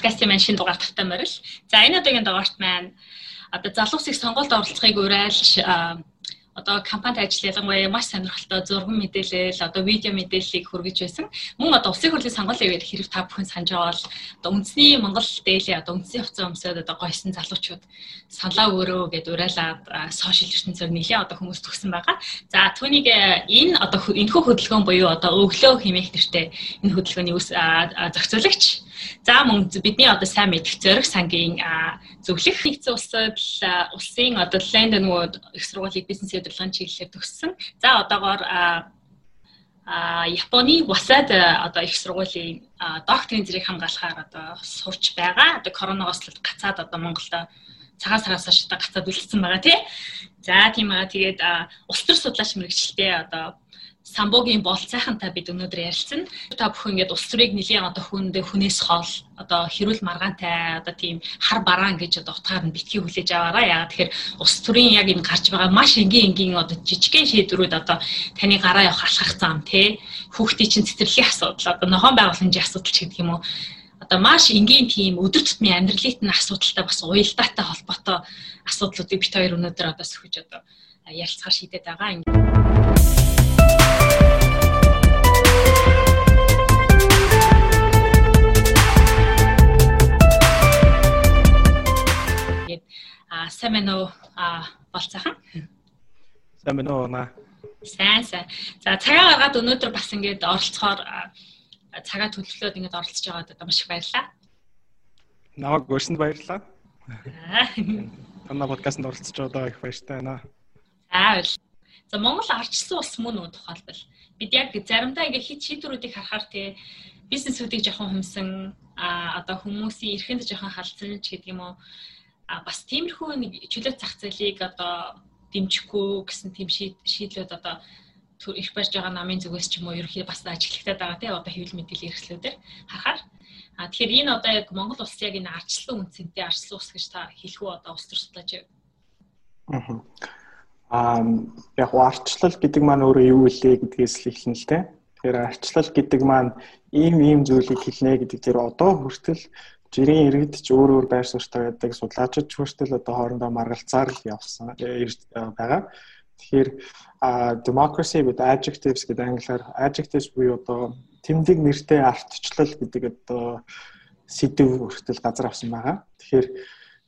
подкастын маань шинэ дугаар тавтай морил. За энэ удаагийн дугаарт маань одоо залуусыг сонголт оролцохыг уриалж одоо компанид ажил ялангуяа маш сонирхолтой зурган мэдээлэл одоо видео мэдээллийг хүргэж байсан. Мөн одоо улсын хурлын сонгуулийн үеэр хэрэг та бүхэн санаж байгаа бол одоо үндэсний Монгол дээлээ одоо үндэсний хувцас өмсөд одоо гойсон залуучууд саналаа өөрөө гэд уриалаад сошиал ертөнцөөр нэлээ одоо хүмүүс төгсөн байгаа. За түүнийг энэ одоо энэхүү хөдөлгөөн буюу одоо өглөө хэмээх нэртэй энэ хөдөлгөөний зохицуулагч За мөн бидний одоо сайн мэдих зориг сангийн зөвлөх нэгдсэн улсад улсын одоо Лондон нөгөө их сургуулийн бизнес удирдлагын чиглэлээр төгссөн. За одоогоор а Японы Wasad одоо их сургуулийн докторийн зэрэг хамгаалахаар одоо сурч байгаа. Одоо коронавигоос л гацаад одоо Монголд цагаан сараас одоо гацаад үлдсэн байгаа тий. За тийм байгаа. Тэгээд улс төр судлаач мэрэгчлээ одоо самбогийн болт сайхантай бид өнөөдөр ярилцсан. Та бүхэн ингээд улс төрийг нэлийн одоо хүндээ хүнээс хол одоо хэрүүл маргаантай одоо тийм хар бараан гэж одоо утгаар нь битгий хүлээж аваарай. Яагаад тэгэхээр улс төрийн яг энэ гарч байгаа маш энгийн энгийн одоо жижигхэн шийдвэрүүд одоо таны гараа явах алхах зам тий хүүхдийн чинь цэцэрлэгийн асуудал одоо нохоон байгууламжийн асуудал ч гэдэг юм уу одоо маш энгийн тийм өдөр тутмын амьдралын асуудалтай бас уялдаатай холбоотой асуудлуудыг бит хоёр өнөөдөр одоо сөхөж одоо ярилцахаар шийдээд байгаа. А уу? А болцоохон. Сайн байна уу наа? Сайн сайн. За цагаа гаргаад өнөөдөр бас ингээд оролцохоор цагаа төлөвлөөд ингээд оролцож байгаад одоо маш их баярлалаа. Намайг өрсөнд баярлалаа. Танаа подкастт оролцож байгаа их баяртай байна. За байл. За Монгол арчсан улс мөн үү тухайлбал бид яг заримдаа ингээд хит шийдвэрүүдийг харахаар тий бизнесүүдийг жоохон хөмсөн а одоо хүмүүсийн эрхэнд жоохон халдсан ч гэдэг юм уу а бас тиймэрхүү нэг чөлөө зах зээлийг одоо дэмжихгүй гэсэн тийм шийдлүүд одоо их барьж байгаа намын зүгээс ч юм уу ерөнхий бас ажиглагтаад байгаа тийм одоо хэвлэл мэдээллийн хэрэгслүүдээр харахаар. А тэгэхээр энэ одоо яг Монгол улс яг энэ арчлан үнцэнтэй арчлан ус гэж та хэлэх үү одоо улс төр судлаач аа яг арчлал гэдэг маань өөрөө юу вэ гэдгээс л эхэлнэ л дээ тэгэхээр арчлал гэдэг маань ийм ийм зүйлийг хэлнэ гэдэг дээр одоо хүртэл жирийн иргэд ч өөр өөр байр суурьтай байдаг судлаачид ч хүртэл одоо хоорондоо маргалцаар л явсан э, байгаа. Тэгэхээр democracy with adjectives гэдэг англиар adjectives буюу одоо тэмдэг нэртэй ардчлал гэдэг одоо сэдв хүртэл газар авсан байгаа. Тэгэхээр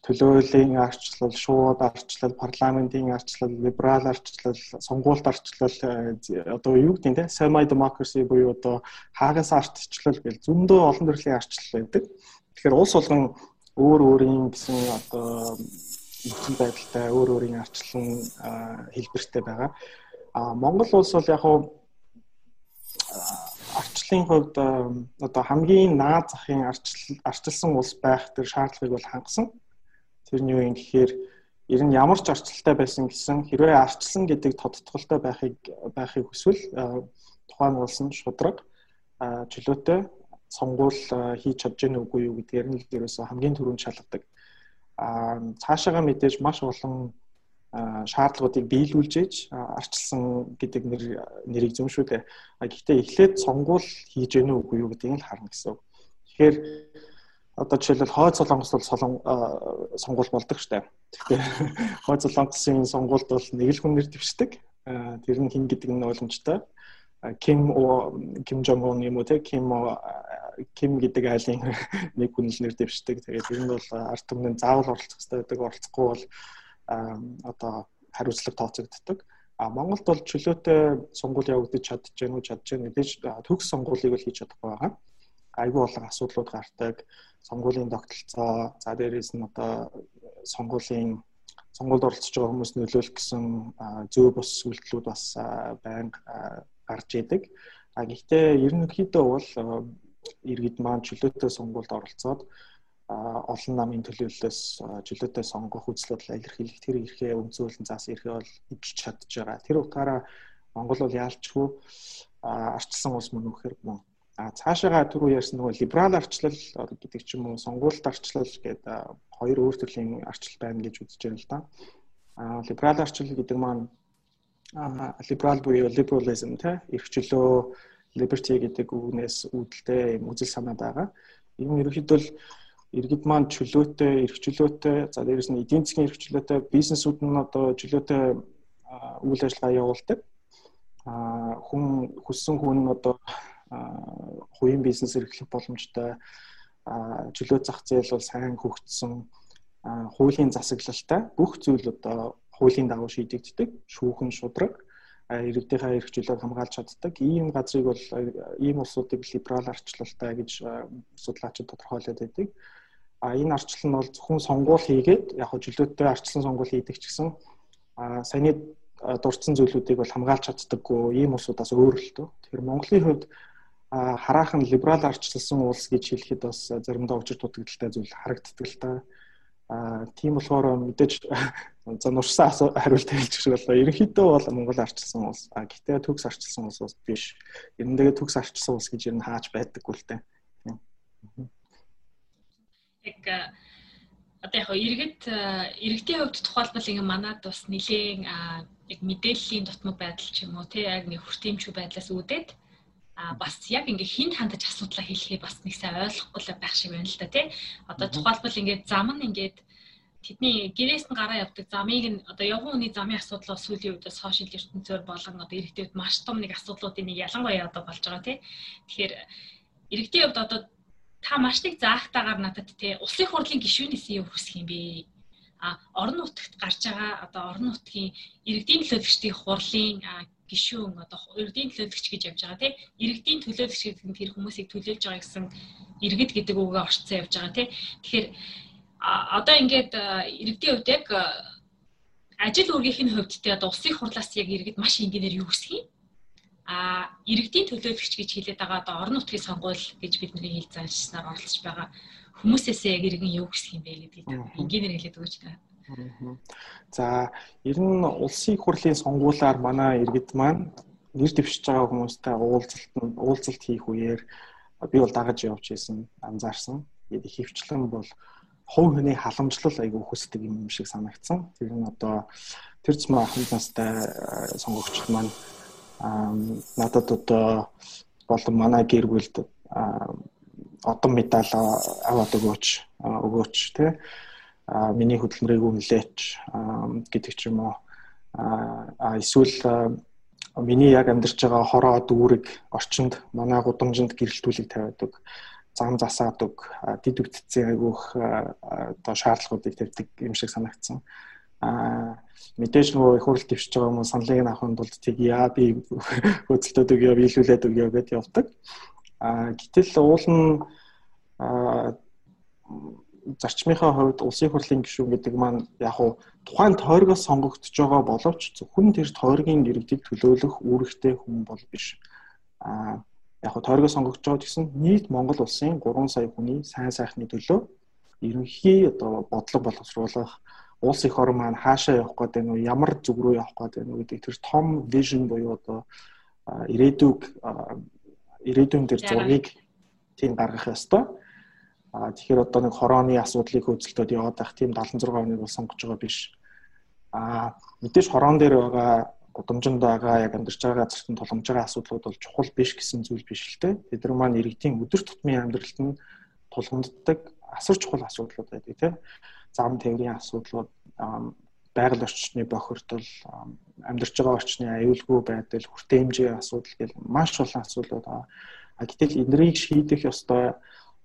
төлөөллийн арчлал, шууд арчлал, парламентын арчлал, либерал арчлал, сонгуульт арчлал э, одоо юу гэдэг нь те semi democracy буюу одоо хаагас ардчлал гэж зөндөө олон төрлийн арчлал байдаг. Тэгэхээр улс болгон өөр өөрийн гэсэн одоо нөхцөл байдалтай өөр өөрийн арчлан хэлбэртэй байгаа. А Монгол улс бол яг хуу арчлалын хувьд одоо хамгийн наад захын арчил арчилсан улс байх тэр шаардлагыг бол хангасан. Тэр нь юу юм гэхээр ер нь ямар ч арчилтай байсан гэсэн хэрвээ арчилсан гэдэг тодтголтой байхыг байхыг хүсвэл тухайн улс нь шудраг чөлөөтэй сонгуул хийж чадж гэнэ үгүй юу гэдгээр нь л ерөөсөө хамгийн түрүүнд шалгадаг. Аа цаашаага мэдээж маш олон шаардлагуудыг биелүүлж ээж арчилсан гэдэг нэр нэрийг зөвшөөрлөө. А гэхдээ эхлээд сонгуул хийж гэнэ үгүй юу гэдгийг л харна гэсэн. Тэгэхээр одоо жишээлбэл хойд солонгос бол солон сонгуул болдог штэ. Тэгэхээр хойд солонгосын сонгуульд бол нэг л хүн нэр дэвшдэг. Тэр нь хин гэдэг нь ойлгомжтой. Ким Ким Жонг Он юм уу те Ким Ким гэдэг айлын нэг хүн л нэр дэвшдэг. Тэгээд ер нь бол ард түмний заавал оролцох хэрэгтэй байдаг. Оролцохгүй бол одоо хариуцлага тооцогддог. А Монголд бол чөлөөтэй сонгуул явагдаж чадж гэнэ үү чадж гэнэ мэдээж төгс сонгуулийг л хийж чадахгүй байгаа. Айгүй болон асуудлууд гардаг. Сонгуулийн тогтолцоо, за дээрээс нь одоо сонгуулийн сонгуульд оролцож байгаа хүмүүс нөлөөлөх гэсэн зөө бус үйлдэлүүд бас байнга гарч идэг. А гэхдээ ерөнхийдөө бол иргэд маань чөлөөтэй сонгуульд оролцоод олон намын төлөөллөөс чөлөөтэй сонгох үзлүүд илэрхийлэх тэр эрхээ өмцөөлөн заасан эрхээ бол эдэлж чадж байгаа. Тэр утгаараа Монгол бол яалчгүй арчилсан улс мөн үхээр мөн. А цаашаага түрүү ярьсан нөгөө либерал арчлал гэдэг ч юм уу сонгуульт арчлал гэдэг хоёр өөр төрлийн арчлал байна гэж үзэж байна л да. А либерал арчлал гэдэг маань либерал буюу liberalism те эрх чөлөө liberty гэдэг үгнээс үүдэлтэй юм үзэл санаа байгаа. Энэ ерөнхийдөө иргэд маань чөлөөтэй, эрх чөлөөтэй, за дээрэс нь эдийн засгийн эрх чөлөөтэй бизнесүүд нь одоо чөлөөтэй үйл ажиллагаа явуулдаг. А хүн хүссэн хүн одоо хувийн бизнес эрхлэх боломжтой чөлөө зах зээл бол сайн хөгжсөн хуулийн засаглалтай бүх зүйл одоо хуулийн дагуу шийдэгддэг шүүхэн шудраг иргэдийнхээ эрх чөлөөг хамгаалж чаддаг ийм газрыг бол ийм улсуудыг либерал арчлалтай гэж судлаачид тодорхойлоод байдаг. А энэ арчлал нь бол зөвхөн сонгуул хийгээд яг хөө чөлөөтэй арчлан сонгуул хийдэг ч гэсэн саяны дурдсан зүйлүүдийг бол хамгаалж чаддаггүй ийм улсуудаас өөр л төө. Тэгэхээр Монголын хувьд хараахан либерал арчлсан улс гэж хэлэхэд бас заримдаа учир дутагдaltaй зүйл харагддаг л та. Аа тийм болохоор мэдээж за нурсан хариулт хэлж шиг болоо. Ерөнхийдөө бол Монгол арчилсан улс. А гэтээ төгс арчилсан улс биш. Эрэндээ төгс арчилсан улс гэж ер нь хааж байдаггүй л дээ яг одоо яг иргэд иргэдийн хувьд тухайлбал ингээ манад бас нэлийн яг мэдээллийн дутмаг байдал ч юм уу тий яг нэг хүртээмжгүй байдлаас үүдээд а бас яг ингээ хинт хандаж асуудлаа хэлэхээ бас нэг сайн ойлгохгүй байх шиг байна л да тий. Одоо тухайлбал ингээ зам нь ингээд тэдний гэрээс нь гараа явдаг замыг нь одоо явган хүний замын асуудал бол сүүлийн үед сошиал ертөнцөөр болон одоо иргэдэд маш том нэг асуудлуудын нэг ялангуяа одоо болж байгаа тий. Тэгэхээр иргэдийн хувьд одоо та маш их заахтаагаар надад те улсын хурлын гишүүнээс юу хүсэх юм бэ? А орон нутагт гарч байгаа одоо орон нутгийн иргэдийн төлөөлөгчдийн хурлын гишүүн одоо иргэдийн төлөөлөгч гэж явж байгаа тийм иргэдийн төлөөлөгч гэдэг нь тэр хүмүүсийг төлөөлж байгаа гэсэн иргэд гэдэг үгээ орцсон явж байгаа тийм тэгэхээр одоо ингээд иргэдийн хувьд яг ажил үргийнхин хувьд те одоо улсын хурлаас яг иргэд маш энгийнээр юу хүсэх юм? А иргэдийн төлөөлөгч гэж хэлээд байгаа одоо орон нутгийн сонгуул гэж бидний хэл заашснаар оролцож байгаа хүмүүсээсээ яг иргэн юу хүсэх юм бэ гэдгийг энгийнээр хэлээд өгөөч та. За ер нь улсын хурлын сонгуулиар манай иргэд маань нэр дэвшиж байгаа хүмүүстэй уулзалт уулзалт хийх үеэр би бол дагаж явж исэн анзаарсан. Тэгээд их хөвчлэн бол хувь хүний халамжлал айгүй хүсдэг юм шиг санагдсан. Тэр нь одоо тэр зам ахын настай сонгогчд маань надад одоо болон манай гэр бүлд одон медаль аваад өгөөч өгөөч тий миний хөдөлмөрийг үнэлээч гэдэг ч юм уу а эсвэл миний яг амьдарч байгаа хороо дүүрэг орчинд манай гудамжинд гэрэлтүүлэг тавиад өг зам засаад өг дид үтцэн айгүйх одоо шаардлагуудыг тавьдаг юм шиг санагдсан а мэдээж нөгөө их хурл төвшиж байгаа хүмүүс саналыг авахын тулд тийг яа би хөдөлтөд өгөө биелүүлээд өгөө гэдээ явдаг. А гэтэл уул нь зарчмынхаа хувьд улсын хурлын гишүүн гэдэг маань яг уу тухайн тойргоос сонгогдож байгаа боловч зөвхөн тэр тойргийн иргэдийг төлөөлөх үүрэгтэй хүн бол биш. А яг уу тойргоос сонгогдож байгаа гэсэн нийт Монгол улсын 3 сая хүний сайн сайхны төлөө ерөнхий одоо бодлого боловсруулах улс их орн маань хаашаа явах гээд байна уу ямар зүг рүү явах гээд байна уу гэдэг тэр том vision буюу одоо ирээдүг ирээдүйн дээр зургийг тийм гаргах ёстой. А тэгэхээр одоо нэг хорооны асуудлыг хөдөлтөд яваад байх тийм 76 оныг бол сонгож байгаа биш. А мэдээж хороон дээр байгаа гудамжинд байгаа яг амьдарч байгаа газарт нь тулгамж байгаа асуудлууд бол чухал биш гэсэн зүйл биш л те. Тэд нар маань иргэдийн өдөр тутмын амьдралд нь тулгамддаг асар чухал асуудлууд байдаг те зам тээврийн асуудлууд байгаль орчны бохирдол амьдарч байгаа орчны аюулгүй байдал хүртээмжийн асуудал гэл маш олон асуудлууд байгаа. А гэтэл эндэрийг шийдэх ёстой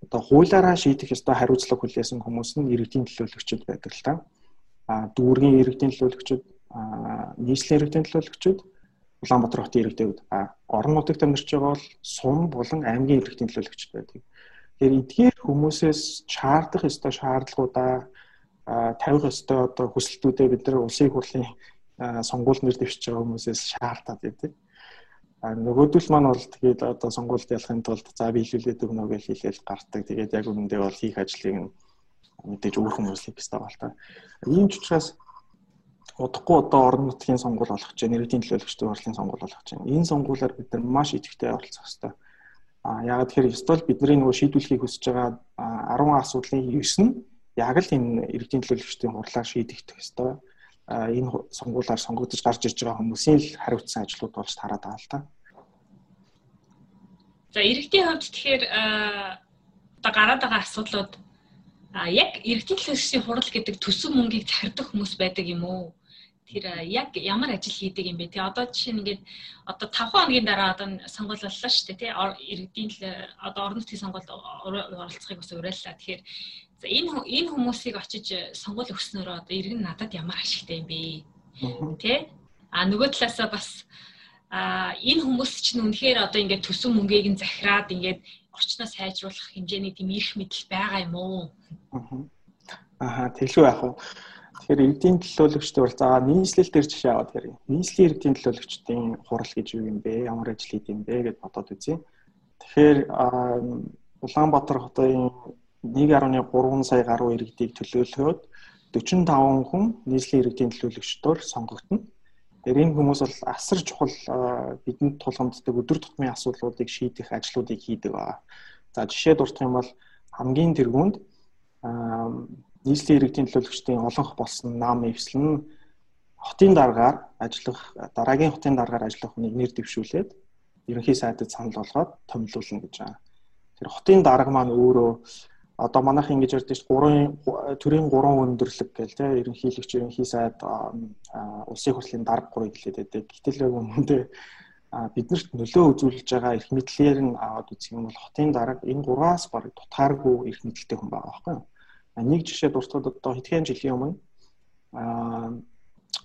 одоо хуулаараа шийдэх ёстой хариуцлага хүлээсэн хүмүүс нь иргэдийн төлөөлөгчд байдаг л та. А дүүргийн иргэдийн төлөөлөгчд, нийслэлийн иргэдийн төлөөлөгчд, Улаанбаатар хотын иргэдэд а орон нутагт амьдарч байгаа бол сум болон аймгийн иргэдийн төлөөлөгчд байдаг. Тэгэхээр эдгээр хүмүүсээс чаардах ёстой шаардлагуудаа тавих ёстой одоо хүсэлтүүдээ бид нар улсын хурлын сонгуульд нэр дэвшиж байгаа хүмүүсээс шаардаад байдаг. А нөгөөдөл маань бол тэгээд одоо сонгуульд ялахын тулд за би хэлүүлээд өгнө гэж хэлээл гардаг. Тэгээд яг үүндээ бол хийх ажлыг нь мэдээж өөр хүмүүс хийх хэрэгтэй байна л та. Ийм ч учраас удахгүй одоо орон нутгийн сонгуул болох чинь нэрийн төлөөлөгчдийн хурлын сонгуул болох чинь энэ сонгуулиар бид нар маш идэвхтэй оролцох хэрэгтэй. А яагаад тэгэхээр ёстой л бидний нөгөө шийдвэрлэхийг хүсэж байгаа 10 асуудлын 9 нь яг л энэ иргэдийн төлөөлөгчдийн хурлаар шийдэгдэх ёстой. Энэ сонгуулиар сонгогдож гарч ирж байгаа хүмүүсийн л хариуцсан ажлууд болж тараад байгаа л та. За иргэдийн хувьд тэгэхээр одоо гараад байгаа асуудлууд А яг иргэдийн төлөөлөгчдийн хурал гэдэг төсөв мөнгийг захирдах хүмүүс байдаг юм уу? Тэр яг ямар ажил хийдэг юм бэ? Тэ одоо жишээ нь ингээд одоо 5 хоногийн дараа одоо сонгуул боллоо шүү дээ, тэ? Иргэдийн одоо орон нутгийн сонгуульд оролцохыг бас уриаллаа. Тэгэхээр за энэ энэ хүмүүсийг очиж сонгуул өгснөөрөө одоо иргэн надад ямар ашигтай юм бэ? Тэ? А нөгөө талаасаа бас а энэ хүмүүс чинь үнэхээр одоо ингээд төсөв мөнгийг нь захираад ингээд орчноо сайжруулах хэмжээний тийм эрх мэдэл байгаа юм уу? Аа тэглүү яах вэ? Тэгэхээр иргэдийн төлөөлөгчдөө бол заа нийслэл дээр жишээ аваад хэрэг. Нийслэлийн иргэдийн төлөөлөгчдийн хурал гэж юу юм бэ? Ямар ажил хийх юм бэ гэж бодоод үзье. Тэгэхээр Улаанбаатар хотын 1.3 сая гаруй иргэдийг төлөөлөхөд 45 хүн нийслэлийн иргэдийн төлөөлөгчдөөр сонгогдно. Тэгэхээр энэ хүмүүс бол асар чухал бидэнд тулгамддаг өдөр тутмын асуудлуудыг шийдэх ажлуудыг хийдэг байна. За жишээ дурдах юм бол хамгийн тэргуунд нийслэлийн иргэдийн төлөөлөгчдийн олонх болсон нам эвслэн хотын дараагаар ажиллах дараагийн хотын дараагаар ажиллах хүнийг нэр дэвшүүлээд ерөнхий сайдад санал болгоод томилуулна гэж байна. Тэр хотын дарга маань өөрөө одоо манайх ингэж ярьдаг шүү гурван төрийн гурван өндөрлөг гэл те ерөнхийлөгч ерөнхий сайд улсын хурлын дарга гурыг хэлээд байдаг. Гэтэл өмнөдөө биднэрт нөлөө үзүүлж байгаа эрх мэдлэр нь аваад үзэх юм бол хотын дарга энэ гурваас баг тутааргүй эрх мэдэлтэй хүн байгаа байхгүй юу? Нэг жишээ дуртад одоо хэдхэн жилийн өмнө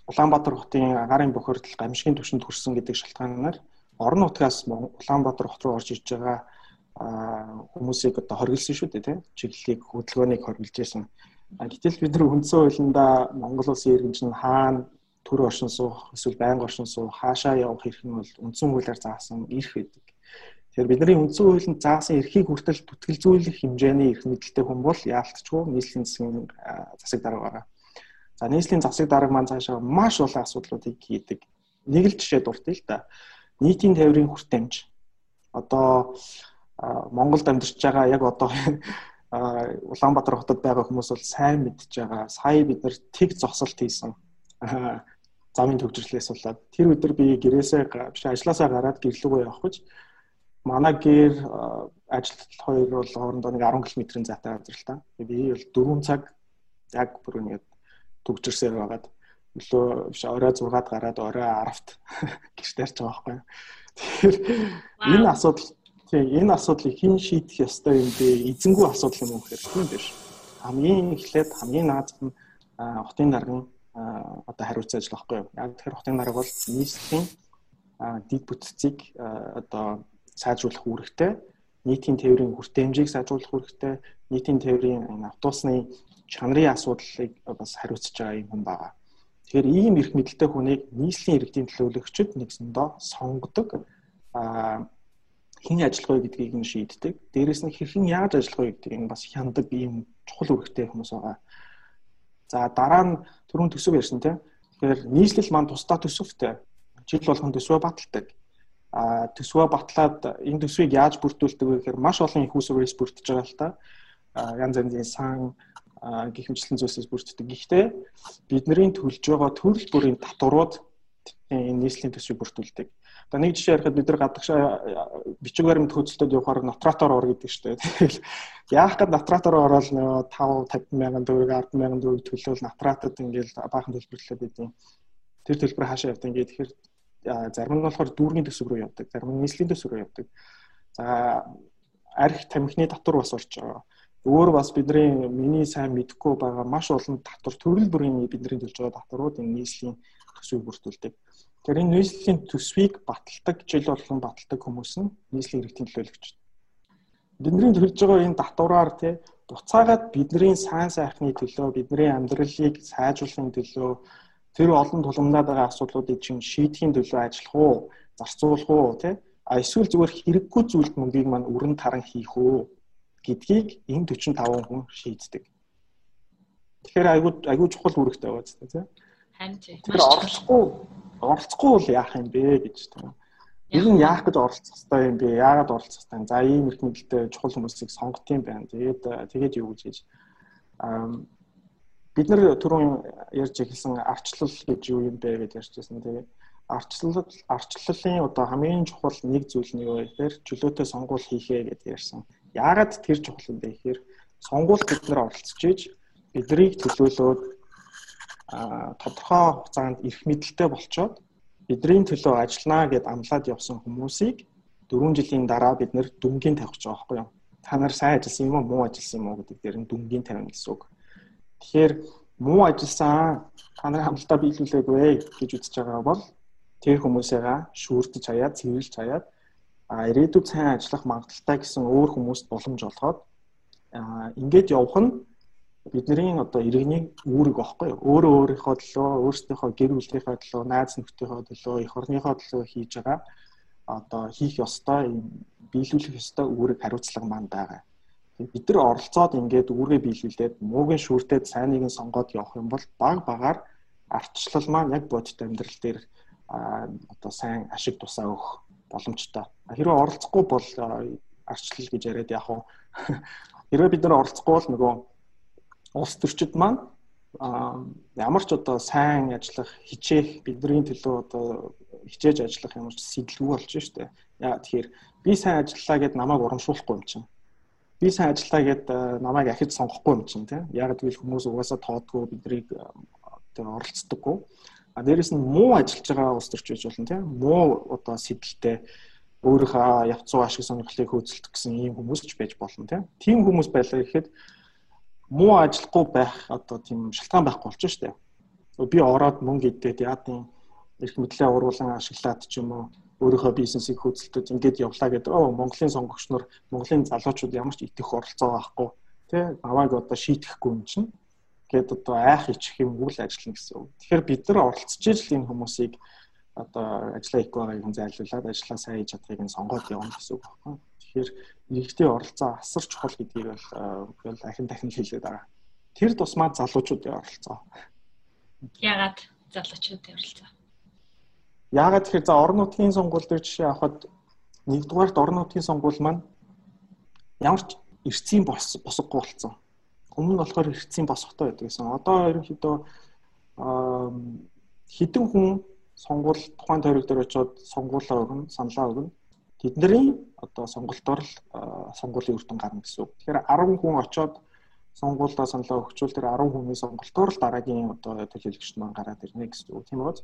Улаанбаатар хотын агарын бохирдол гамшигын түвшинд хүрсэн гэдэг шалтгаанаар орон нутгаас Улаанбаатар хот руу орж ирж байгаа хүмүүсийг одоо хоригдсан шүү дээ тийм чиглэлийг хөдөлгөөнийг хоригдж байсан. Гэтэл бид нар үндсэн хуулиндаа Монгол улсын иргэн чинь хаана төр оршин суух эсвэл байнга оршин суух хаашаа явах эрх нь бол үндсэн хуулиар заасан эрх байдаг. Тэгэхээр бидний үндсэн хуулинд заасан эрхийг хүртэл түтгэлзүүлэх хэмжээний эрх мэдэлтэй хүн бол яалтчгүй нийслэлийн засгийн засаг дарга байгаа. За нийслэлийн засаг дарга маань цаашаа маш олон асуудлуудыг хийдэг. Нэг л жишээ дуртай л да. Нийтийн тээврийн хүртээмж. Одоо Монголд амьдарч байгаа яг одоо Улаанбаатар хотод байгаа хүмүүс бол сайн мэдж байгаа. Сая бид нар тэг зогсолт хийсэн. Замын төвчрлээс болоод тэр өдөр би гэрээсээ биш ажилласаа гараад гэрлүүгөө явах гэж манай гэр ажилтал хоёр бол хоорондоо нэг 10 км-ийн зайтай газар л та. Би бол 4 цаг яг бүр ингээд төгжөрсээр байгаад өглөө биш орой 6-ад гараад орой 10-т гэрт ярьж байгаа байхгүй. Тэгэхээр энэ асуудал Тийм энэ асуудлыг хэн шийдэх ёстой юм бэ? Эзэнгүй асуудал юм уу гэхээр тийм биш. Хамгийн эхлээд хамгийн наазах нь хотын даргын одоо хариуцсан ажил байхгүй юу? Яг тэр хотын дарга бол нийслэлийн дид бүтцийг одоо сайжруулах үүрэгтэй, нийтийн тээврийн хүртээмжийг сайжруулах үүрэгтэй, нийтийн тээврийн автобусны чанарын асуудлыг бас хариуцж байгаа юм хүн байгаа. Тэгэхээр ийм эрх мэдэлтэй хүнийг нийслэлийн иргэдийн төлөөлөгчд нэгсэндээ сонгодог. Аа хэн ажиллах вэ гэдгийг нь шийддэг. Дээрээс нь хэрхэн яаж ажиллах вэ гэдгийг нь бас хяндаг ийм чухал үүрэгтэй хүмүүс байгаа. За дараа нь түрүүн төсөв ярьсан тийм. Тэгэхээр нийслэл маань тусдаа төсөвтэй. Жил болгон төсвөө баталдаг. А төсвөө батлаад энэ төсвийг яаж бүрдүүлдэг вэ гэхээр маш олон их усрээс бүрдэж байгаа л та. А янз янзын сан гих мэтлэн зүйлсээс бүрддэг. Гэхдээ бидний төлж байгаа төрөл бүрийн татварууд энэ нийслэлийн төсвийг бүрдүүлдэг. Одоо нэг жишээ ярихад бид нар гадагшаа бичиг баримт хөдөлтөд явахаар натратор ор гэдэг шүү дээ. Тэгэл яах гээд натратор ороод нөгөө 5 50 мянган төгрөг 10 мянган төгрөг төлөөл натратад ингээл баахан төлбөрлөлөө байдیں۔ Тэр төлбөр хаашаа явдаг ингээд тэгэхээр зарим нь болохоор дүүргийн төсөв рүү явдаг, зарим нь нийслэлийн төсөв рүү явдаг. За арх тамхины татвар бас орж байгаа. Өөр бас бидний миний сайн мэдхгүй байгаа маш олон татвар төрөл бүрийн бидний төлж байгаа татварууд энэ нийслэлийн төсвийг бүрдүүлдэг. Тэгэхээр энэ нийслэлийн төсвийг баталдаг, жил болгон баталдаг хүмүүс нь нийслэлийн иргэдийн төлөөлөгч. Бидний төлж байгаа энэ татвараар тий буцаагаад бидний сайн сайхны төлөө, бидний амьдралыг сайжруулахын төлөө тэр олон тулгамдаад байгаа асуудлуудыг чинь шийдэхин төлөө ажиллах уу, зарцуулах уу тий а эсвэл зүгээр хэрэггүй зүйлд мөнгийг маань өрн таран хийх үү гэдгийг энэ 45 хүн шийддэг. Тэгэхээр айгүй айгүй чухал үүрэгтэй байгаа зү тий. Харин тий. Тэр оролцохгүй оролцохгүй бол яах юм бэ гэж тийм. Ер нь яах гэж оролцох хэрэгтэй юм бэ? Яагаад оролцох хэрэгтэй? За ийм их мэдлэлтэй чухал хүмүүсийг сонгох юм байна. Тэгээд тэгээд юу гэж аа бид нар түрүүн ярьж эхэлсэн арчлал гэж юу юм бэ гэж ярьж байсан. Тэгээд арчлал арчлалын одоо хамгийн чухал нэг зүйл нь юу вэ гэхээр чөлөөтэй сонгуул хийхээ гэж ярьсан. Яагаад тэр чухал юм бэ гэхээр сонгуульд бид нэр оролцож ийж биднийг төлөөлөөд тодорхой хугацаанд эрх мэдэлтэй болчоод бидний төлөө ажиллана гэд амлаад явсан хүмүүсийг 4 жилийн дараа бид нэр дүнгийн тавих гэж байгаа байхгүй юу? Та нар сайн ажилласан юм уу, муу ажилласан юм уу гэдэг дээр нь дүнгийн тавина гэсэн үг. Тэгэхээр муу ажилласан та нар хамтдаа биелүүлээгүй гэж үзэж байгаа бол тэр хүмүүсээгаа шүүрдэж хаяад, цэвэрлж хаяад а ирээдүйд сайн ажиллах магадaltaй гэсэн өөр хүмүүст боломж олгоод а ингээд явах нь бидний одоо иргэний үүрэг байхгүй юу? Өөрөө өөрийнхөө төлөө, өөрсдийнхөө гэр бүлийнхээ төлөө, найз нөхдийнхөө төлөө, эх орныхоо төлөө хийж байгаа одоо хийх ёстой биелүүлэх ёстой үүрэг хариуцлага маань байгаа. Бид нар оролцоод ингээд үүргээ биелүүлээд муугийн шүүртээд сайн нэгэн сонгоод явах юм бол баг багаар ардчлал маань яг бодит амьдрал дээр одоо сайн ашиг тусаа өгөх боломжтой. Хэрвээ оролцохгүй бол арчлал гэж яриад яг хуу хэрвээ бид нар оролцохгүй бол нөгөө улс төрчид маань ямар ч одоо сайн ажиллах хичээх бидний төлөө одоо хичээж ажиллах ямар ч сэтлгүй болж штэ. Яа тэгэхээр би сайн ажиллалаа гэд намайг урамшуулахгүй юм чинь. Би сайн ажиллалаа гэд намайг ахиж сонгохгүй юм чинь тийм. Яг гэвэл хүмүүс угаасаа тоодгүй биднийг одоо оролцдоггүй. А дээрэс нь муу ажиллаж байгаа улс төрч байж болно тийм. Муу одоо сэтлэлтэй өөрийнхөө явцуу ашиг сонирхлыг хөөцөлдөх гэсэн ийм хүмүүс ч байж болно тийм. Тийм хүмүүс байлаа гэхэд муу ажиллахгүй байх одоо тийм шалтгаан байхгүй болчих шүү дээ. Би ороод мөнгө идээд яадын эрх мэдлээ уруулан ашиглаад ч юм уу өөрийнхөө бизнесийг хөөцөлдөд ингээд явлаа гэдэг. Оо Монголын сонгогч нар Монголын залуучууд ямар ч итгэх оролцоо байхгүй тий авааг одоо шийтгэхгүй юм чинь гээд одоо айх ичих юм үйл ажиллана гэсэн үг. Тэгэхээр бид нар оролцож ижил энэ хүмүүсийг одоо ажиллаа хийх байгааг нь зайлуулад ажиллаа сайн хийж чадахыг нь сонгоод явна гэсэн үг байна. Тэгэхээр иргэдийн оролцоо асар чухал гэдгийг бол бол ахин дахин хэлээд байгаа. Тэр тусмаа залуучуудын оролцоо. Ягаад залуучуудын оролцоо? Ягаад тэгэхээр за орон нутгийн сонгуул дээр жишээ авахад нэгдүгээрт орон нутгийн сонгуул маань ямар ч эрцгийн босгохгүй болсон. Өмнө нь болохоор эрцгийн босготой байдаг гэсэн. Одоо ерөнхийдөө хэдэн хүн сонгуул тухайн тойрог дээр очиод сонгуулаа өгнө, саналаа өгнө тэдний одоо сонголтоор л сонгуулийн үр дүн гарна гэсэн үг. Тэгэхээр 10 хүн очоод сонгуулаа саналаа өгчүүл тэр 10 хүний сонголтоор л дараагийн одоо төлөөлөгчд маань гараад ирнэ гэсэн үг тийм үү?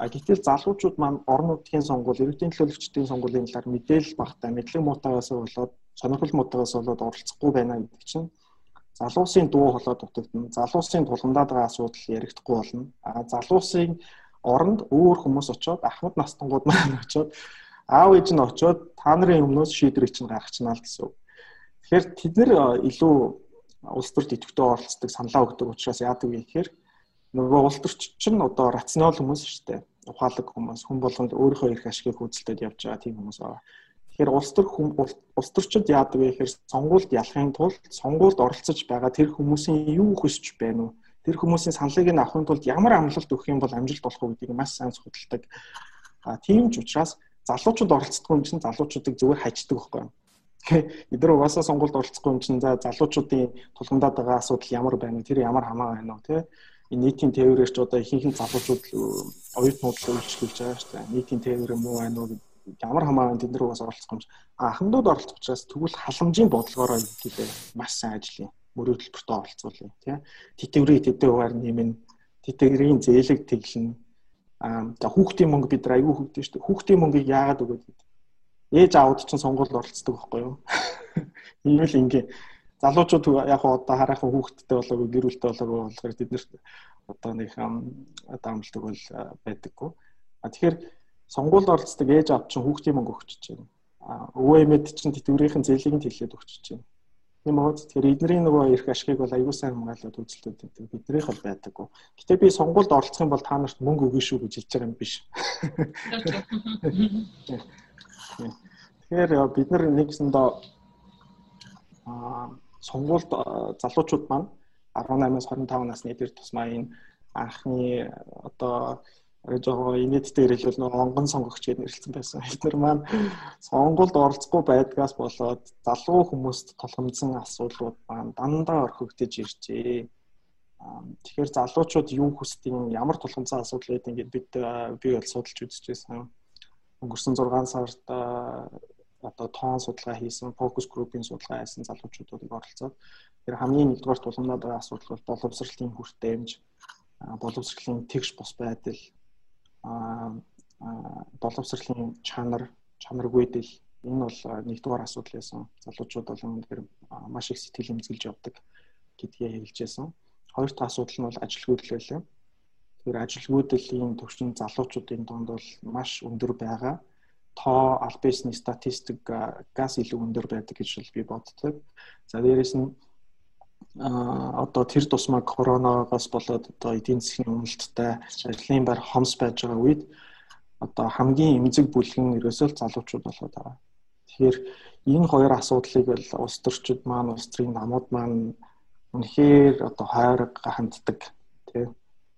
А гэтэл залуучууд маань орон нутгийн сонгуул, иргэдийн төлөөлөгчдийн сонгуулийн талаар мэдээлэл багтаа, мэдлэг муутаагаас болоод сонирхол муутаагаас болоод оролцохгүй байна гэдэг чинь залуусын дуу хоолой дутагдана. Залуусын тулгандаад байгаа асуудал яригдахгүй болно. А залуусын оронд өөр хүмүүс очоод ахмад настангууд маань очоод аав ээж нь очиод та нарын өмнөөс шийдвэрийг чинь гаргачнаа л гэсэн. Тэгэхээр тэд нэр илүү улс төрд идэвхтэй оролцдог саналаа өгдөг учраас яадаг вэ гэхээр нөгөө улс төрч чинь одоо рационал хүмүүс шүү дээ. Ухаалаг хүмүүс хүн болгонд өөрийнхөө эрх ашигыг хөөцөлдөд явж байгаа тийм хүмүүс байгаа. Тэгэхээр улс төр улс төрчид яадаг вэ гэхээр сонгуульд ялахын тулд сонгуульд оролцож байгаа тэр хүмүүсийн юу хүсэж байна уу? Тэр хүмүүсийн саналыг нь авахын тулд ямар амлалт өгөх юм бол амжилт болох вэ гэдгийг маш сайн судалдаг. А тийм ч учраас залуучууд оролцдоггүй юм чинь залуучуудыг зүгээр хайчдаг байхгүй юу? Эдгээр угаасаа сонгуульд оролцохгүй юм чинь за залуучуудын тулгамдаад байгаа асуудал ямар байна вэ? Тэр ямар хамаа байна вэ? Тэ? Энэ нийтийн тээврээр ч одоо ихэнх нь залуучууд оюутнууд л үйлчлүүлж байгаа шүү дээ. Нийтийн тээвэр муу байна уу ямар хамаа байна тэд нар угаасаа оролцох юм чи. Анхандууд оролцох учраас тэгвэл халамжийн бодлогоороо хэлээ маш сайн ажиллая. Мөрөө төлбөртөө оролцуулъя тий. Тэтгэврийн тэдэ хуваар нэмэн тэтгэврийн зээлэг тэглэн за хүүхдийн мөнгө бид нар аягүй хөгдөн шүү дээ. Хүүхдийн мөнгийг яагаад өгөөд гэдэг. Ээж аауд чинь сонгуульд оролцдог байхгүй юу? Энэ л ингээ залуучууд яг одоо хараахан хүүхдтэй болоогүй гэр бүлтэй болоогүй болохоор бид нэр одоо нэг амлдаг бол байдаггүй. А тэгэхээр сонгуульд оролцдог ээж аав чинь хүүхдийн мөнгө өгч чинь. Өвөө эмэд чинь тэтгэврийн зээлийг нь тэлээд өгч чинь. Үү. Тэгэхээр эдний нөгөө эрх ашигыг бол аюул сайн хамгаалаад үзэлтүүд гэдэг биднийх бол байдаггүй. Гэтэ би сонгуульд оролцох юм бол та нарт мөнгө өгнө шүү гэж хэлж байгаа юм биш. Тэгэхээр бид нар нэгсэндээ аа сонгуульд залуучууд маань 18-аас 25 насны дээр тусмаа энэ анхны одоо жоо инээдтэй хэлбэл нэг онгон сонгогч гэж нэрлэлсэн байсан. Эдгээр маань сонгуульд оролцохгүй байдгаас болоод залуу хүмүүст тулгамдсан асуудлууд маань дандаа орхигдож иржээ. Тэгэхээр залуучууд юу хүсдэг, ямар тулгамдсан асуудал байдаг ингээд бид би бол судалж үзчихсэн. Өнгөрсөн 6 сард одоо тоон судалгаа хийсэн, фокус группийн судалгаа хийсэн залуучуудыг оролцоод Тэр хамгийн нэгдүгээр тулгамдаад байгаа асуудал бол боловсролын хүртээмж, боловсролын тэгш бус байдал, боловсролын чанар, чанаргүйдэл энэ бол нэгдүгээр асуудал байсан. Залуучууд бол үнэхээр маш их сэтгэл эмзэглэж явдаг гэдгийг хэлжсэн. Хоёр дахь асуудал нь бол ажилгүйдэл байлаа. Тэгэхээр ажилгүйдэлийн төвшин залуучуудын донд бол маш өндөр байгаа тоо аль бисний статистик газ илүү өндөр байдаг гэж би боддог. За дээрэс нь одоо тэр тусмаа коронавигоос болоод одоо эдийн засгийн үнэлттэй ажлын байр хомс байж байгаа үед одоо хамгийн эмзэг бүлгэн ерөөсөө залуучууд болоод байгаа. Тэгэхээр энэ хоёр асуудлыг бол улс төрчид маань улс төрийн намууд маань үнэхээр одоо хайрга ханддаг тий.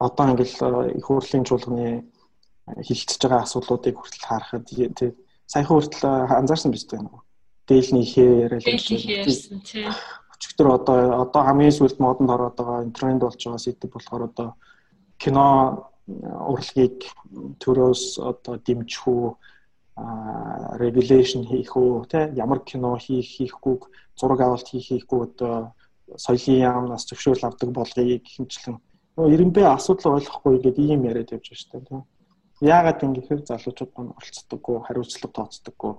Одоо ингээл их хурлын чуулганы хилцэж байгаа асуудлуудыг хүртэл харахад тий саяхан хүртэл анзаарсан биз дээ дээлний ихээр яриад ярьсан тий өчигдөр одоо одоо хамгийн сүүлд модонд ороод байгаа тренд болж байгаа сэдв болохоор одоо кино урлагийг төрөөс одоо дэмжих үү regulation хийх үү те ямар кино хийх хийхгүйг зураг авалт хийх хийхгүй одоо соёлын яамнаас зөвшөөрөл авдаг болгоё гэх хэмжлэн нөгөө ирэмбэ асуудал ойлгохгүй гэдэг ийм яриад явж байна шүү дээ Яагаад ингэхээр залуучууд маань оролцдоггүй, хариуцлага тооцдоггүй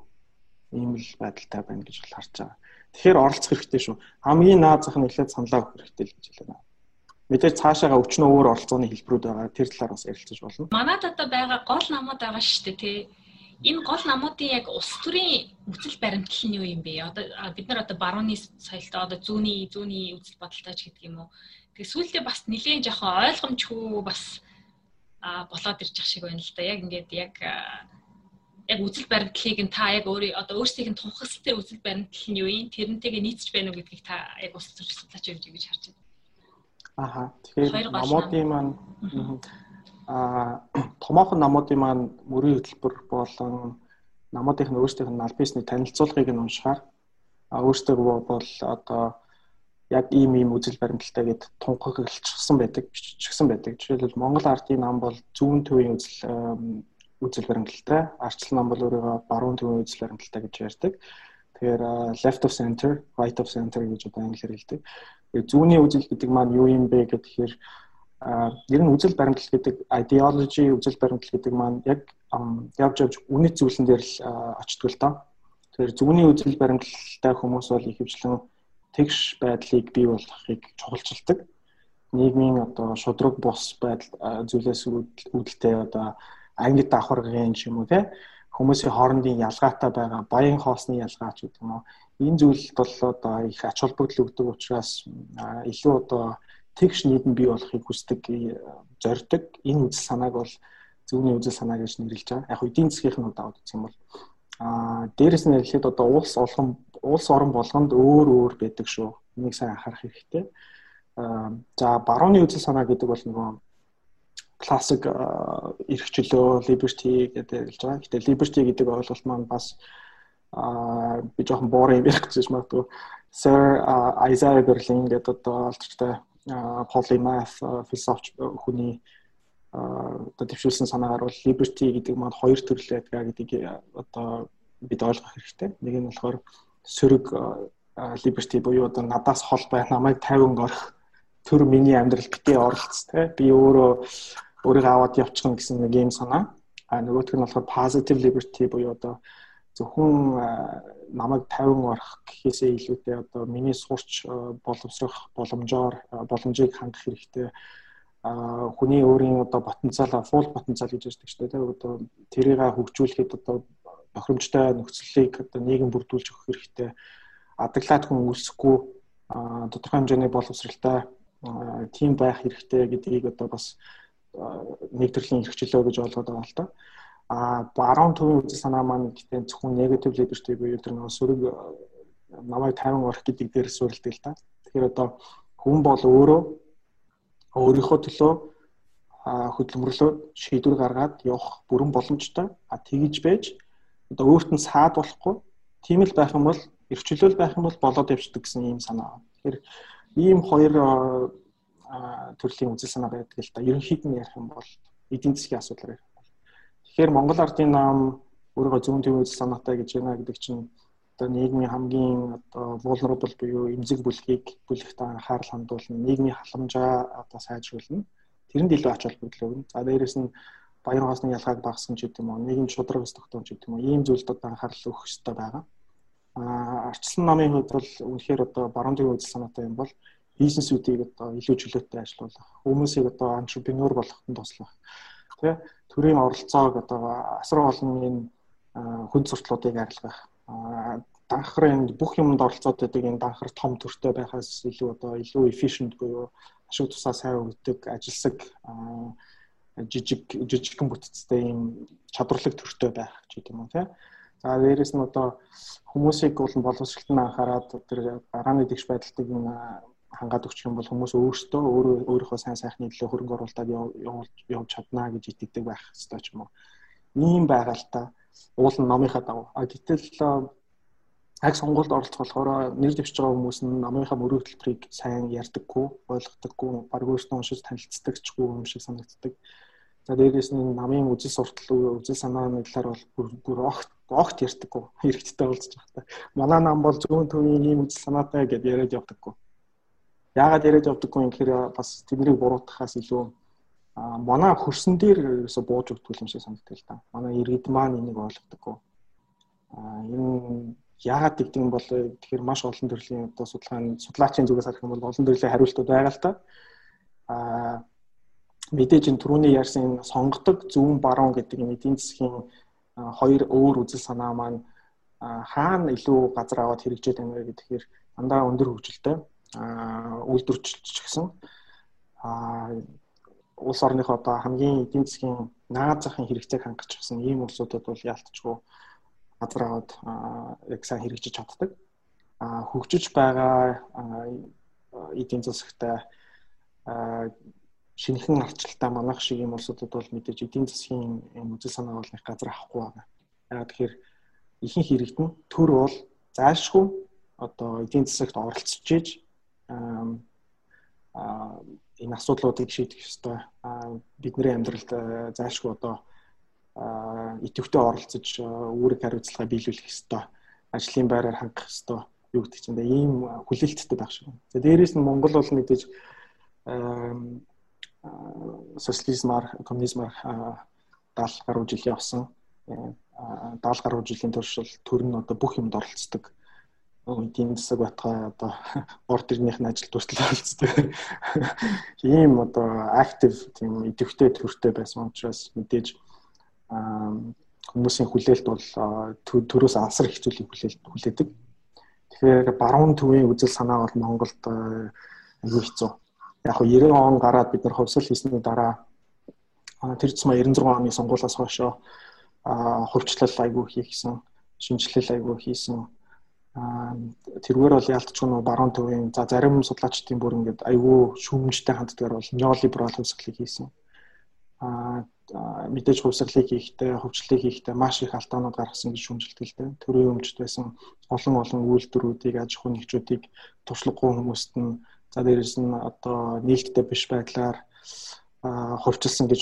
ийм л байдалтай байна гэж бол харж байгаа. Тэгэхээр оролцох хэрэгтэй шүү. Хамгийн наад зах нь эхлээд саналаа өгөх хэрэгтэй л гэж хэлээ. Мэдээж цаашаага өчнөө өөр оролцооны хэлбэрүүд байгаа. Тэр талаар бас ярилцаж болно. Манайд одоо байгаа гол намууд байгаа шүү дээ, тий. Энэ гол намуудын яг улс төрийн үцэл баримтлал нь юу юм бэ? Одоо бид нар одоо барууны соёлтой одоо зүүнний зүүнний үцэл бодолтой ч гэдэг юм уу. Тэгээ сүүлдээ бас нэлээд жоохон ойлгомжгүй бас болоод ирж ах шиг байна л да. Яг ингээд яг яг үзэл баримтлалыг нь та яг өөрийн одоо өөрсдийг нь тунхаглалтай үзэл баримтлал нь юу юм тэрнтэйгээ нийцж байна уу гэдгийг та яг ус зурж судлаач явж гэж харж байна. Аха. Тэгэхээр намуудын маань аа томоохон намуудын маань мөрийн хөтөлбөр болон намуудынх нь өөрсдийнх нь аль бисний танилцуулгыг нь уншихаар өөрсдөө бол одоо яг ийм ийм үзэл баримталтай гэд тунхаглалцсан байдаг бичсэн байдаг. Жишээлбэл Монгол ардын нам бол зүүн төвийн үзэл үзэл баримталтай, арчлал нам бол өөрийгөө баруун төвийн үзэл баримталтай гэж ярьдаг. Тэгэхээр left of center, right of center гэж одоо англиар хэлдэг. Зүүнний үзэл гэдэг маань юу юм бэ гэхээр ер нь үзэл баримтлал гэдэг ideology үзэл баримтлал гэдэг маань яг явж явж үнэт зүйлэн дээр л очтгоо л доо. Тэгэхээр зүүнний үзэл баримтлалтай хүмүүс бол ихэвчлэн тэгш байдлыг бий болгохыг чухалчилдаг. Нийгмийн одоо шудраг бус байдал зүйлээс үүдэлтэй одоо ангид давхаргын юм уу те хүмүүсийн хоорондын ялгаатай байгаа баян хоосны ялгаач гэдэг юм уу энэ зүйл бол одоо их ач холбогдол өгдөг учраас илүү одоо тэгш нийгэм бий болохыг хүсдэг зорддог энэ үзэл санааг бол зөвний үзэл санаа гэж нэрлэж байгаа. Яг эдийн засгийн удаа үзэх юм бол аа дээрэс нь хэлэхэд одоо улс олгон улс орон болгонд өөр өөр байдаг шүү. Энийг сайн анхаарах хэрэгтэй. За барууны үзэл санаа гэдэг бол нөгөө классик эрх чөлөө liberty гэдэг хэлж байгаа. Гэтэ liberty гэдэг ойлголт маань бас а би жоохон боорын юм ярих гэж магадгүй. Sir Isaiah Berlin гэдэг одоо алдартай polymath философч хүний одоо төвшүүлсэн санаагаар бол liberty гэдэг маань хоёр төрлөө байдаг гэдгийг одоо бид ойлгох хэрэгтэй. Нэг нь болохоор сөрөг liberty буюу одоо надаас хол бай намайг 50 орох төр миний амьдрал битээ оролц те би өөрөө өөрийгөө аваад явчихна гэсэн нэг юм санаа. А нөгөөх нь болохоор positive liberty буюу одоо зөвхөн намайг 50 орох гэхээсээ илүүтэй одоо миний сурч боловсрох боломжоор боломжийг хангах хэрэгтэй хүний өөрийн одоо потенциал full потенциал гэж ярьдаг шүү дээ. Одоо тэрийг хөгжүүлэхэд одоо тохиромжтой нөхцөлийг одоо нийгэм бүрдүүлж өгөх хэрэгтэй. Адаглаад хүн үлсэхгүй тодорхой хэмжээний боловсралтай тим байх хэрэгтэй гэдгийг одоо бас нэг төрлийн хэрэгчлөө гэж ойлгоод байгаа л та. А баруун төвийн үзэл санаа маань гэхдээ зөвхөн негатив лидершип буюу тэр нэг сөрөг намайг 50 орох гэдэг дээр суурилдаг л та. Тэгэхээр одоо хүн бол өөрөө өөрийнхөө төлөө хөдөлмөрлөөд шийдвэр гаргаад явах бүрэн боломжтой. А тэгж байж одоо өөрт нь саад болохгүй тийм л байх юм бол эрхчлөл байх юм бол болоод явждаг гэсэн ийм санаа. Тэгэхээр ийм хоёр төрлийн үзэл санаа байдаг л да. Ерөнхийд нь ярих юм бол эдийн засгийн асуудлаар ярих юм бол. Тэгэхээр Монгол ардын нам өөрийгөө зүүн төвийн үзэл санаатай гэж байна гэдэг чинь одоо нийгмийн хамгийн одоо vulnerable буюу эмзэг бүлгийг бүлэгт анхаарал хандуулна, нийгмийн халамжаа одоо сайжруулна. Тэрэнд илүү ач холбогдол өгнө. За дээрэс нь баяр хоосны ялгааг багасгах ч гэдэг юм уу, нийгэм шудраг тогтоомж гэдэг юм уу, ийм зүйлд одоо анхаарал өгөх хэрэгтэй байгаа. Аа арчилсан намын хувьд бол үнэхээр одоо баруун зүг үзэл санаатай юм бол бизнесүүдийг одоо илүү чөлөөтэй ажиллуулах, хүмүүсийг одоо антрепренер болгоход туслах. Тэ төрийн оролцоог одоо асар олон энэ хүнд суртлуудыг арилгах данхрын бүх юмд оролцоод байдаг энэ данхар том төртэй байхаас илүү одоо илүү efficient буюу ашиг тусаа сайн өгдөг ажилсаг жижиг жижигхэн бүтцтэй юм чадварлаг төртэй байх гэдэг юм уу тий. За дээрэс нь одоо хүмүүсийг бол боловсролтод анхаарад тэр гарааны дэгш байдалтыг хангаад өгчих юм бол хүмүүс өөрсдөө өөрөө өөрийнхөө сайн сайхны төлөө хөрөнгө оруулалтад явуулж чадна гэж итгэдэг байх хэрэгтэй ч юм уу. Ийм байгальтай уул нь номынхаа дагуу. А гэтэл аг сонгуульд оролцох болохоор нэр дэвшиж байгаа хүмүүс нь номынхаа мөрөв төлбөрийг сайн ярьдаггүй, ойлгодоггүй, баг өөрсдөө уншиж танилцдагчгүй юм шиг санагддаг. За дээрээс нь намын үзэл суртал үзэл санааны талаар бол бүр огт огт ярьдаггүй хэрэгтэй болж байгаа та. Манай нам бол зүүн төвийн ийм үзэл санаатай гэдээ яриад явдаггүй. Яагаад яриад явдаггүй юм гэхээр бас тэднийг буруутгахаас илүү манай хөрсөн дээр ерөөсө бууж өгдөг юм шиг санагддаг л да. Манай иргэд маань энийг ойлгодоггүй. А энэ яагаад гэдэг юм бол тэгэхээр маш олон төрлийн одоо судалгааны судлаачийн зүгээс харах юм бол олон төрлийн хариултууд байгаа л та. А мэдээж энэ түрүүний ярьсан сонгодог зүүн баруун гэдэг энэ эдийн засгийн хоёр өөр үзэл санаа маань хаана илүү газар аваад хэрэгжээд байна вэ гэхээр дандаа өндөр хөгжилтэй үйлдвэрчилж гисэн улс орныхоо одоо хамгийн эдийн засгийн наад захын хэрэгцээг хангаж гисэн ийм улсуудад бол яалтчгүй газар аваад яг сайн хэрэгжиж чаддаг. А хөгжиж байгаа эдийн засагтай шинэхэн арчилтаа манах шиг юм улсуудад бол мэдээж эдийн засгийн үзэл санаа болных газар авахгүй байна. Яг тэгэхээр ихэнх иргэдэн төр бол зайлшгүй одоо эдийн засагт оролцож иж энэ асуудлуудыг шийдэх ёстой. Бидний амьдралд зайлшгүй одоо идэвхтэй оролцож үүрэг хариуцлагаа биелүүлэх ёстой. Ажлын байраар хангах ёстой. Юу гэдэг чинь ийм хүлээлттэй байх шиг. За дээрээс нь Монгол бол мэдээж социализмаар, коммунизмаар 70 гаруй жил явсан. 70 гаруй жилийн туршил төр нь одоо бүх юмд оролцдог эдийн засаг батгай одоо орд ирнийх нь ажил дүрслэл болцдог. Ийм одоо актив тийм идэвхтэй төртэй байсан учраас мэдээж хүмүүсийн хүлээлт бол төрөөс ансар их зүйлийг хүлээлт хүлээдэг. Тэгэхээр баруун төвийн үзэл санаа бол Монголд аюу хэцүү. Яг нь 90 он гараад бид нар хувьсал хийсний дараа тэр зэма 96 оны сонгуулиас хойшоо хувьчлал аягүй хийсэн, шинжилэл аягүй хийсэн тэргээр бол яалтчгүй нөө баруун төвийн за зарим судлаачдын бүр ингээд айгүй шүүмжтэй ханддгаар бол неолиберал хувьсгалыг хийсэн. Аа мэдээж хувьсгалыг хийхдээ хөгжлөлийг хийхдээ маш их алдаанууд гаргасан гэж дээ. Төрийн өмчт байсан олон олон үйлдвэрүүдийг аж ахуйн нэгжүүдийг туршлагагүй хүмүүст нь за дээрэс нь одоо нээлттэй биш байдлаар хувьчилсан гэж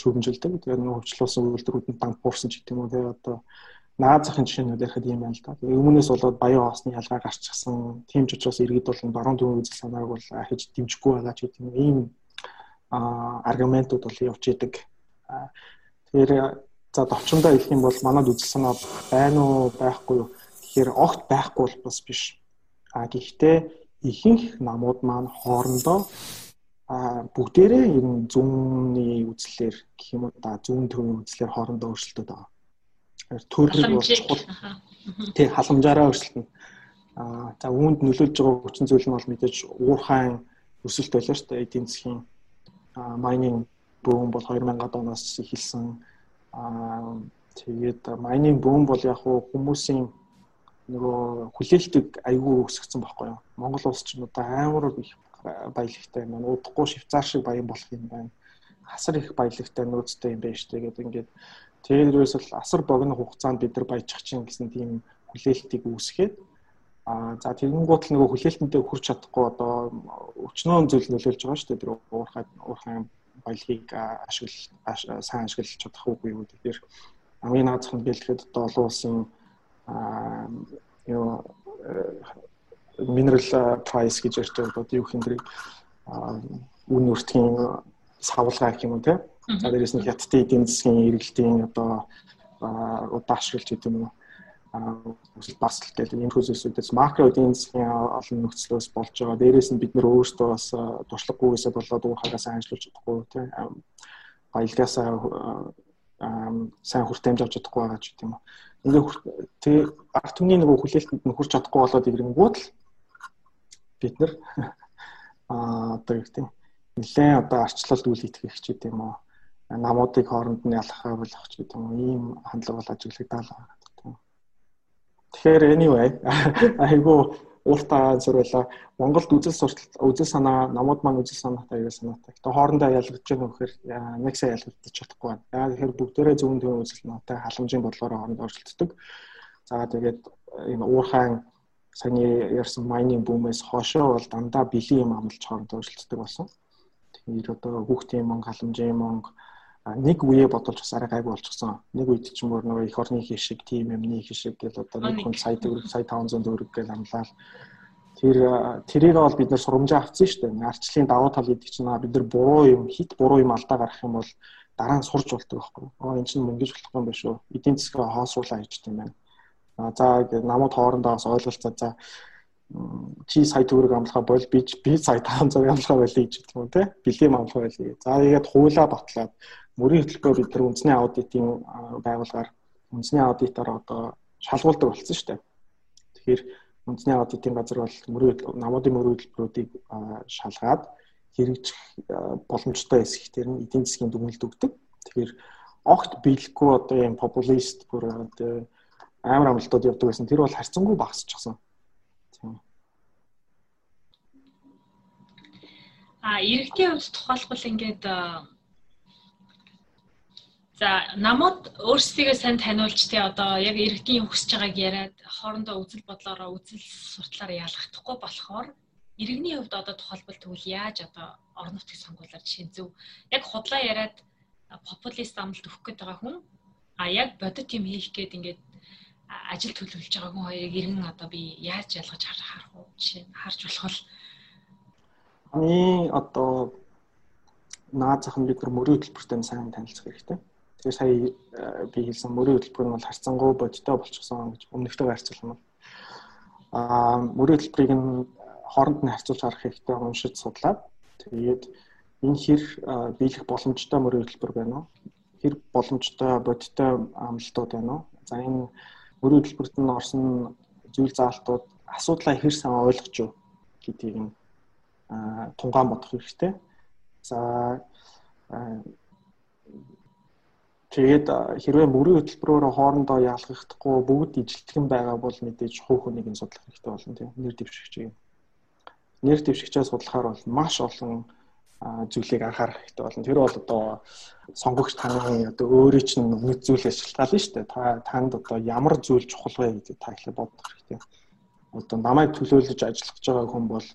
шүүмжилдэг. Тэгээд нөө хувьчлуулсан үйлдвэрүүд нь банк буурсан ч гэдэг юм уу тэгээд одоо наад захын жишээнүүд ярихад ийм байна л да. Тэгээ өмнөөс болоод баян хоосны ялгаа гарчихсан. Тийм ч учраас иргэд бол баруун төвийн үзэл санааг бол ахиж дэмжихгүй байгаа ч гэдэг ийм аргументууд бол явж идэг. Тэгэхээр за товчондоо хэлэх юм бол манад үзэл санаа байна уу байхгүй юу тэгэхээр огт байхгүй бол бас биш. А гэхдээ ихэнх намууд маань хоорондоо а бүгдээрээ энэ зүүнний үзлэлээр гэх юм уу да зүүн төвийн үзлэлээр хоорондоо өөрчлөлтөд байгаа төрөлд бол чухал тий халамжаараа өрсөлдөнө. Аа за үүнд нөлөөлж байгаа хүчин зүйл нь бол мэдээж уурхайн өсөлт байлаа шүү дээ. Эдийн засгийн майнинг бүүн бол 2000-ад оноос эхэлсэн. Аа тэгээд майнинг бүүн бол яг хүмүүсийн нөгөө хүлээлтийг айгүй өсгсөн байхгүй юу. Монгол улс ч одоо амар их баялагтай юм. Удахгүй швейцар шиг баян болох юм байна. Хасар их баялагтай нөөцтэй юм байна шүү дээ. Гэдэг ингээд Тэрээс бол асар богино хугацаанд бид нар баяжчих чинь гэсэн тийм хүлээлтийг үүсгээд а за тэгэнгუут л нөгөө хүлээлтэндээ хүрч чадахгүй одоо өчнөө зүйл нөлөөлж байгаа шүү дээ тэр уурхай уурхайн баялагийг ашигла сайн ашиглаж чадах уугүй юу тэгэхээр хамгийн наад зах нь бэлтгэхэд одоо олон улсын юу mineral price гэж ярьж байгаа одоо юу хэмдрийг үн өртгийн савлгаа гэх юм уу те. За дээрээс нь хятадын эдийн засгийн эргэлтийн одоо удаашралч гэдэг юм уу үсэл бас л гэдэг энэ зүйлсүүдээс макро эдийн засгийн олон нөхцлөөс болж байгаа. Дээрээс нь бид нөр өөрсдөө бас туршлагагүйгээсээ болоод уурхаагаас ажиллаж чадахгүй тийм баялгаасаа сайн хүртээмж авч чадахгүй байгаа ч гэдэг юм. Ингээ тэг арт түмний нөгөө хүлээлтэнд нь хүрч чадахгүй болоод ирэнгүүт л бид нар аа одоо юу гэдэг нэлээд одоо арчлалд үйл итгэх ч гэдэг юм уу намуудыг хооронд нь ялахаа болох ч гэдэг юм ийм хандлага бол ажиглагдал байгаа. Тэгэхээр anyway айгу ууртаа зөвлөө Монголд үзэл суртал үзэл санаа намууд маань үзэл санаатай аяга санаатай. Тэгээ хоорондоо ялгаж байгаа нөхөр нэг сая ялгагдчих чадахгүй байна. Яагаад тэгэхээр бүгдээрээ зөвөн зөвөн үзэл санаатай халамжийн бодлогоор хоорондоо оршилддог. За тэгээд энэ уурхайн саний ярьсан майнинг бүүмээс хоошоо бол дандаа бэлэн юм амлж хоорондоо өршөлтдөг болсон. Тэгэхээр одоо хүүхдийн мөнгө, халамжийн мөнгө нэг үе бодолж бас арай гайгүй болчихсон. Нэг үед ч мөр нөгөө эх орны хишиг, тим юмны хишиг гэл одоо нэг хүн сая төгрөг, сая 500 төгрөг гэл амлаад тэр тэрийг бол бид нэр сурамжаа авцсан шүү дээ. Арчлалын давуу тал гэдэг чинь бид нар буруу юм, хит буруу юм алдаа гарах юм бол дараа нь сурч болдог байхгүй. Оо эн чинь мөнгөж болохгүй юм байна шүү. Эдийн засгаа хаосруулаа хийж тийм байна. А за намууд хоорондоо бас ойлголцоо за чи сая төгрөг амлахаа бол би би сая 500 амлахаа байлаа гэж хэлдэг юм те. Бэлэм амлахаа байлаа. За тэгээд хуулаа батлаад мөрийн хөтөлбөр бид нар үндэсний аудитын байгууллагаар үндэсний аудитоор одоо шалгуулдаг болсон шүү дээ. Тэгэхээр үндэсний аудитын газар бол мөрийн намуудын мөрийн хөтөлбөрүүдийг шалгаад хэрэгжих боломжтой эсэх тэр нь эдийн засгийн дүгнэлт өгдөг. Тэгэхээр огт биелэхгүй одоо юм популист бүр одоо амар амлалтууд явдаг байсан. Тэр бол харьцангуй багасчихсан. Тийм. А иргэдийн хувьд тухайлбал ингээд За намууд өөрсдийгөө сайн таниулж тий одоо яг иргэдийн хүсэж байгааг яриад хоорондоо үзэл бодлороо үзэл судлаараа ялгахдаггүй болохоор иргэний хувьд одоо тухайлбал тэгвэл яаж одоо орон нутгийг сонгуулаар жишээ зөв? Яг худлаа яриад популист амлалт өгөх гээд байгаа хүн а яг бодит юм хийх гээд ингээд ажил төлөвлөж байгаа хүн хоёрыг иргэн одоо би яаж ялгаж харах уу жишээ харж болох бол Аны одоо наад зах нь бид нар мөрийн хөтөлбөртэй сайн танилцах хэрэгтэй. Тэгээ сая э, би хэлсэн мөрийн хөтөлбөр нь бол харьцангуй бодиттой болчихсон гэж өмнөхтэйгээр харьцуулмал. Аа мөрийн хөтөлбөрийг нь хооронд нь харьцуулж харах хэрэгтэй уншиж судлаад тэгээд энэ хэр э, биелэх боломжтой мөрийн хөтөлбөр байна уу? Хэр боломжтой бодиттой амлалтууд байна уу? За энэ мөрийн хөтөлбөрт нь орсон зүйл заалтууд асуудлаа хэр сайн ойлгож юу гэдгийг нь тунгаан бодох хэрэгтэй. За Тэгээд хэрвээ мөрийн хөтөлбөрөөр хоорондоо яалгахдахгүй бүгд ижилтгэн байгаа бол мэдээж хувь хүнийг нь судлах хэрэгтэй болно тийм нэр дэвшигчийг. Нэр дэвшигчээ судлахаар бол маш олон зүйлийг анхаарах хэрэгтэй болно. Тэр бол одоо сонгогч таны одоо өөрөө чинь нэг зүйл ашиглалтаа шүү дээ. Та танд одоо ямар зүйл чухал вэ гэдэг та ихлэ бодох хэрэгтэй. Одоо намайг төлөөлөж ажиллах гэж байгаа хүн бол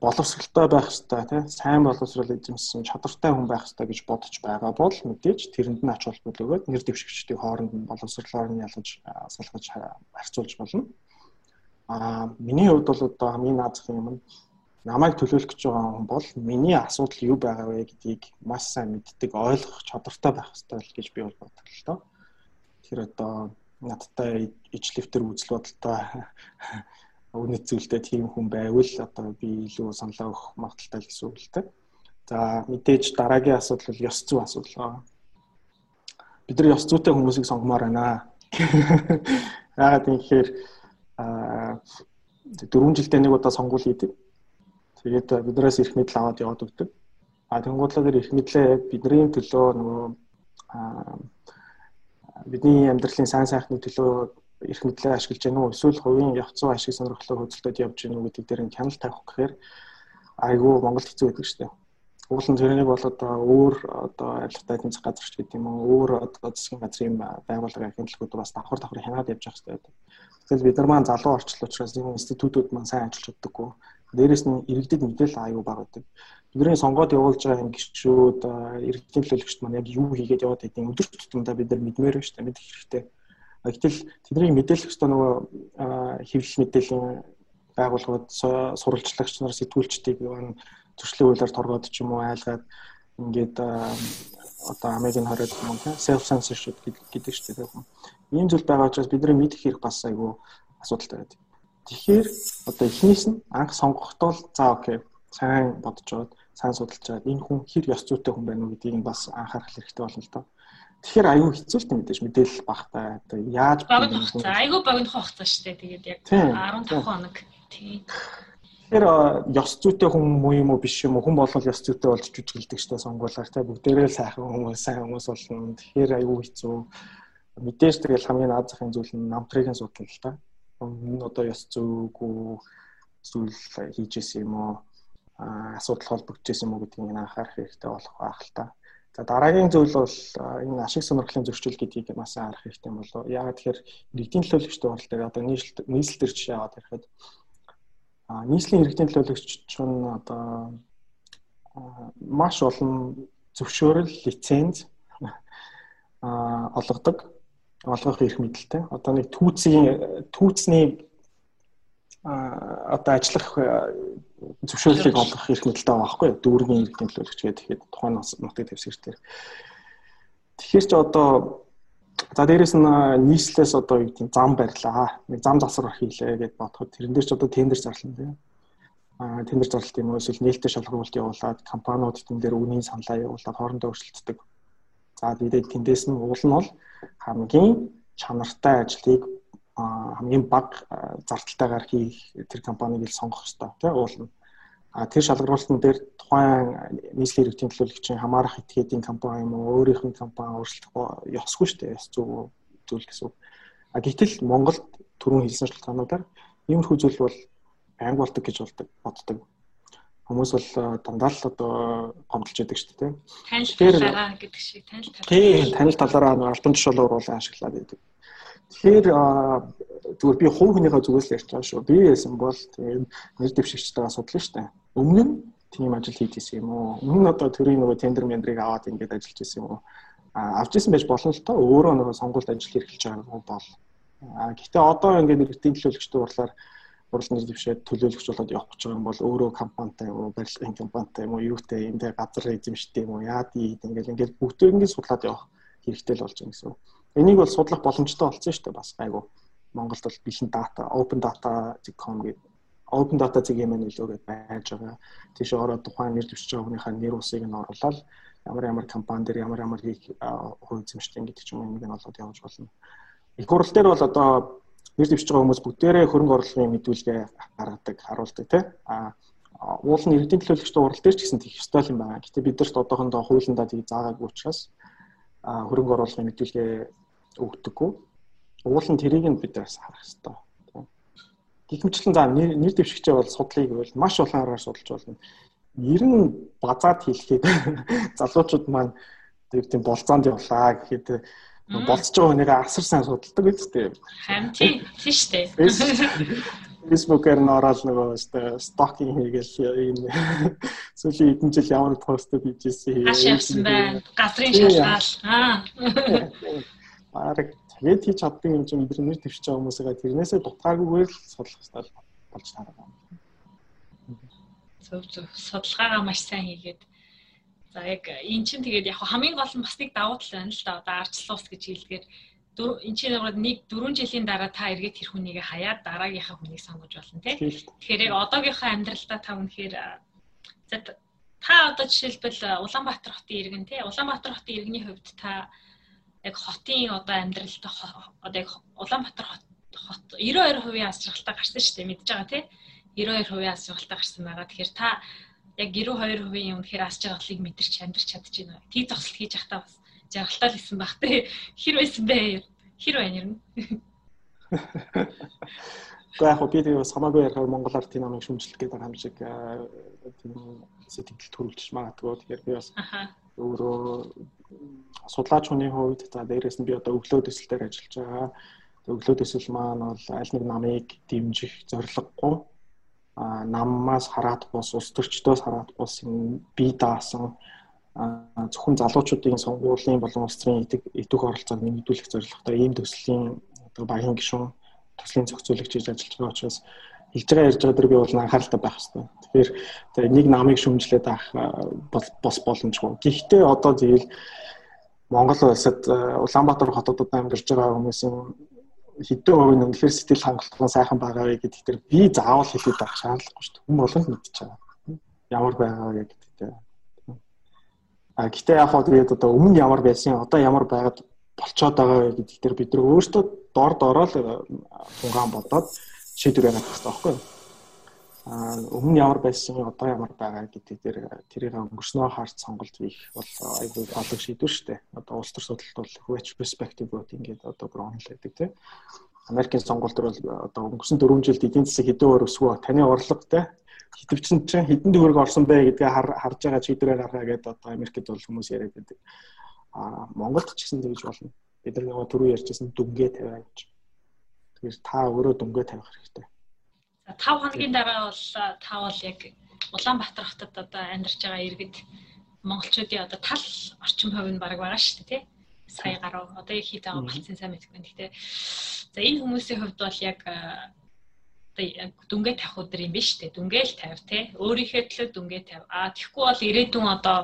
боловсралтай байх хэрэгтэй тий сайн боловсрал эзэмсэн чадвартай хүн байх хэрэгтэй гэж бодож байгаа бол мэдээж тэрэнд нь ач холбогдол өгөөд нэр дэвшигчдийн хооронд нь боловсралаар нь ялгаж салгаж харьцуулж болно. Аа миний хувьд бол одоо хамгийн наазах юм нь намайг төлөөлөх гэж байгаа хүн бол миний асуудал юу байгаа вэ гэдгийг маш сайн мэддэг ойлгох чадвартай байх хэрэгтэй гэж би бол боддог л доо. Тэр одоо надтай ижлэвтер үзэл бодолтой үнэт зүйлтэй тийм хүн байвал одоо би илүү саналаа өгөх магадaltaй гэсэн үг л дээ. За мэдээж дараагийн асуудал бол ёс зүй асуудал. Бид нар ёс зүйтэй хүмүүсийг сонгомоор байна. Яагаад юм гэхээр а 4 жилдээ нэг удаа сонгуул хийдэг. Тэгээд биднээс эрх мэдэл аваад яваад өгдөг. А тэнгуудлаар эрх мэдлээ бидний төлөө нөгөө бидний амьдралын сайн сайхны төлөө эрх мэдлээ ашиглаж гэнэ үү эсвэл хувийн явц зүй ашиг сонирхлоо хөдөлтөд явж гэнэ үү гэдэг дээр нь хяналт тавих гэхээр айгүй Монголд хэцүү байдаг шүү дээ. Уулын тэрнийг бол одоо өөр одоо арилгатай тэмцэх газар ч гэдэг юм уу өөр одоо засгийн газрын байгууллага хяналтгууд бас давхар давхар хянаад явж байгаа хэрэгтэй. Тэгэл бид нар маань залуу орчил учраас энэ институтууд маань сайн ажиллаж чаддаггүй. Дээрээс нь иргэдэд мэдээлэл аюу бага байдаг. Бидний сонгоод явуулж байгаа юм гişүүд иргэдийн төлөөлөгчд маань яг юу хийгээд яваад байдгийг өдөр тутамдаа бид нар мэдмээр байна шүү дээ. Мэдэх хэрэгтэй Гэтэл тэдний мэдээлэх ёстой нөгөө хэвлэл мэдээллийн байгууллагууд сурвалжлагч нар сэтгүүлчдийг зөрчлийн хуулиар торгоод ч юм уу айлгаад ингээд одоо American хороод юм те self censorship гэдэг шүү дээ. Ийм зүйл байгаа учраас бидний мэдэх хэрэг бас айгүй асуудалтай байдаг. Тэгэхээр одоо эхнээс нь анх сонгохдоо за окей сайн бодож аваад сайн судалж аваад энэ хүн хэр ёс зүйтэй хүн байна уу гэдгийг нь бас анхаарах хэрэгтэй болно л доо. Тэгэхээр аюу хэцүү л мэдээж мэдээлэл багтай. Одоо яаж богино хугацаа аюу богино хугацаа шүү дээ. Тэгээд яг 15 хоног тийм Тэгэхээр ёс зүйтэй хүн муу юм уу биш юм уу хүн болвол ёс зүйтэй болж жүжиглдэг штэ сонгуулаар те бүгдээрээ сайхан хүмүүс сайн хүмүүс болно. Тэгэхээр аюу хэцүү. Мэдээж тэгэл хамгийн наад захын зүйл нь намтрыг нь судлал л та. Энэ одоо ёс зүйгүй зүйл хийжсэн юм уу? асуудал холбогдчихсэн юм уу гэдгийг анхаарах хэрэгтэй болох байх л та. За дараагийн зүйл бол энэ ашиг сонирхлын зөрчил гэдгийг бас анхаарах хэрэгтэй болов. Яагаад тэгэхээр нэгдийн төлөвлөгчтэй бодлоо одоо нийслэл төр жишээ аваад ирэхэд А нийслэлийн иргэдийн төлөөлөгч нь одоо маш олон зөвшөөрөл, лиценз а олгодог олгох эрх мэдэлтэй. Одоо нэг түүцийн түүцний одоо ажиллах зөвшөөрлийг олгох эрх мэдэлтэй байгаа байхгүй? Дүүргийн иргэдийн төлөөлөгч гэдэг ихэд тухайн нутгийн дэвсгэртэр. Тэгэхээр ч одоо За дээрэс нь нийслэлээс одоо юу гэдэг зам барьлаа. Нэг зам засвар хийлээ гэд бодоход тэрэн дээр ч одоо тендер зарлана тийм. Аа тендер зарлалт юм уу эсвэл нээлттэй шалгуулалт явуулаад компаниуд тэн дээр үнийн саналаа явуулаад хоорондоо өршөлтдөг. За тэгээд тэндээс нь уул нь бол хамгийн чанартай ажлыг хамгийн бага зардалтайгаар хийх тэр компаниг л сонгох хэрэгтэй тийм уул нь. А тэр шалгаруулалтын дээр тухайн нийслэлийн иргэдийн төлөөлөгчийн хамаарах этгээдийн компани юм уу өөрийнх нь компани өөрчлөх ёсгүй шүү дээ. Ёс зүй зүйл гэсэн. А гэтэл Монголд түрүүн хэлсэн шалтгаануудаар иймэрхүү зүйл бол байнг болдог гэж болдог боддог. Хүмүүс бол дандаа л одоо гомдолж яадаг шүү дээ. Танил талаараа гэдэг шиг танил талаараа. Тийм, танил талаараа альбан тушаал уруулан ашиглаад байдаг. Тэгэхээр зүгээр би хувь хүнийхээ зүгээс л ярьж байгаа шүү. Би яасан бол тийм нэр дэвшигчтэйгээ судлаа шүү дээ. Өмнө нь тийм ажил хийжсэн юм уу? Өмнө нь одоо төрийн нөгөө тендер мендрийг аваад ингээд ажиллаж исэн юм уу? А авч исэн байж болно л тоо өөрөө нөгөө сонгуульд ажил хэрэглэж байгаа юм бол. А гэхдээ одоо ингээд нэртийн төлөөлөгчтэй урлаар урлал нэр дэвшээд төлөөлөгч болоод явах гэж байгаа юм бол өөрөө компанитай юм уу, барилгын компанитай юм уу, юутай юм те газар эзэмштэй юм уу, яад ийд ингээд ингээд бүгдөө ингээд судлаад явах хэрэгтэй л болж байгаа гэсэн. Энийг бол судлах боломжтой болсон шүү дээ бас гайгүй. Монголд бол бэлэн дата, open data.com гэдэг open data зэг юм нөлөөгөө байж байгаа. Тийш ороод тухайн нэр дэвшиж байгаа хүнийхээ нэр усыг нь оруулаад ямар ямар компани дээр ямар ямар хийх хувь эзэмштэй гэдэг ч юм уу нэг нь олоод явж болно. Их хурал дээр бол одоо нэр дэвшиж байгаа хүмүүс бүгдээрээ хөрөнгө оруулалтын мэдүүлгээ гаргадаг, харуулдаг тий. А уул нь иргэдийн төлөөлөгчтэй урал дээр ч гэсэн тийх ёстой юм байна. Гэтэ бид нарт одоохондоо хуулиндаа тийг заагаагүй учраас хөрөнгө оруулалтын мэдүүлгээ өгдөггүй. Уул нь тэрийг нь бид бас харах хэрэгтэй Гэвчлэн за нэр дэвшигчээ бол судлыг бол маш олон аргаар судалж болно. Ер нь базаад хэлэхэд залуучууд маань тэр тийм болцоонд явлаа гэхэд болцож байгаа хүнийг асар сайн судалдаг үстэй. Харин тийм шүү дээ. Facebook-аар н ороод нөгөө стокинг хийгээл ийм сүүлийн хэдэн жил ямар постууд хийжсэн. Хаш явсан байна. Газрын шалгаал. Аа. Бараг Тэгээд хийж чаддаг юм чинь бидний дэвшиж байгаа хүмүүсээ тэрнээсээ дутгаагүйгээр л судлах хэрэгтэй болж таараа байна. Зөв зөв судалгаагаа маш сайн хийгээд за яг эн чинь тэгээд яг хамгийн гол нь бас нэг давуу тал байна л да. Одоо арчлал ус гэж хэлдгээр эн чинь нэг 4 жилийн дараа та эргээд тэр хүнийг хаяад дараагийнхаа хүнийг сонгож болно тий. Тэгэхээр яг одоогийнхаа амьдралдаа та үнэхээр та одоо жишээлбэл Улаанбаатар хотын иргэн тий. Улаанбаатар хотын иргэний хувьд та яг хотын одоо амьдралд одоо яг Улаанбаатар хот хот 92% аз жаргалтай гарсан шүү дээ мэдж байгаа тий 92% аз жаргалтай гарсан байгаа. Тэгэхээр та яг 92% юм тэгэхээр аз жаргалыг мэдэрч амьдрч чадчихна. Тий зогсолт хийж явахдаа бас жаргалтай л исэн баг тий. Хэр байсан бэ? Хэр байна юм? Гэхдээ яг би тэгээ самаагүй ярихаар Монгол ардын намыг шүмжлэх гэдэг юм шиг тийм сэтгэл төрүүлж магадгүй. Тэгэхээр би бас өөрөө судлаач хүний хувьд за дээрээс нь би одоо өглөө төсөл дээр ажиллаж байгаа. Өглөө төсөл маань бол аль нэг намыг дэмжих зорилгогүй а наммаас хараад бус улс төрчдөөс хараад бус юм бие даасан зөвхөн залуучуудын сонгуулийн болон улс төрийн идэг оролцоог нэмэгдүүлэх зорилготой ийм төслийн багийн гишүүн төслийн зохицуулагч хийж ажиллаж байгаа учраас хэлж байгаа ярьж байгаа дэр би бол анхааралтай байх хэрэгтэй. Тэгэхээр нэг намыг шүмжлээд авах бос боломжгүй. Гэхдээ одоо зээл Монгол улсад Улаанбаатар хотодод амьдарч байгаа хүмүүсийн хэдэн хувийн үнэхээр сэтгэл хангалуун сайхан байгаа вэ гэдэг дээр би заавал хэлээд байх шаардлагагүй шүү дээ. Хүн болгонд мэдчихэж байгаа. Ямар байгаа гэдэг дээр. А гэтээ яг хоо тэгээд одоо өмнө ямар байсан, одоо ямар байгаад болцоод байгаа вэ гэдэг дээр бид нар өөрсдөө дор дороо л тунгаан бодоод шийдвэр гаргах хэрэгтэй байхгүй юу? А өмнө ямар байсан одоо ямар байгаа гэдэг дээр тэрийг өнгөрснөө харж сонголт хийх бол айгүй алга шийдвэр шүү дээ. Одоо улс төр судалт бол which perspective vote ингээд одоо гронл гэдэг тийм. Америкийн сонгуульд бол одоо өнгөрсөн 4 жилд эдийн засаг хэдэн өөр өсвөө таны орлого тийм хитвчин чинь хэдэн төгрөг орсон бэ гэдгээ харж байгаа шийдвэрээ гаргаа гэдэг одоо Америкт бол хүмүүс яриад байдаг. А Монголд ч гэсэн тэгж болно. Бид нар нөгөө түрүү ярьжсэн дүнгээ тавиа гэж. Тэгэхээр та өөрөө дүнгээ тавих хэрэгтэй. 5 хоногийн дараа бол та бол яг Улаанбаатар хотод одоо амьдарч байгаа иргэд монголчуудын одоо тал орчим хувь нь баг байгаа шүү дээ тий. Сая гаруй одоо их хит байгаа болцсон сайн мэдгүй. Гэхдээ за энэ хүмүүсийн хувьд бол яг яг дүнгээ тавих өдөр юм биш үү? Дүнгээл тавь тий. Өөрийнхөө төлөө дүнгээ тавь. Аа тэгэхгүй бол ирээдүйн одоо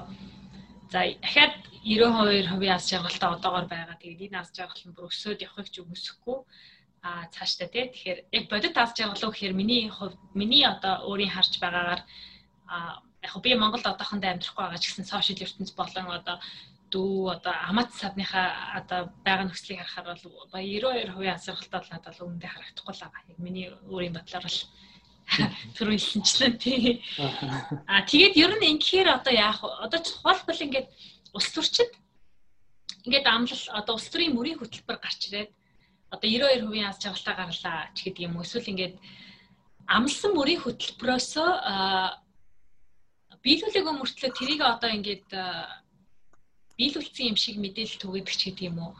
за дахиад 92% аз жаргалтай одоогор байгаа. Тэгээд энэ аз жаргал нь бүр өсөөд явахыг ч үгүйсэхгүй а цаашдаа тий. Тэгэхээр яг бодит аз жаргал гэхээр миний хувьд миний одоо өөрийн харж байгаагаар а яг би Монголд одоохондоо амьдрахгүй байгаа ч гэсэн сошиал ертөнц болон одоо дүү одоо амат садныхаа одоо байгаа нөхцөлийг харахаар бол 92% аз жаргалтай бол надад л өмнөдөө харагдахгүй л байгаа. Яг миний өөрийн бодлоор бол түрүү хэлсэнчлэн тий. А тэгээд ер нь ингэхээр одоо яах вэ? Одоо чухалбал ингээд улс төрчид ингээд амлал одоо улс төрийн мөрийн хөтөлбөр гарч ирээд одоо 92% аз жаргалтай гарлаа ч гэдэг юм уу эсвэл ингээд амлсан мөрийн хөтөлбөрөөсөө биелүүлээгүй мөртлөө тэрийг одоо ингээд биелүүлсэн юм шиг мэдээлэл түгээдэг ч гэдэг юм уу?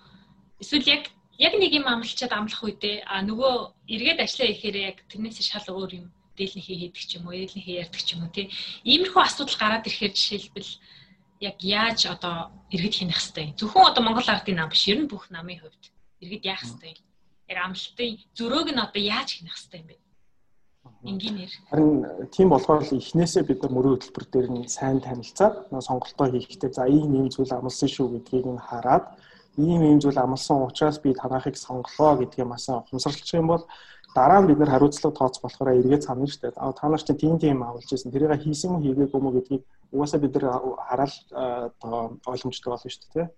Эсвэл яг яг нэг юм амлчаад амлах үедээ а нөгөө эргээд ажиллаа ихээр яг тэрнээс шал өөр юм дээлнийхээ хийдэг ч юм уу ээлнийхээ ярьдаг ч юм уу тий? Иймэрхүү асуудал гараад ирэхээр жишээлбэл яг яаж одоо иргэд хийнэх хэвтэй зөвхөн одоо Монгол ардын нам биш ер нь бүх намын хувьд иргэд яах хэвтэй яг амлалтын зөрөөг нь одоо яаж хийнэх хэвтэй юм бэ? Энгийнээр. Харин тийм болохоор эхнээсээ бид нар мөрөө хөтөлбөр дээр нь сайн танилцаад сонголтоо хийхдээ за ийм ийм зүйл амлсан шүү гэдгийг нь хараад ийм ийм зүйл амлсан учраас би танахыг сонголоо гэдгийг маш ухамсарлах юм бол дараа нь бид нар хариуцлага тооцох болохоор эргээд санана шүү дээ. А та нар чинь тийм тийм амлаж ирсэн. Тэрийг хийсэн юм хийгээгүй мө гэдгийг угаасаа бид нар хараад ойлгомжтой болно шүү дээ.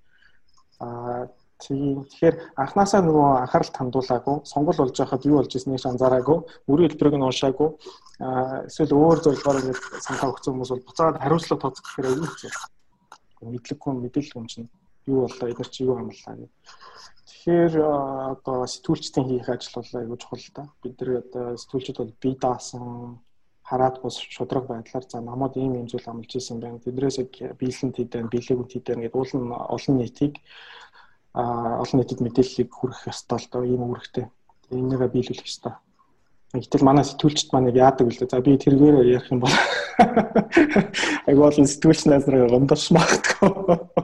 А Тийм. Тэгэхээр анханасаа нөгөө анхаарал хандуулаагүй, сонгол болж байхад юу болж ирснийг анзаараагүй, мөрийн хэлбэрийг нь уншаагүй, аа эсвэл өөр зорилгоор ингэ санаа өгсөн хүмүүс бол буцаад хариуцлага тооцох гэхээр аюул хэцүү. Мэдлэггүй мэдээлэл юм чинь юу болоо эдгээр чи юу амлаа гэх. Тэгэхээр одоо сэтгүүлчдийн хийх ажил бол аюул чухал та. Бид нар одоо сэтгүүлчд бол бие даасан хараад бус шудраг байдлаар за намайг ийм юм зүйл амлаж исэн байна. Тэдрээс яг биелэнт хийдэн, биелэгүнт хийдэн гэдэг уулын олон нийтийг олон нийтэд мэдээллийг хүргэх ёстой л доо ийм үүрэгтэй. Энийгээ биелүүлэх ёстой. Гэтэл манай сэтгүүлчд маань яадаг вэ? За би тэргээр ярих юм бол айгуу олон сэтгүүлч найзраа гомдош магтгүй.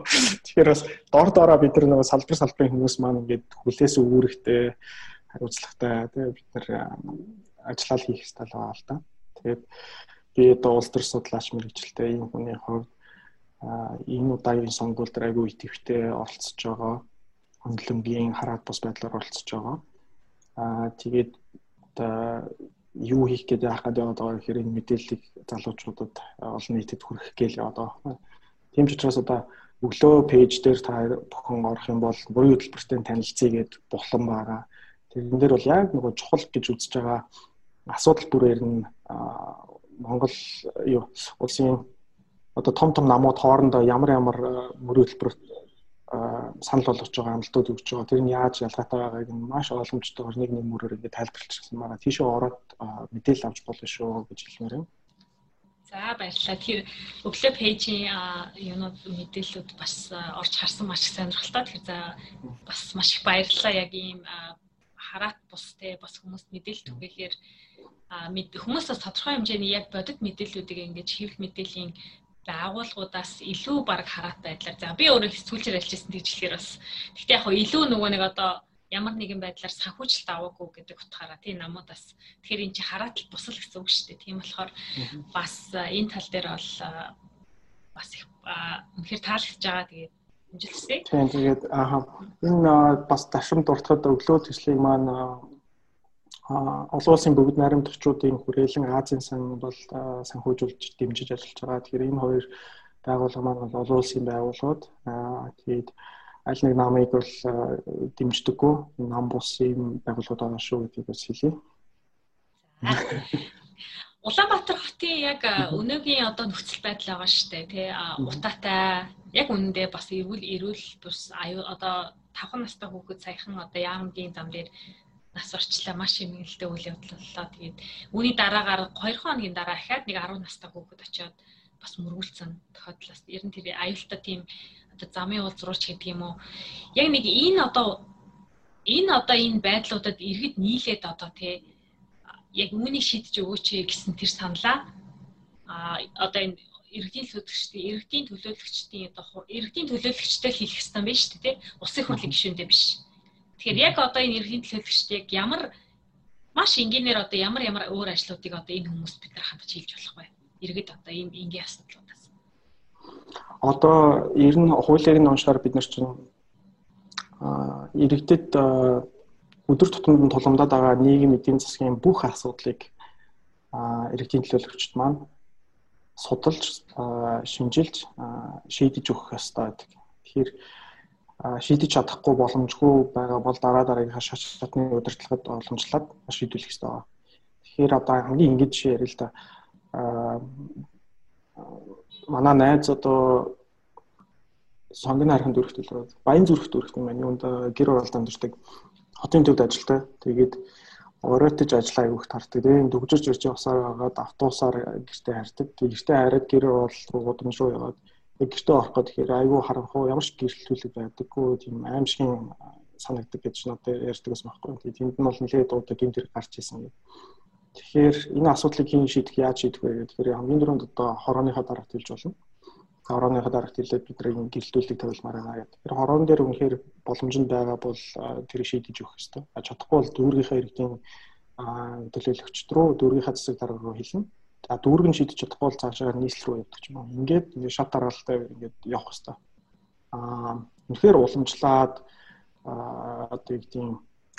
Тэгэхээр бас дор доороо бид нөгөө салбар салбарын хүмүүс маань ингээд хүлээс үүрэгтэй хариуцлагатай тэгээ бид нар ажиллал хийх ёстой л байгаа л да. Тэгээд би одоо улс төр судлаач мэрэгчлээ ийм хүний хувьд энэ удаагийн сонгуульд айгүй итэвхтэй оролцож байгаа хөндлөнгийн хараад бус байдлаар оролцож байгаа. Аа тэгээд одоо юу хийх гэдэг яах гэдэг байгаа гэхээр энэ мэдээллийг залуучуудад олон нийтэд хүргэх гээл яваад байгаа. Тийм ч учраас одоо өглөө пэйж дээр та бүхэн орох юм бол буян хөтөлбөртэй танилцъя гэд бухлан байгаа. Тэрэн дээр бол яг нөгөө чухал гэж үзэж байгаа асуудал бүрээр нь Монгол юу улсын одоо том том намууд хоорондоо ямар ямар мөрийн хөтөлбөр санал болгож байгаа амлалтууд өгч байгаа. Тэр нь яаж ялгаатай байгааг нь маш ойлгомжтойгоор нэг нэг мөрөөр ингээд тайлбарлчихсан байгаа. Тийшээ ороод мэдээлэл авч болно шүү гэж хэлмээр юм. За баярлалаа. Тэр өглөө пэйжийн юунууд мэдээллүүд бас орж харсан маш сонирхолтой. Тэгэхээр за бас маш их баярлалаа. Яг ийм хараат бус те бас хүмүүст мэдээлэл түгээхээр хүмүүс бас тодорхой хэмжээний яг бодит мэдээллүүдийг ингэж хэвлэл мэдээллийн агуулгуудаас илүү баг хараат байдлаар за би өөрөө сүүлчээр альчсан гэж хэлэхээр бас гэхдээ яг илүү нөгөө нэг одоо ямар нэгэн байдлаар санхүүжилт аваагүй гэдэг утгаараа тийм намуудаас тэгэхээр эн чинь хараад л бусал гэсэн үг шүү дээ. Тийм болохоор бас энэ тал дээр бол бас их үнэхээр таалагдж байгаа тэгээд амжилттай. Тийм тэгээд аа энэ бас дашим дуртахад өглөө төслийг маань олон улсын бүгд найрамдагчдын хүрээлэн Азийн сан бол санхүүжүүлж дэмжиж ажиллаж байгаа. Тэгэхээр энэ хоёр байгууллага маань бол олон улсын байгууллагууд. Аа тэгээд аль нэг намыг бол дэмждэггүй. Нам бус юм байгууллагууд байгаа шүү гэдгийг бас хэлье. Улаанбаатар хотын яг өнөөгийн одоо нөхцөл байдал байгаа шүү дээ тий утаатай яг үнэндээ бас эрүүл эрүүл бус одоо 5 настай хүүхэд саяхан одоо яамгийн зам дээр нас орчлаа маш эмгэлтэй үйл явдал боллоо. Тэгээд үүний дараагаар 2 хоногийн дараа ахаад нэг 10 настай хүүхэд очиод бас мөргүүлсэн тохиолдлоос ер нь тэр аюултай тийм одоо замын уул зурууч гэдэг юм уу яг нэг энэ одоо энэ одоо энэ байдлуудад иргэд нийлээд одоо тий яг үүнийг шийдэж өгөөч гэсэн тэр саналаа. А одоо энэ иргэдийн төлөөлөгчдийн иргэдийн төлөөлөгчдийн одоо иргэдийн төлөөлөгчтэй хийх юм байна шүү дээ тий усын хурлын гишүүндээ биш тэгэхээр яг одоо энэ иргэдийн төлөөлөгчдийг ямар маш энгийнээр одоо ямар ямар өөр ажлуудыг одоо энэ хүмүүс бид нар хандж хийж болох вэ иргэд одоо ийм энгийн асуудлуудаас одоо ер нь хуулийг нь уншихаар бид нар чинь а иргэдэд өдөр тутамд тулгамдаад байгаа нийгэм эдийн засгийн бүх асуудлыг иргэдийн төлөөлөгчд маань судалж шинжилж шийдэж өгөх ёстой. Тэгэхээр шийдэж чадахгүй боломжгүй байгаа бол дараа дараагийнхаа шат шатны удирдлагад боломжлоод шийдвэрлэх ёстой байна. Тэгэхээр одоо хамгийн ингэж жишээ ярил л да. манай найз одоо сонгоны дүрхт л баян зүрх дүрхт юм байна. Юунд гэр оролт амьдэрдэг хотын төвд ажилтай. Тэгээд оройтож ажиллаа айгүйх тартдаг. Тэгээд дүгжирч ирж явсаар байгаад автобусаар гэртээ хардаг. Гэртээ хараад гэр орол руу гудамж руу яваад гэртээ орох гээд тэгэхээр айгүй харанхуу ямар ч гэрэлтүүлэг байдаггүй тийм аимшигын санагдаг гэж надад ярьдаг гэсэн байхгүй. Тэгээд тэнд нь бол нэлээд удаа гэмтэр гарч исэн гэдэг. Тэгэхээр энэ асуудлыг хэн шийдэх яаж шийдэх вэ. Тэгэхээр хамгийн дөрөнд одоо хорооныхаа дараагт хэлж болно хорооныхоо дарагт хэлээд бид нэг гэрэлтүүлэг тавилмаар байгаа гэдэг. Тэр хороон дээр үнэхээр боломжнд байгаа бол тэр шийдэж өгөх ёстой. А чадахгүй бол дүүргийнхаа иргэдийн төлөөлөгчд рүү дүүргийнхаа засаг дарга руу хэлнэ. За дүүрэг нь шийдэж чадахгүй бол цаашаа нийслэл рүү явдаг юм. Ингээд ингээд шат даргаалтай ингээд явах ёстой. Аа үнэхээр уламжлаад одоо юу гэдэг юм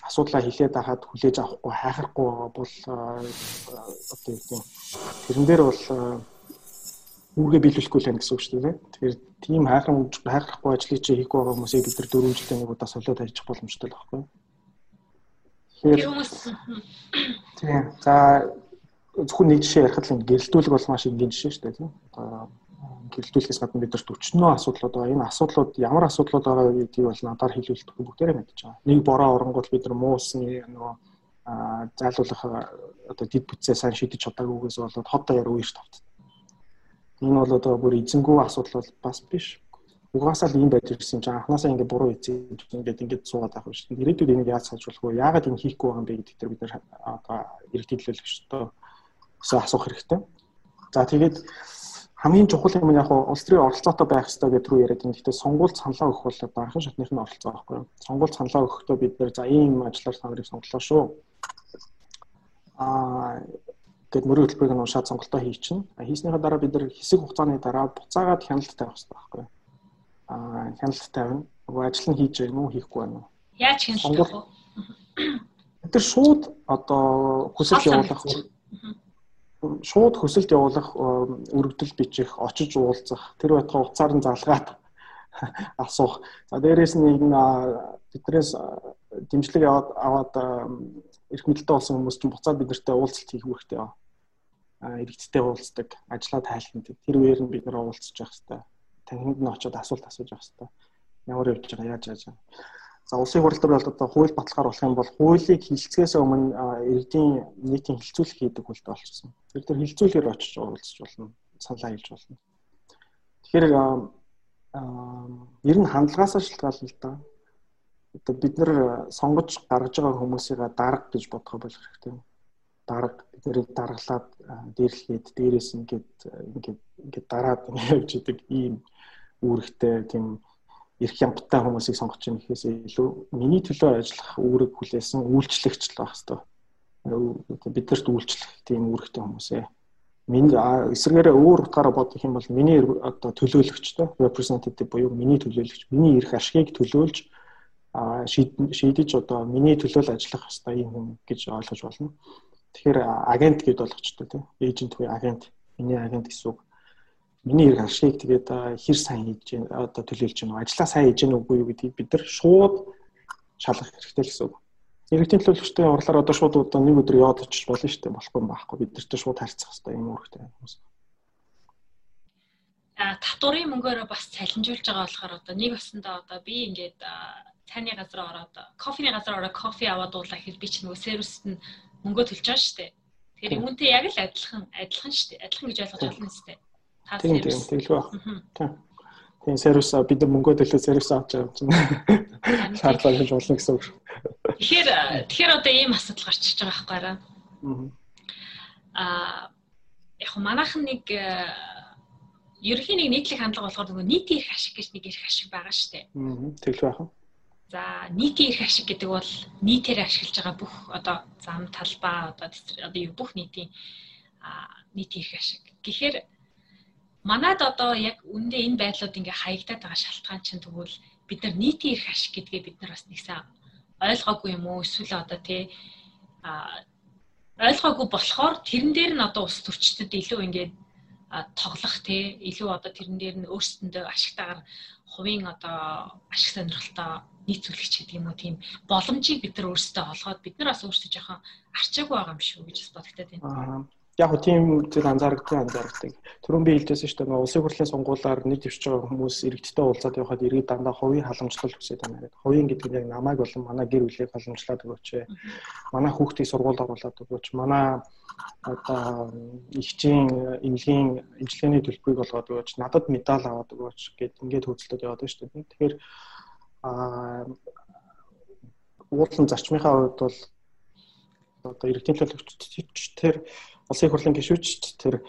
асуудлаа хилээд хахад хүлээж авахгүй хайхрахгүй бол одоо юу гэдэг тэрэн дээр бол үүргээ биелүүлэхгүй л байх гэсэн үг шүү дээ. Тэгэхээр тийм хайхран хайхрахгүй ажлыг чи хийхгүй байгаа хүмүүсийг бид нар дөрөв жилийн нэг удаа солиод ажиллах боломжтой л байхгүй. Тэгэхээр тийм. За зөвхөн нэг жишээ ярихад л гэрэлтүүлэг бол маш энгийн жишээ шүү дээ тийм. Одоо гэрэлтүүлэхээс гадна бид нарт өчнөө асуудлууд байгаа. Энэ асуудлууд ямар асуудлууд байгаа гэдгийг бол надаар хэлүүлдэг бүгдээрээ мэдж байгаа. Нэг бороо оронгууд бид нар муусны нөгөө зайлуулах одоо дид бүтцээ сайн шийдэж чадаагүйгээс болоод хот даяар үерч тавт Энэ бол одоо бүр эзэнгүү асуудал бол бас биш. Угаасаа л ийм байж ирсэн чинь анханасаа ингэ буруу эзэж ингээд ингээд суугаад байх шүү дээ. Ирээдүйд энийг яаж сайжруулах вэ? Яагаад энэ хийхгүй байгаа юм бэ гэдэгт бид нар одоо иргэдийн төлөөлөгчдөө өсөө асуух хэрэгтэй. За тэгээд хамгийн чухал юм нь яг улс төрийн оролцоотой байх хэрэгтэй гэдэг рүү яриад байна. Гэхдээ сонгуульд саналаа өгөх бол одоо анхан шатныхны оролцоо байхгүй юу? Сонгуульд саналаа өгөхдөө бид нэр за ийм ажлаар та нарыг сонголоо шүү. Аа Гэт мөрийн хөтөлбөрийг нь уншаад сонголтоо хийчихнэ. Хийснийхаа дараа бид нар хэсэг хугацааны дараа буцаагаад хяналт тавих хэрэгтэй байхгүй юу? Аа хяналт тавина. Нөгөө ажил нь хийж байна уу, хийхгүй байна уу? Яаж хяналт тавих вэ? Бид нар шууд одоо хүсэлт явуулах шууд хүсэлт явуулах өргөдөл бичих, очиж уулзах, тэр байтугай уцаар нь залгаад асуух. За дээрээс нь энэ биднээс дэмжлэг аваад аваад эрх мэдэлтэй болсон хүмүүс чинь буцаад биднэртэй уулзалт хийх хэрэгтэй байна иргэдтэй уулздаг, ажлаа тайлхна. Тэр үеэр нь бид нэр уулзах хэрэгтэй. Танхимд нь очиод асуулт асууж явах хэрэгтэй. Ямар явж байгаа, яаж яаж. За улсын хурлаар бол одоо хууль баталгаар болох юм бол хуулийг хилцгээс өмнө иргэдийн нийтийн хилцүүлэг хийдэг хүлтэй болчихсон. Тэр тэр хилцүүлгээр очиж уулзч болно, саналаа хэлж болно. Тэгэхээр ер нь хандлагаасаа шалтгаална л да. Одоо бид нэр сонгож гаргаж байгаа хүмүүсийг дарга гэж бодох болох хэрэгтэй дарга биднийг даргалаад дээрлээд дээрээс ингээд ингээд ингээд дараад явж идэг ийм үүрэгтэй тийм эрх ямттай хүмүүсийг сонгож байгаа гэхээс илүү миний төлөө ажиллах үүрэг хүлээсэн үйлчлэгч л байх хэвээр биднэрт үйлчлэх тийм үүрэгтэй хүмүүс ээ. Миний эсвэргээрээ өөр утгаараа бодох юм бол миний одоо төлөөлөгчтэй representative буюу миний төлөөлөгч миний эрх ашигыг төлөөлж шийдэж одоо миний төлөөл ажиллах хэвээр юм хүн гэж ойлгож болно. Тэгэхээр агент гэдээ болгочтой тийм эйжент буюу агент миний агент гэсэн үг миний эрх ашигыг тэгээд хэр сайн хийж гэн одоо төлөөлж гэнэ ажлаа сайн хийж гэнэ үгүй юу гэдгийг бид нар шууд шалгах хэрэгтэй гэсэн үг. Иргэдийн төлөөлөгчдийн урлаар одоо шууд одоо нэг өдөр яваад очиж болно шүү дээ. Болохгүй байхгүй бид нартай шууд харьцах хэрэгтэй юм үүрэгтэй хүмүүс. А татварын мөнгөөрөө бас цалинжуулж байгаа болохоор одоо нэг өсөндөө одоо би ингээд цайны газар ороод кофений газар ороод кофе аваад уулаа гэхэд би ч нөгөө сервист нь мөнгө төлж байгаа шүү дээ. Тэгэхээр үүнтэй яг л адилхан адилхан шүү дээ. Адилхан гэж ойлгож байна шүү дээ. Тийм тийм тэглэв баг. Тийм. Тийм сервис бид мөнгө төлөө сервис авч байгаа юм чинь. Шаардлага гэж болно гэсэн үг. Тэгэхээр тэгэхээр одоо ийм асуудал гарч иж байгаа байхгүй аа. Аа яг манайхан нэг э, ерөнхийн нэг нийтлэг хандлага болохоор нөгөө нийтийн эрх ашиг гэж нэг эрх ашиг байгаа шүү дээ. Аа тэглэв байх. За нийтийн эрх ашиг гэдэг бол нийтээр ашиглаж байгаа бүх одоо зам талбай одоо одоо бүх нийтийн нийтийн эрх ашиг. Тэгэхээр манад одоо яг үндэ энэ байдлууд ингээ хаягдаад байгаа шалтгаан чинь тэгвэл бид нар нийтийн эрх ашиг гэдгээ бид нар бас нэгсэн ойлгоогүй юм уу? Эсвэл одоо тий а ойлгоогүй болохоор тэрэн дээр нь одоо ус төрчдөд илүү ингээд тоглох тий илүү одоо тэрэн дээр нь өөрсдөндөө ашигтайгаар хувийн одоо ашиг сонирхолтой нийцүүлэгч гэдэг юм уу тийм боломжийг бид нар өөрсдөө олгоод бид нар бас өөрсдөө жоохон арчаагүй байгаа юм шүү гэж бас бодогдоод байна яг хөө тийм зүйл анзаардаг анзаардаг. Түрүүн би хэлжсэн шүү дээ нөгөө улсын хурлын сонгуулиар нэг төвч байгаа хүмүүс иргэдтэй уулзаад явхад иргэд дандаа хувийн халамжлал хүсэж байна гэдэг. Хувийн гэдэг нь яг намайг болон манай гэр бүлийг халамжлаад өгөөч. Манай хүүхдийг сургуульд оруулаад өгөөч. Манай одоо ихчийн эмнэлгийн эмчилгээний төлбөрийг олгоод өгөөч. Надад медаль аваад өгөөч гэд ингээд хөөцөлдөд яваад байна шүү дээ. Тэгэхээр аа уулын зарчмынхаа хувьд бол одоо иргэдийн төлөөлөгч тэр улсын хурлын гишүүч тэр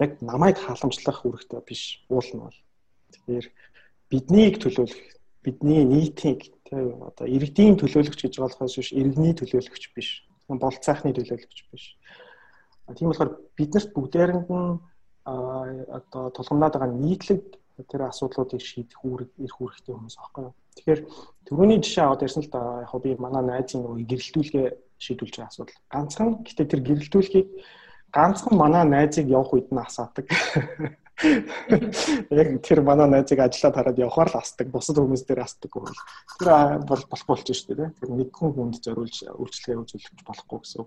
яг намайг халамжлах үүрэгтэй биш уулна бол. Тэгэхээр биднийг төлөөлөх, бидний нийтийн тий одоо иргэдийн төлөөлөгч гэж болохоос биш иргэний төлөөлөгч биш. Болцаахны төлөөлөгч биш. Тийм болохоор биднэрт бүгдээрэнд нь одоо тулгамнаад байгаа нийтлэг тэр асуудлуудыг шийдэх үүрэг эрх үүрэгтэй хүмүүс аахгүй юу. Тэгэхээр түрүүний жишээ аваад ярьсан л да яг би манай найзын нөгөө гэрэлтүүлгээ шийдүүлж байгаа асуудал. Ганцхан гэтээ тэр гэрэлтүүлэхийг ганцхан манай найзыг явах үед нь асаадаг. Яг тэр манай найзыг ажиллаад хараад явахаар л асдаг. Бусад хүмүүс дээр бол тэр бол болохгүй болчих шүү дээ. Тэр нэг хүн хүнд зориулж үйлчлэгээ үзүүлэх болохгүй гэсэн.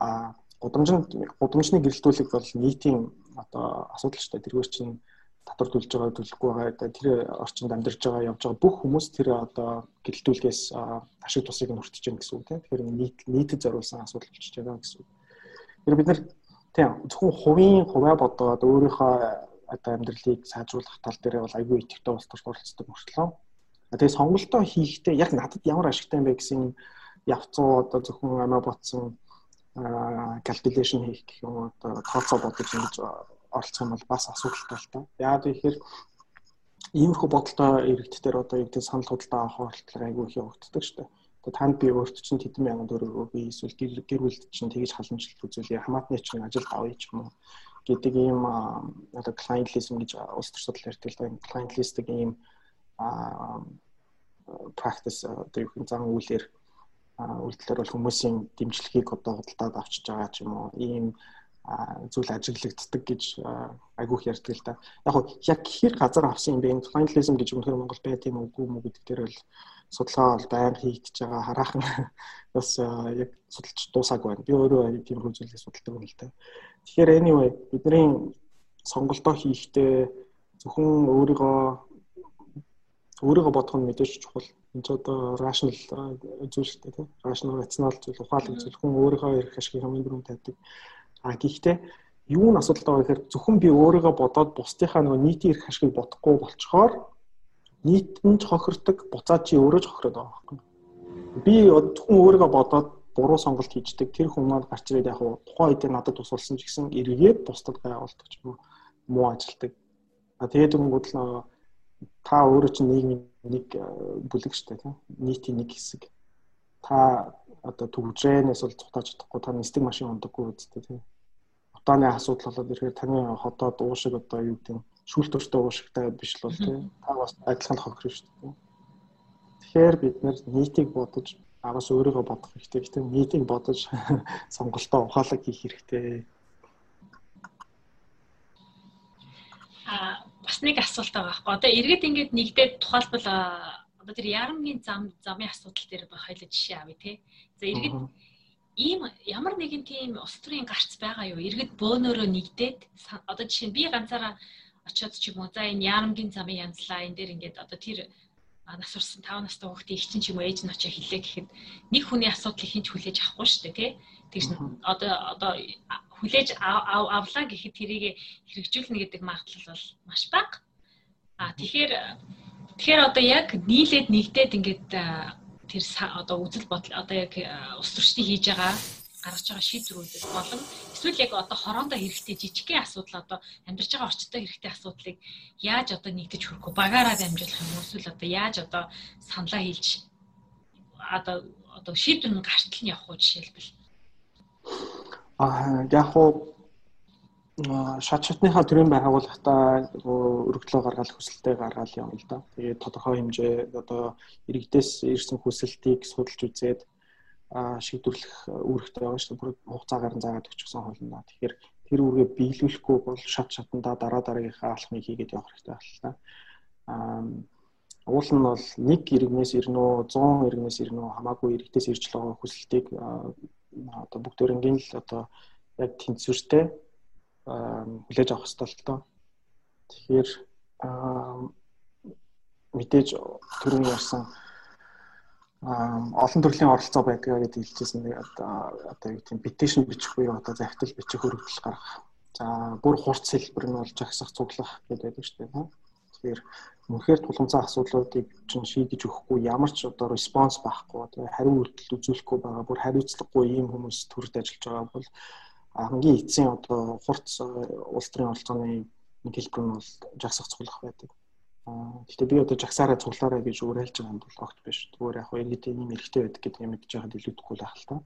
А гудамжинд гудамжны гэрэлтүүлэг бол нийтийн одоо асуудал шүү дээ. Тэргээр чинь татвар төлж байгаа төлөхгүй байгаа тэр орчинд амьдарч байгаа явж байгаа бүх хүмүүс тэр одоо гэрэлтүүлгээс ашиг тусыг нь хүртэж байна гэсэн үг тийм. Тэгэхээр нийт нийтэд зориулсан асуудал болчихж байгаа гэсэн үг. Тэр бид нар тийм зөвхөн хувийн хуваа бодоод өөрийнхөө одоо амьдралыг сайжруулах тал дээр бол айгүй идэвхтэй төрт оролцдог мөртлөө. Тэгээ сонголтоо хийхдээ яг надад ямар ашигтай юм бэ гэсэн явцуу одоо зөвхөн амиа ботсон calculation хийх гэх юм одоо тооцоо бодож ингэж оролцох юм бол бас асуудалтай л та. Яагаад гэхээр иймэрхүү бодолтой иргэдтэр одоо юу гэдэг санал худалдаа авах оролдлого айгүй их явагддаг шүү дээ. Тэгээ танд би өөрт чинь хэдэн мянган төгрөгөө би эсвэл гэр бүлд чинь тэгж халамжлалт үзүүлээ хамаатны чинь ажилд авъя ч юм уу гэдэг ийм одоо clientelism гэж улс төр судлал ярьдаг л да clientelistic ийм practice одоо юу зан үйлээр үйлдэлээр бол хүмүүсийн дэмжлэгийг одоо худалдаад авчиж байгаа ч юм уу ийм зүйл ажиглагддаг гэж айгүйх ярьдаг л да. Яг хоо яг хэр газар авсан юм бэ? Finalism гэж өнөхөр Монгол байт юм уу үгүй гэдэг дээр бол судалгаа бол байнга хийгдэж байгаа. Хараахан бас яг судалж дуусаагүй байна. Би өөрөө тийм зүйлийг судалдаг юм л да. Тэгэхээр anyway бидний сонголтоо хийхдээ зөвхөн өөрийгөө өөрийгөө бодох нь мэдээж чухал. Энд ч одоо rational зүйл шүү дээ, тийм. Rational rational зүйл ухаалаг зүйл хүн өөрийнхөө эрх ашигын хамгийн дөрөв тавьдаг А гэхдээ юу нь асуудал байгаа гэхээр зөвхөн би өөрийгөө бодоод бусдынхаа нөгөө нийтийн эрх ашигыг бодохгүй болчхоор нийтэнд хохирдог буцаад чи өөрөө ч хохироод байгаа байхгүй. Би зөвхөн өөрийгөө бодоод буруу сонголт хийждэг тэр хүмүүс гарч ирээд яг тухайн үед надад тусалсан ч гэсэн эргээд бусдад байгуулдаг ч юм уу муу ажилдаг. А тэгээд өнгөд л та өөрөө чинь нийгмийн нэг бүлэг шүү дээ тийм нийтийн нэг хэсэг та одоо төгжрэнээс бол цухтааж чадахгүй та нисдэг машин ундаггүй үсттэй тийм утааны асуудал болоод ирэхээр таны хотод уушиг одоо юу гэдэг шүүлт өртөө уушигтай биш л бол тийм. Та бас адилхан хохирно шүү дээ. Тэгэхээр бид нэр нийтийг бодож агаас өөрийгөө бодох хэрэгтэй. Гэхдээ нийтийг бодож сонголтоо ухаалаг хийх хэрэгтэй. А бас нэг асуулт байгаа байхгүй. Одоо иргэд ингээд нэгдээд тухайлбал одоо тэр ярамгийн зам замын асуудал дээр ба хоёул жишээ авъя те. За иргэд ийм ямар нэгэн тийм улс төрийн гарц байгаа юу? Иргэд бөөнөрөө нэгдээд одоо жишээ нь би ганцаараа очиод ч юм уу за энэ ярамгийн замын янзлаа энэ дээр ингээд одоо тэр нас урсан 5 настай хүүхдээ их чинь ч юм уу ээж нь очиж хэлээ гэхэд нэг хүний асуудлыг хинч хүлээж авахгүй шүү дээ тий. Тэгж одоо одоо хүлээж авлаа гэхэд тэрийг хэрэгжүүлнэ гэдэг магадлал бол маш бага. А тэгэхээр тэгэхээр одоо яг нийлээд нэгдээд ингээд тэр одоо үзэл бодол одоо яг ус төрчдийг хийж байгаа гаргаж байгаа шийдвэрүүдээс болон эсвэл яг одоо хороондоо хэрэгтэй жижигхэн асуудал одоо амьдарч байгаа орчтой хэрэгтэй асуудлыг яаж одоо нэгдэж хөрөх вэ? Багаараа дамжуулах юм уу? Эсвэл одоо яаж одоо саналаа хэлж одоо одоо шийдвэр нь гартал нь явах уу жишээлбэл. Аа яг уу шат шатныхаа төрийн байгууллагатаа өргөдлөө гаргаад хүсэлтэд гаргаад явна л да. Тэгээд тодорхой хэмжээ одоо иргэдээс ирсэн хүсэлтийг судалж үзээд шийдвэрлэх үүрэгтэй байгаа шүү дээ. Хугацаагаар нь заагаад өчсөн холно. Тэгэхээр тэр үүргээ биелүүлэхгүй бол шат шатандаа дараа дараагийнхаа алхмыг хийгээд явах хэрэгтэй байна. Аа уул нь бол нэг иргэнээс ирнэ үү 100 иргэнээс ирнэ үү хамаагүй иргэдээс ирж байгаа хүсэлтийг одоо бүгдээрнгийн л одоо яг тэнцвэртэй хүлээж авах хэрэгтэй л тоо. Тэгэхээр мэдээж төрөний ярьсан олон төрлийн оролцоо байдаг гэдээ хэлжсэн. Одоо юу тийм petition бичих буюу одоо захидал бичих хөрөгдөл гаргах. За бүр хурц хэлбэр нь бол жагсах цуглах гэдэг байдаг шүү дээ. Тэгэхээр үнэхээр тулгымцаа асуудлуудыг чинь шийдэж өгөхгүй ямар ч одоо респонс байхгүй одоо хариу үйлдэл үзүүлэхгүй байгаа бүр хариуцлагагүй ийм хүмүүс төрөлд ажиллаж байгаа бол хамгийн эцсийн одоо хурц улс төрийн оролцооны нэг хэлбэр нь бол жагсах цуглах байдаг. Гэхдээ би одоо жагсаараа цуглаарай гэж уриалж байгаа юм бол огт биш. Зүгээр яг хөө иргэд ийм эрхтэй байдаг гэдэг юм мэдж байхад илүүдэхгүй л ахал та.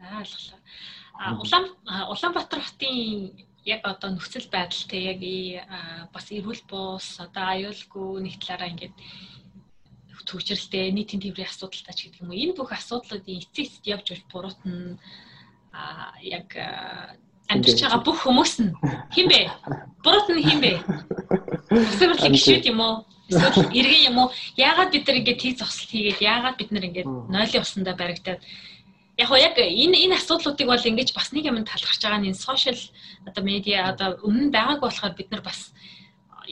За ойлголоо. А Улаан Улаанбаатар хотын яг одоо нөхцөл байдал те яг бас эрүүл бус одоо аюулгүй нэг талаараа ингээд төвчрэлтэй нийтийн тэмрийн асуудалтай ч гэдэг юм уу энэ бүх асуудлуудын эцэд явж буруутна а яг амьдарч байгаа бүх хүмүүс нь хин бэ? Буруу нь хин бэ? Өсвөрлөг гişүүд юм уу? Эсвэл иргэн юм уу? Яагаад бид нар ингэж тийг зогсолт хийгээд яагаад бид нар ингэж нойлын усандаа баригдаад яг хоо яг энэ энэ асуудлуудыг бол ингэж бас нэг юм талхарч байгаа нь энэ сошиал одоо медиа одоо өмнө байгааг болохоор бид нар бас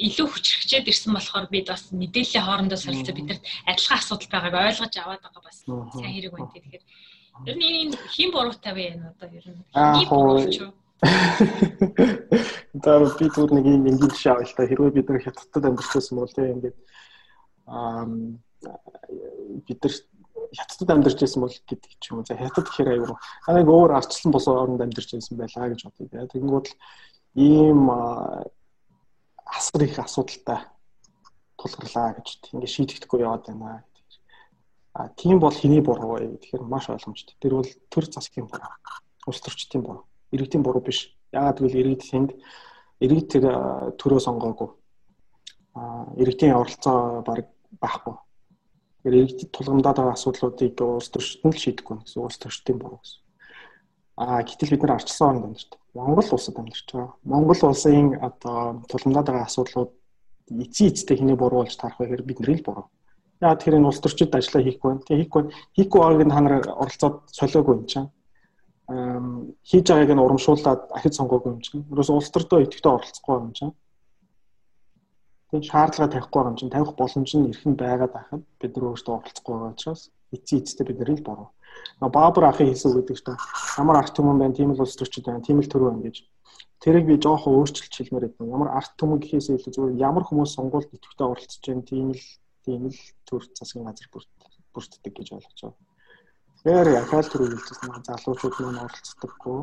илүү хүчрхчээд ирсэн болохоор бид бас мэдээллийн хоорондоо солилцоо бидэрт адилхан асуудал байгааг ойлгож аваад байгаа бас сайн хэрэг байна. Тэгэхээр ер нь энэ хин буруутай вэ энэ одоо ер нь ийм буруувч юу? Тэр би түр нэг юм ингээд шаав л та хэрвээ бид нар хятадд амьдарч байсан бол тийм ингээд аа бид нар хятадд амьдарч байсан бол гэдэг ч юм уу. За хятад гэхээр аюу нэг өөр арчлан бос орнд амьдарч байсан байлаа гэж бодъё. Тэгэнгүүт л ийм асар их асуудалтай тулгарлаа гэж ингээд шийдэгдэхгүй яваад байна. А тийм бол хэний буруу вэ? Тэгэхээр маш ойлгомжтой. Тэр бол төр засгийн буруу. Улс төрчдийн буруу иргэдийн буруу биш. Яагаад гэвэл иргэд тэнд иргэд тэр төрөө сонгоогүй. Аа иргэдийн оролцоо баг байхгүй. Тэгэхээр иргэдэд тулгамдаад байгаа асуудлуудыг улс төрчтөнд л шийдэхгүй гэсэн улс төрчдийн буруу гэсэн. Аа гэтэл бид нар арчилсан орнд амьдарч байна. Монгол улсад амьдарч байгаа. Монгол улсын одоо тулгамдаад байгаа асуудлууд эцсийн эцтэй хэний буруу болж тарах вэ гэхээр бидний л буруу. Яа тэгэхээр энэ улс төрчид ажиллаа хийхгүй. Тэгээ хийхгүй. Хийхгүй нь та нар оролцоод солиогүй юм чинь хийж байгааг нь урамшуулад ахиж сонгоогүй юм чинь. Ерөөс улс төрдөө идэвхтэй оролцохгүй юм чинь. Тэгээд шаардлага тавихгүй юм чинь тавих боломж нь эрхэн байгаад байхад бид нар өөрсдөө оролцохгүй байгаа учраас эцсийн эцтэй бид нарыг бороо. Баабар ахын хэлсэн үг гэдэг чинь ямар арт түмэн байна, тийм л улс төрчид байна, тийм л төрөө ингэж. Тэрийг би жоохон өөрчилж хэлмээр байна. Ямар арт түмэн гэхээс илүү зүгээр ямар хүмүүс сонгуульд идэвхтэй оролцож байна, тийм л тийм л төр засгийн газар бүрддэг гэж ойлгож байна. Тэгэхээр яхаал төр үйлдэлсэн залуучууд маань оролцдоггүй.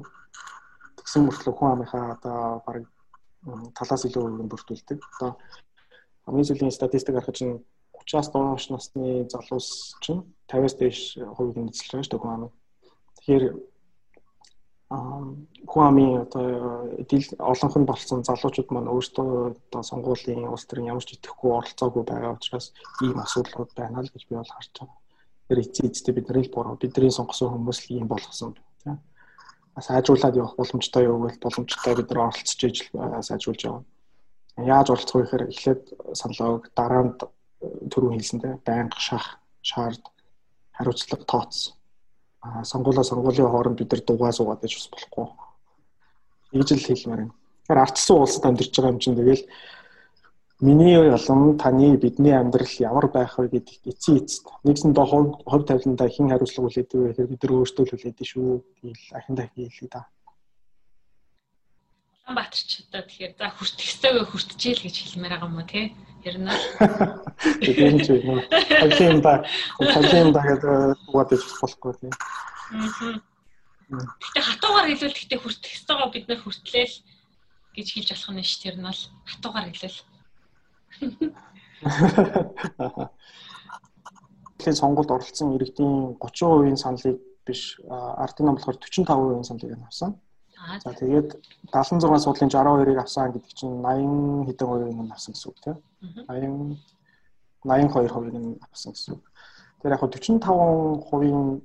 Тэгсэн мөртлөө хүн амынхаа одоо баг талаас илүү өргөн бүрдүүлдэг. Одоо хамгийн сүүлийн статистик харахад чинь 30-аас доош насны залуус чинь 50-аас дээш хувийг эзэлж байгаа шүү дээ ам. Тэгэхээр амын одоо дил олонх нь болсон залуучууд маань өөрсдөө одоо сонгуулийн улс төрийн ямар ч итгэхгүй оролцоогүй байгаа учраас ийм асуудлууд байна л гэж би бол харж байгаа. Тэр эцээ эцтэй бидний буруу бидний сонгосон хүмүүс л ийм болгосон тийм. Сайжруулад явах боломжтой юу гэвэл боломжтой бид нар оролцож иж сайжруулж явна. Яаж оролцох вэ гэхээр эхлээд саналог дараанд түрүү хэлсэнтэй байнга шах, шаард, хариуцлага тооц. Аа сонгуулаа сонгуулийн хооронд бид нар дугаа суугаад байж бас болохгүй. Ийж л хэлмээр байна. Тэгэхээр ардсан улсад амьдарч байгаа юм чинь тэгэл миний болон таны бидний амьдрал ямар байх вэ гэдэг эцсийн эцэст нэгсэн доо хувь хувь тавиланда хэн хариуцлага хүлээдэг вэ гэхээр бид нар өөрсдөө л хүлээдэг шүү. Тэгэл ахин дахин хэлээ да. Улаанбаатар ч одоо тэгэхээр за хүртэх ёстойгоо хүртчихээл гэж хэлмээр байгаа юм уу те? Ер нь Тэгээд ч юм уу. Тавлын да тавлын да гэдэг угаад иж болохгүй тийм. Гэтэ хатуугаар хэлвэл гэтэ хүртэх ёстойгоо бид нар хүртлээл гэж хэлж болох нь ш тэр нь бол хатуугаар хэлвэл. Тэгэхээр сонгуульд оролцсон иргэдийн 30% саналыг биш ардын нам болохоор 45% саналыг авсан. За тэгээд 76 суудлын 62-ыг авсан гэдэг чинь 80 хэдэн хувийг нь авсан гэсэн үг тийм. 80 82%-ыг нь авсан гэсэн үг. Тэр яг 45%-ийн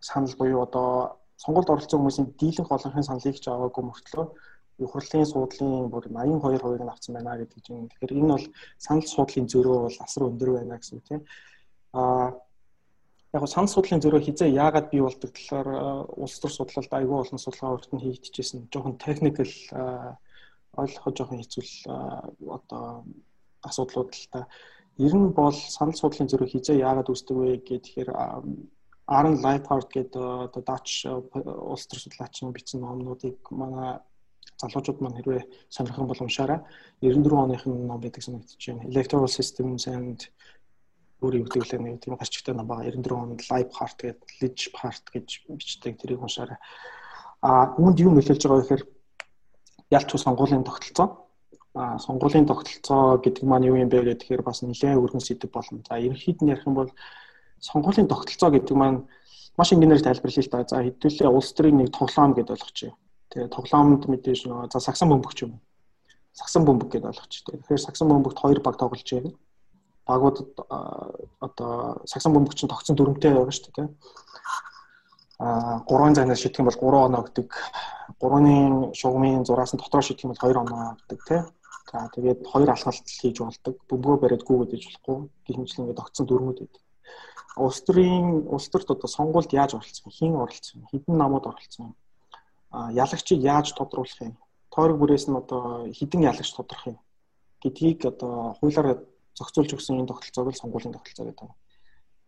санал буюу одоо сонгуульд оролцсон хүмүүсийн дийлэнх олонхын саналыг ч аваагүй мөртлөө хурлын суудлын бүр 82%-ыг нь авсан байна гэдэг чинь. Тэгэхээр энэ бол санал суудлын зөрөө бол асар өндөр байна гэсэн үг тийм. Аа яг санал судлалын зөрөө хизээ яагаад бий болдог талаар улс төр судлалд айгүй олон судалгаа урт нь хийгдчихсэн. Жохон техникэл ойлгоход жохон хэцүү одоо асуудлууд л та. Ер нь бол санал судлалын зөрөө хизээ яагаад үүсдэг вэ гэхээр Aaron Lighthart гэдэг одоо Dutch улс төр судлаачийн бичсэн номнуудыг манай залуучууд маань хэрвээ сонирхон бол уншаарай. 94 оных ном байдаг санагдаж байна. Electoral Systems and өөр юу гэдэг лээ нэг тийм гарчигтай ном байгаа 94 онд live heart гэдэг ledge part гэж бичдэг тэрийг уншаарай. А үүнд юу нөлөөлж байгаа вэ гэхээр ялч сонгуулийн тогтолцоо а сонгуулийн тогтолцоо гэдэг маань юу юм бэ гэхээр бас нэлээд өргөн сэдв болно. За ерөнхийд нь ярих юм бол сонгуулийн тогтолцоо гэдэг маань маш энгийнээр тайлбарлая л та. За хэдүүлээ улс төрийн нэг тоглоом гэдээ ойлгочих. Тэгээ тоглоомд мэдээж нөгөө за сагсан бөмбөг юм. Сагсан бөмбөг гэдээ ойлгочих. Тэгэхээр сагсан бөмбөгт хоёр баг тоглож байна багуудад одоо сагсан бөмбөгч нь тогтсон дүрмтэй байгаа шүү дээ тийм. А 3 занаас шийдэх юм бол 3 оноо гэдэг. 3-ны шугамын зураас нь дотроо шийдэх юм бол 2 оноо гэдэг тийм. За тэгээд хоёр алхалт хийж болдог. Бөмбөгөө бариад гүгээд иж болохгүй. Гихмжлэн ингээд тогтсон дүрмүүд байдаг. Улс төрийн улс төрт одоо сонгуульд яаж оролцсон, хэн оролцсон, хэдэн намууд оролцсон. А ялагчийг яаж тодруулах юм? Тойрог бүрээс нь одоо хэдэн ялагч тодорох юм гэдгийг одоо хуулиар зохицуулж өгсөн энэ тогтолцоог л сонгуулийн тогтолцоо гэдэг байна.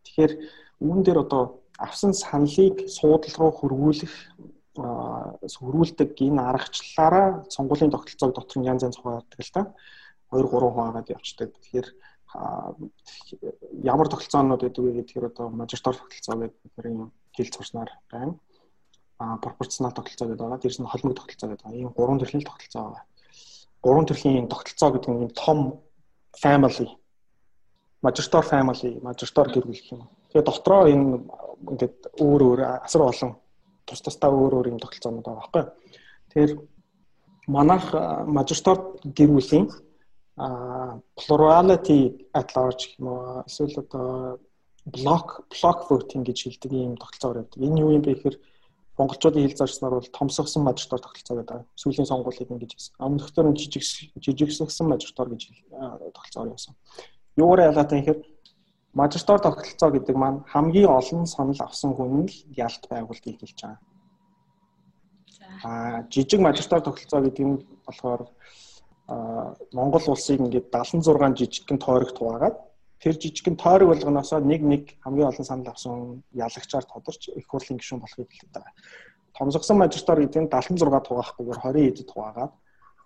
Тэгэхээр үүн дээр одоо авсан саналыг суудлал руу хөрвүүлэх хөрвүүлдэг энэ аргачлалаараа сонгуулийн тогтолцоог дотор нь янз янз хуваадаг л та 2 3 хуваагаад явцдаг. Тэгэхээр ямар тогтолцоонууд байдаг вэ гэхээр одоо мажоритар тогтолцоо гэдэг бидний хэл зурснаар байна. А пропорционал тогтолцоо гэдэг байгаа. Дээрс нь холимог тогтолцоо гэдэг байгаа. Ийм гурван төрлийн тогтолцоо байгаа. Гурван төрлийн тогтолцоо гэдэг нь том family majority family majority гэр бүл гэх юм. Тэгээ дотроо энэ ингээд өөр өөр асар олон тус тусдаа өөр өөр юм тогтолцоонууд байгаа байхгүй. Тэгэхээр манайх majority гэр бүлийн plurality at large юм уу эсвэл одоо block block voting гэж хэлдэг юм тогтолцоо байдаг. Энэ юу юм бэ гэхээр монголчуудын хэл зарчнаар бол томсгосон мажоритор тогтолцоо гэдэг. Сүүлийн сонгуулийг ингэж хэлсэн. Өмнөхдөр нь жижиг жижигсгсэн мажоритор гэж тогтолцоо явуулсан. Юугаар ялгаатай гэхээр мажоритор тогтолцоо гэдэг маань хамгийн олон санал авсан хүн л ялт байгуулгыг хэлж байгаа. Аа жижиг мажоритор тогтолцоо гэдэг нь болохоор Монгол улсыг ингээд 76 жижигхэн тойрогт хуваагаад тэр жижигхэн тойрог болгоноосоо нэг нэг хамгийн олон санал авсан ялагчаар тодорч их хурлын гишүүн болохыг хэлдэг байгаа. Томсгосон мажоритор гэдэг нь 76 тугаахгүйгээр 20 эдэд хуваагаад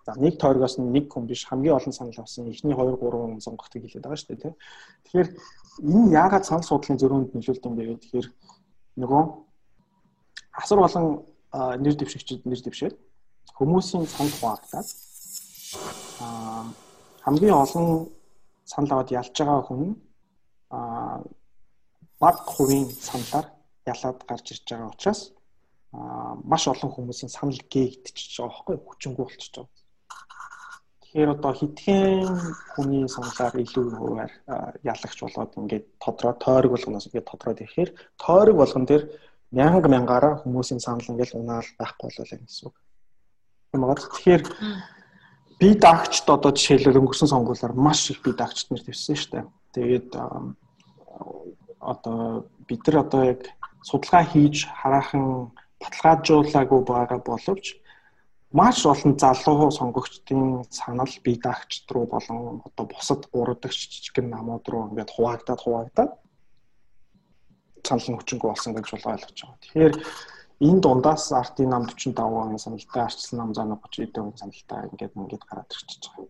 за нэг тойрогоос нь нэг хүн биш хамгийн олон санал авсан эхний 2 3 хүн сонгохыг хэлээд байгаа шүү дээ. Тэгэхээр энэ яагаад санал судлалын зөрүүнд нөлөөлд юм бэ гэхээр тэгэхээр нөгөө асар болон нэр дэвшигчид нэр дэвшээд хүмүүсийн санал хуваагдаад аа хамгийн олон санал аваад ялж байгаа хүн аа баг хувийн саналаар ялаад гарч ирж байгаа учраас аа маш олон хүмүүсийн санал гээгдчихэж байгаа байхгүй хүчингү болчихж байгаа. Тэгэхээр одоо хитгэн хүний саналаар илүү хуваар ялагч болоод ингээд тодроо тойрог болгоноос ингээд тодроод ирэхээр тойрог болгон дээр мянга мянгаараа хүмүүсийн санал ингээд унаал байхгүй болоо гэсэн үг. Ямагаад тэгэхээр би дагчд одоо жишээлбэл өнгөрсөн сонгуулиар маш их би дагчд нэр тавьсан шүү дээ. Тэгээд одоо бид нар одоо яг судалгаа хийж хараахан баталгаажуулаагүй байгаа боловч маш олон залуу сонгогчдын санал бие даагчд руу болон одоо бусад гуравдагч жижигэн намууд руу ингээд хуваагдаад хуваагдаад санал нь хүчингү болсон гэж бол ойлгож байгаа. Тэгэхээр энэ дундаас артын нам 45% саналтай, арчсан нам 130% саналтай ингээд ингээд гараад ирчихэж байгаа.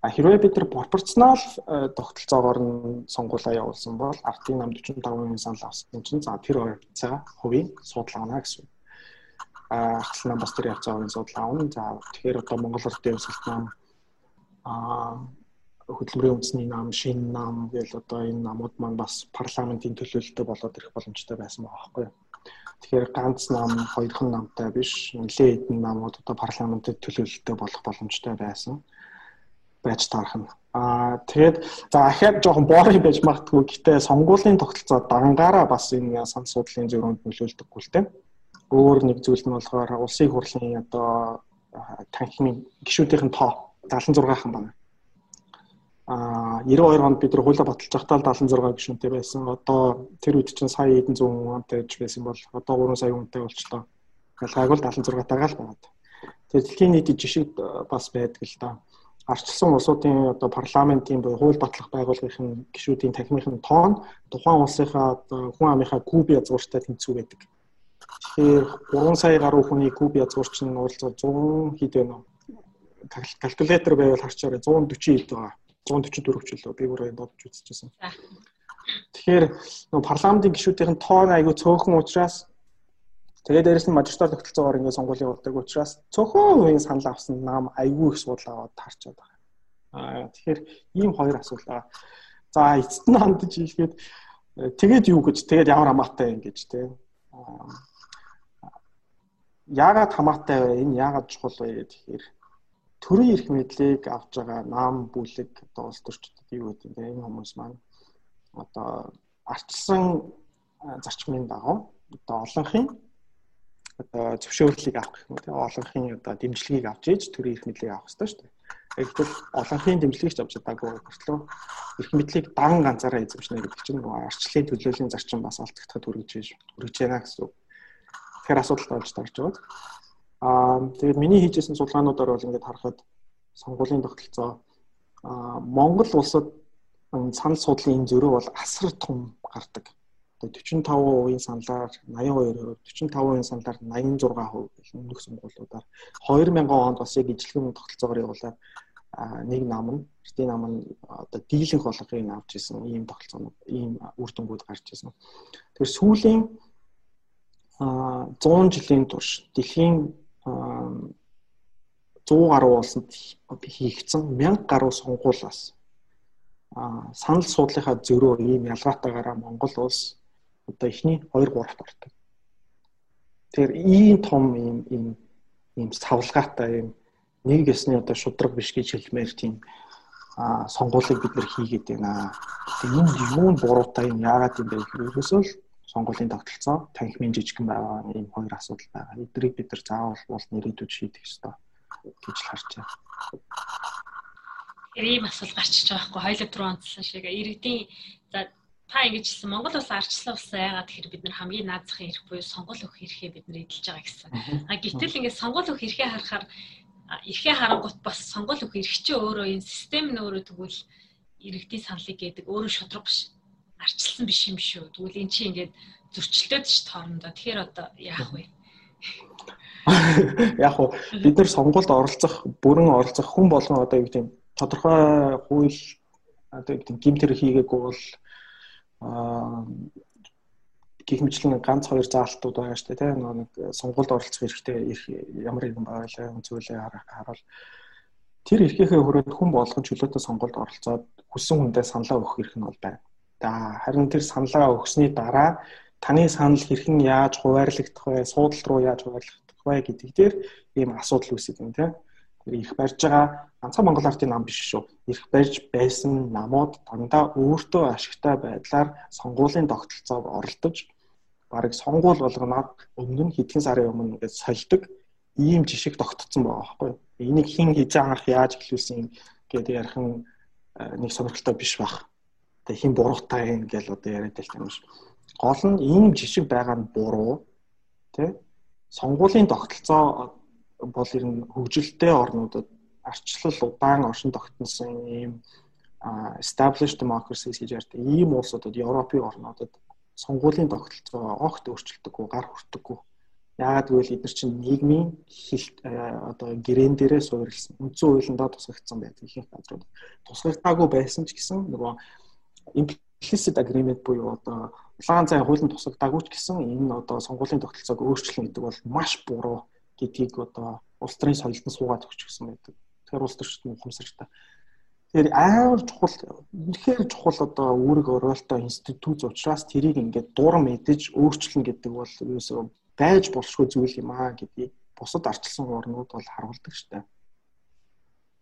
А хэрвээ бид нар пропорционал э, тогтолцоогоор нь сонгуулаа явуулсан бол ардын нам 45% санал авсан чинь за тэр хувьцаа хувийн судалгаана гэсэн. А ахлах нам бас тэр явцаа хувийн судалгаа авна. За тэгэхээр одоо Монгол Улсын дэвсэлт нам а хөдөлмөрийн үндэсний нам, шинэ нам гэл одоо энэ намууд маань бас парламентын төлөөлөлтөй болоод ирэх боломжтой байсан байгаа байхгүй юу? Тэгэхээр ганц нам, хоёрхан намтай биш, нэлээд хэдэн намууд одоо парламентын төлөөлөлтөй болох боломжтой байсан байж таарах нь. Аа тэгээд за ахаад жоохон боорын байж магадгүй гэтээ сонгуулийн тогтолцоо дангаараа бас энэ сан судлалын зөврөнд нөлөөлдөггүй л дээ. Өөр нэг зүйл нь болохоор улсын хурлын одоо танхимын гишүүдийн тоо 76 хан байна. Аа 92 онд бид нар хуулиа баталж байхдаа 76 гишүүнтэй байсан. Одоо тэр үед чинь сая хэдэн зуун хүнтэй байсан бол одоо 3 сая хүнтэй болчлоо. Ялгааг бол 76 тагаал байна. Тэр дэлхийн нийтийн жишээ бас байдаг л да арчилсан улсуудын одоо парламентийн буюу хууль батлах байгууллагын гишүүдийн танхимын тоон тухайн улсынхаа хүн амынхаа куб язгууртай тэнцүү байдаг. Тэгэхээр 3 сая гаруй хүний куб язгуурч нь уулзаад 100 хэд вэ нөө калькулятор байвал харчаарай 140 хэд байгаа. 144 ч үлээ би өөрөө бодож үзчихсэн. Тэгэхээр нөө парламентын гишүүдийн тоон айгүй цөөхөн учраас Тэгээд дээрэс нь мажоритар тогтолцоогоор ингээд сонгуулийн явуулдаг учраас цөөхөн үеийн санал авсан нам айгүй их судал аваад таарчаад байгаа. Аа тэгэхээр ийм хоёр асуудал байгаа. За эцэст нь хандаж ийхэд э, тэгээд юу гэж тэгээд ямар хамаатай юм гэж те. Яагаад хамаатай вэ? Энэ яагаад чухал вэ гэхээр төрийн эрх мэдлийг авж байгаа нам бүлэг одоо улс төрчдөд юу гэдэг юм энэ хүмүүс маань одоо арчилсан зарчмын дагуу одоо олонхын одоо зөвшөөрлийг авах гэх тийм олонхын одоо дэмжлэгийг авч ийж төрийн эрх мэдлийг авах хэрэгтэй шүү дээ. Гэвч олонхын дэмжлэгч авч чадаагүй хүртлөө эрх мэдлийг дан ганцаараа эзэмшнэ гэдэг чинь нөгөө арчлалын төлөөллийн зарчим бас алдагдахад хүргэж хүргэж байна гэсэн үг. Тэгэхээр асуудалтай болж тарж байгаа. Аа тэгээд миний хийжсэн судалгаануудаар бол ингээд харахад сонгуулийн тогтолцоо. Аа Монгол улсад санал судлалын энэ зөрүү бол асар том гардаг. 45% саналаар 82%, 45% саналаар 86% гэх өмнөх сонгуулиудаар. 2000 онд бас яг ижлэхэн тогтолцоогоор явуулаад нэг нам нь эртний нам нь одоо дийлэнх болгохыг авч исэн ийм тогтолцоонууд ийм үр дүнгууд гарч исэн. Тэгэхээр сүүлийн 100 жилийн турш дэлхийн 100 гаруй улсад хийгдсэн 1000 гаруй сонгуулиас санал суудлынхаа зөрөө ийм ялгаатайгаараа Монгол улс одоо эхний 2 3-т ордог. Тэгэхээр ийм том ийм ийм ийм савлгаатай ийм нэг ясны одоо шудраг биш гэж хэлмээр тийм а сонгуулийг бид нэр хийгээд байна. Тэгээ энэ юу буруутай юм яагаад юм бэ гэхээр ерөөсөө л сонгуулийн тогтолцоо танхимын жижигэн байгаа ийм хоёр асуудал байгаа. Эдрийг бид нар заавал бол нэрийдүүд шийдэх ёстой гэж харж байна. Ийм асуудал гарчиж байгаа хгүй хоёул түрүү онцлон шиг иргэдийн за та ингэж хэлсэн Монгол улс арчлан улс яагаад тэгэхээр бид нар хамгийн наад захын эрх буюу сонгол өгөх эрхээ бид нар эдэлж байгаа гэсэн. А гэтэл ингээд сонгол өгөх эрхээ харахаар эрхээ харангуут бас сонгол өгөх эрх чинь өөрөө энэ систем нь өөрөө тэгвэл иргэдийн саналыг гэдэг өөрөө шудраг биш арчилсан биш юм шүү. Тэгвэл эн чинь ингээд зөрчилдөд ш тоорондоо. Тэгэхээр одоо яах вэ? Яг уу бид нар сонгуульд оролцох, бүрэн оролцох хүн болгон одоо юу гэдэг нь тодорхой хууль одоо юу гэдэг нь гимтэр хийгээгүй бол гих мэтлэн ганц хоёр заалтууд байгаа шүү дээ тийм нэг сонгуульд оролцох хэрэгтэй ямар нэгэн байгаа л зүйлээ харуул тэр эрхийнхээ хүрээд хүн болгон чөлөөтэй сонголт оролцоод хүссэн хүндээ саналаа өгөх эрх нь бол байна. За харин тэр саналаа өгсөний дараа таны санал хэрхэн яаж хуваарлагдах вэ? Суудал руу яаж хуваарлагдах вэ гэдэг дээр ийм асуудал үүсэж байна тийм. Их барьж байгаа ганцхан Монгол ардын нам биш шүү. Ирэх барьж байсан намууд дандаа өөртөө ашигтай байдлаар сонгуулийн тогтолцоог оролдож барыг сонгуул болгоноод өмнө нь хэдхэн сарын өмнө ингээд сольдог ийм жишг тогтцсон байгаа байхгүй. Энийг хин хийж анх яаж эхлүүлсэн гэдэг ярих э, нэг сонирхолтой биш баг. Тэг хин буруутай юм гэл одоо яриад байх юм шиг. Гол нь ийм жишг байгаа нь буруу. Тэ? Сонгуулийн тогтолцоо бол ер нь хөгжилтэй орнуудад арчлал удаан оршин тогтносон ийм established democracies гэж ярьдаг ийм улсуудад Европын орнуудад сонгуулийн тогтолцоо огт өөрчлөлтөггүй гар хүртэггүй. Яагаад гэвэл эдгээр чинь нийгмийн одоо гэрээн дээрээ суурилсан. Үндсэн хуулиндаа тусгагдсан байдаг ихэнх газрууд. Тусгагдаагүй байсан ч гэсэн нөгөө implicit agreement буюу одоо улаан цай хуулинд тусгагдаагүй ч гэсэн энэ одоо сонгуулийн тогтолцоог өөрчлөн гэдэг бол маш буруу гэдгийг одоо улс төрийн соёлд нь суугаад өгч гсэн байдаг тэр улс төрчд нь ухамсартай. Тэгэхээр амар чухал үнэхээр чухал одоо үүрэг ороолтой институт учраас тэрийг ингээд дур мэдэж өөрчлөн гэдэг бол ерөөсөө байж болшгүй зүйл юм аа гэдгийг бусад арчилсан орнууд бол харуулдаг штэ.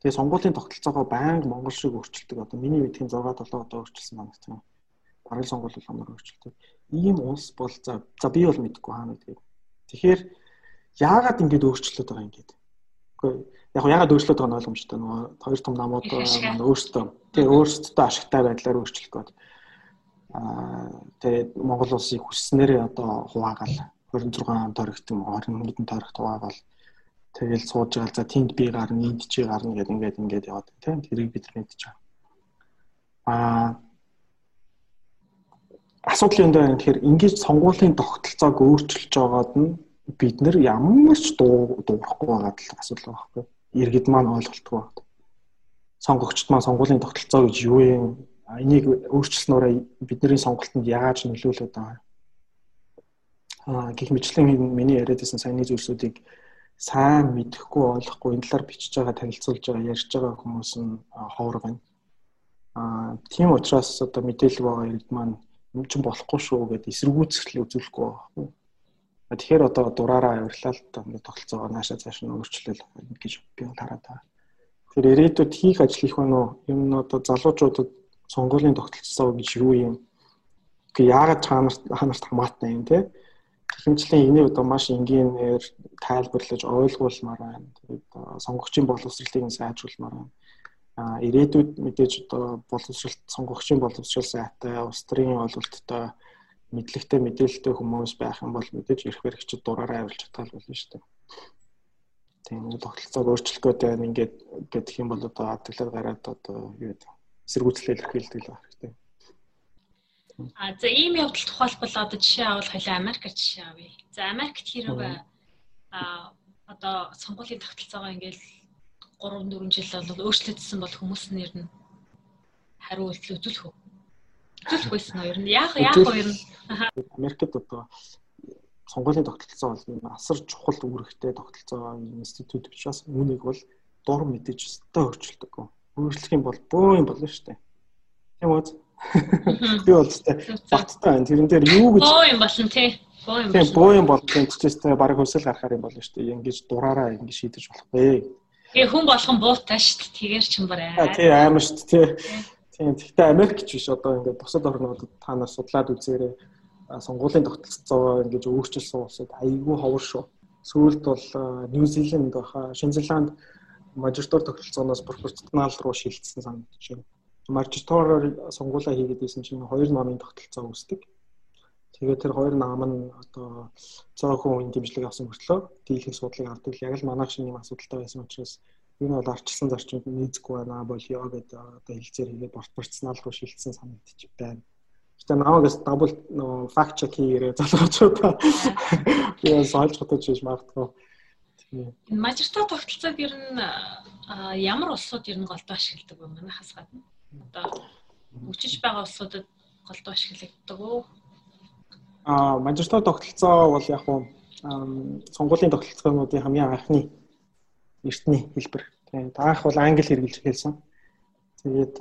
Тэгээ сонгуулийн тогтолцоогоо байнга монгол шиг өөрчилдөг. Одоо миний мэдхийн 6 7 удаа өөрчилсөн байна юм. Бараг сонгуул болгоноор өөрчилдөг. Ийм улс бол за за би бол мэдэхгүй хаана гэдэг. Тэгэхээр яагаад ингэж өөрчлөлт байгаа юм гээд. Үгүй яг ягаад өөрчлөлт байгаа нь ойлгомжтой нөгөө хоёр том намууд маань өөрсдөө тэгээ өөрсдөө ашигтай байдлаар өөрчлөх гээд аа тэгээ Монгол улсыг хүсснээрээ одоо хуваагаал 26 тойрогт юм 20 хэдэн тойрогт хуваагаал тэгэл сууж байгаа за тэнд би гарна энд чи гарна гэдэг ингээд ингээд яваад тийм тэрийг бид мэдчихэж байгаа. Аа асуудал юм дээр тэгэхээр ингэж сонгуулийн тогтолцоог өөрчилж байгаад нь бид нэр ямар ч дуурахгүй байгаа л асуудал байхгүй иргэд маань ойлголтгүй байна. Сонгогчд маань сонгуулийн тогтолцоо гэж юу юм? Энийг өөрчлснөөрөө бидний сонголтонд яаж нөлөөлөд байгаа? Аа гих мэтлэн миний яриад байсан саяны зүйлсүүдийг сайн мэдэхгүй ойлгохгүй энэ талаар бичиж байгаа танилцуулж байгаа ярьж байгаа хүмүүс нь ховор байна. Аа тийм учраас одоо мэдээлэл байгаа иргэд маань юм чинь болохгүй шүү гэдээ эсэргүүцэл үзүүлэхгүй байна. Тэгэхээр одоо дураараа авирлал тогтолцоогоо наашаа цааш нь өөрчлөл гэж би хараад байгаа. Тэгэхээр ирээдүйд хийх ажил их байна уу? Юм нь одоо залуучуудад сонгуулийн тогтолцоо гэж юу юм? Гэхдээ яагаад чанарт ханарт хамаатай юм те? Гэхмэчлэн энийг одоо маш энгийнээр тайлбарлаж ойлгуулмаар байна. Тэгээд сонгогчийн боловсролтыг сайжруулмаар байна. А ирээдүйд мэдээж одоо боловсролт сонгогчийн боловсрол сайтай, улс төрийн ойлголттой мэдлэгтэй мэдээлэлтэй хүмүүс байх юм бол мэдээж эрх баригчид дураараа авилж чадхал болно шүү дээ. Тийм нэг тогтолцоог өөрчлөх гэдэг нь ингээд гэдэг юм бол одоо адглаар гараад одоо юу гэдэг эсэргүүцэл илэрхийлдэг л хэрэгтэй. А за ийм явдал тухайлбал одоо жишээ авал хоёлаа Америкаар жишээ авъя. За Америкт хэрэг а одоо сонгуулийн тогтолцоогоо ингээд 3 4 жил бол өөрчлөгдсөн бол хүмүүс нэр нь хариу үйлдэл үзүүлэх үү? Үзүүлэхгүйсэн үү? Ер нь яах яах вэ ер нь? Америкт одоо сонгуулийн тогтолцоо бол асар чухал үүрэгтэй тогтолцоо институт учраас үүнийг бол дур мэдээж өстой өөрчилдөг. Өөрчлөх юм бол бөө юм болно шүү дээ. Тийм үү? Би бол өстой баттай байна. Тэрэн дээр юу гэж бөө юм болно тий. Бөө юм. Тийм бөө юм бол тэнцчээстэй баг хөсөл гарахаар юм болно шүү дээ. Ингэж дураараа ингэж шийдэж болохгүй. Тэгээ хүн болгон буутай шүү дээ. Тэгэр ч юм барай. Тий амар шүү дээ. Тийм. Гэхдээ Америк ч биш одоо ингээд бусад орнуудад та нар судлаад үзээрэй. Сонгуулийн тогтолцоо ингэж өөрчилсөн улсууд айгүй ховор шүү. Сүүлд бол Нью Зилэнд баха, Шинэ Зеланд мажоритор тогтолцооноос пропорционал руу шилжсэн санагдаж байна. Мажоритор сонгуулаа хийгээд байсан чинь хоёр намын тогтолцоо үүсдэг. Тэгээд тэр хоёр нам нь одоо цаахан үеийн дэмжлэг авсан мөртлөө дийлэх судлыг авдаг. Яг л манайх шиг юм асуудалтай байсан учраас энэ бол арчилсан зарчимд нийцэхгүй байна болио гэдэг одоо хэлцээр хийгээд пропорционал руу шилжсэн санагдчих байна. Гэтэ намайгаас дабл факт чек хийгээрэй залуучуудаа. Би сольж готож хийж магадгүй. Энэ мажоритар тогтолцоог ер нь ямар улсууд ер нь голдоо ашигладаг вэ? Манайхаас гадна. Одоо өчөж байгаа улсуудад голдоо ашигладаг уу? Аа мажоритар тогтолцоо бол яг хуу сонгуулийн тогтолцоонуудын хамгийн анхны эртний хэлбэр Тийм. Анх бол англи хэрэгжилж эхэлсэн. Тэгээд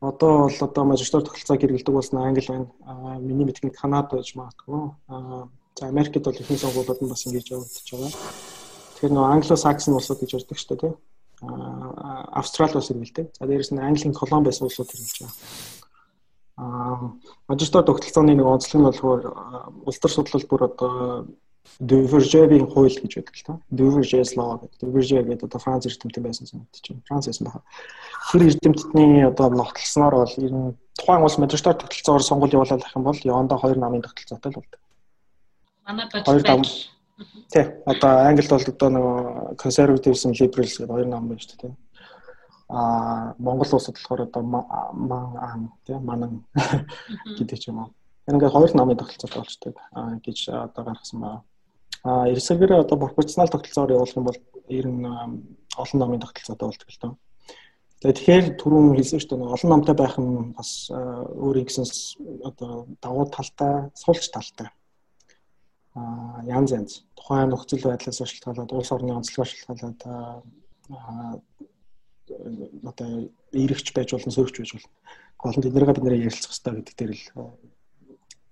одоо бол одоо мажистор тогтолцоог хэрэгэлдэг болсон англи байна. Миний мэдхийн Канада байж магадгүй. За Америкт бол ихэнх сонгуулиуд нь бас ингэж явагдаж байгаа. Тэгэхээр нөгөө англо-саксон улсууд гэж ярьдаг шүү дээ тийм. Аа Австрали бас хэрэгэлдэг. За дээрэс нь Английн колон байсан улсууд хэрэгжилж байгаа. Аа мажистор тогтолцооны нэг онцлог нь болохоор улс төр судлал бүр одоо Divergeving хууль гэж байдаг л та. Divergence law гэдэг. Diverge гэдэг одоо Франц эрдэмтэн байсан санагдаж байна. Франц байсан байна. Тэр эрдэмтдний одоо ногтлсноор бол ер нь тухайн улс магистрат тогтолцоогоор сонгуул явуулах юм бол явандаа хоёр намын тогтолцоотой л болдог. Манай бодит Тий. Одоо Англид бол одоо нөгөө conservatism liberals гэдэг хоёр нам байна шүү дээ. Аа Монгол улсад болохоор одоо ман ам тий манан гэдэг ч юм уу. Ингээд хоёр намын тогтолцоотой болчтой гэж одоо гаргасан байна. А эрсэгээр одоо пропорционал тогтолцоогоор явуулах юм бол ер нь олон номын тогтолцоотой болдог л доо. Тэгэхээр түрүүн хэлсэн шүү дээ олон номтой байх нь бас өөрийн гэсэн одоо давуу талтай, сулч талтай. Янз янз. Тухайн нөхцөл байдлаас шалтгаалаад, улс орны онцлогоос шалтгаалаад одоо эрэгч байж болно, сөрөгч байж болно. Гол нь тэднийгээ бид нэрээ ярилцах хэрэгтэй гэдэг дээр л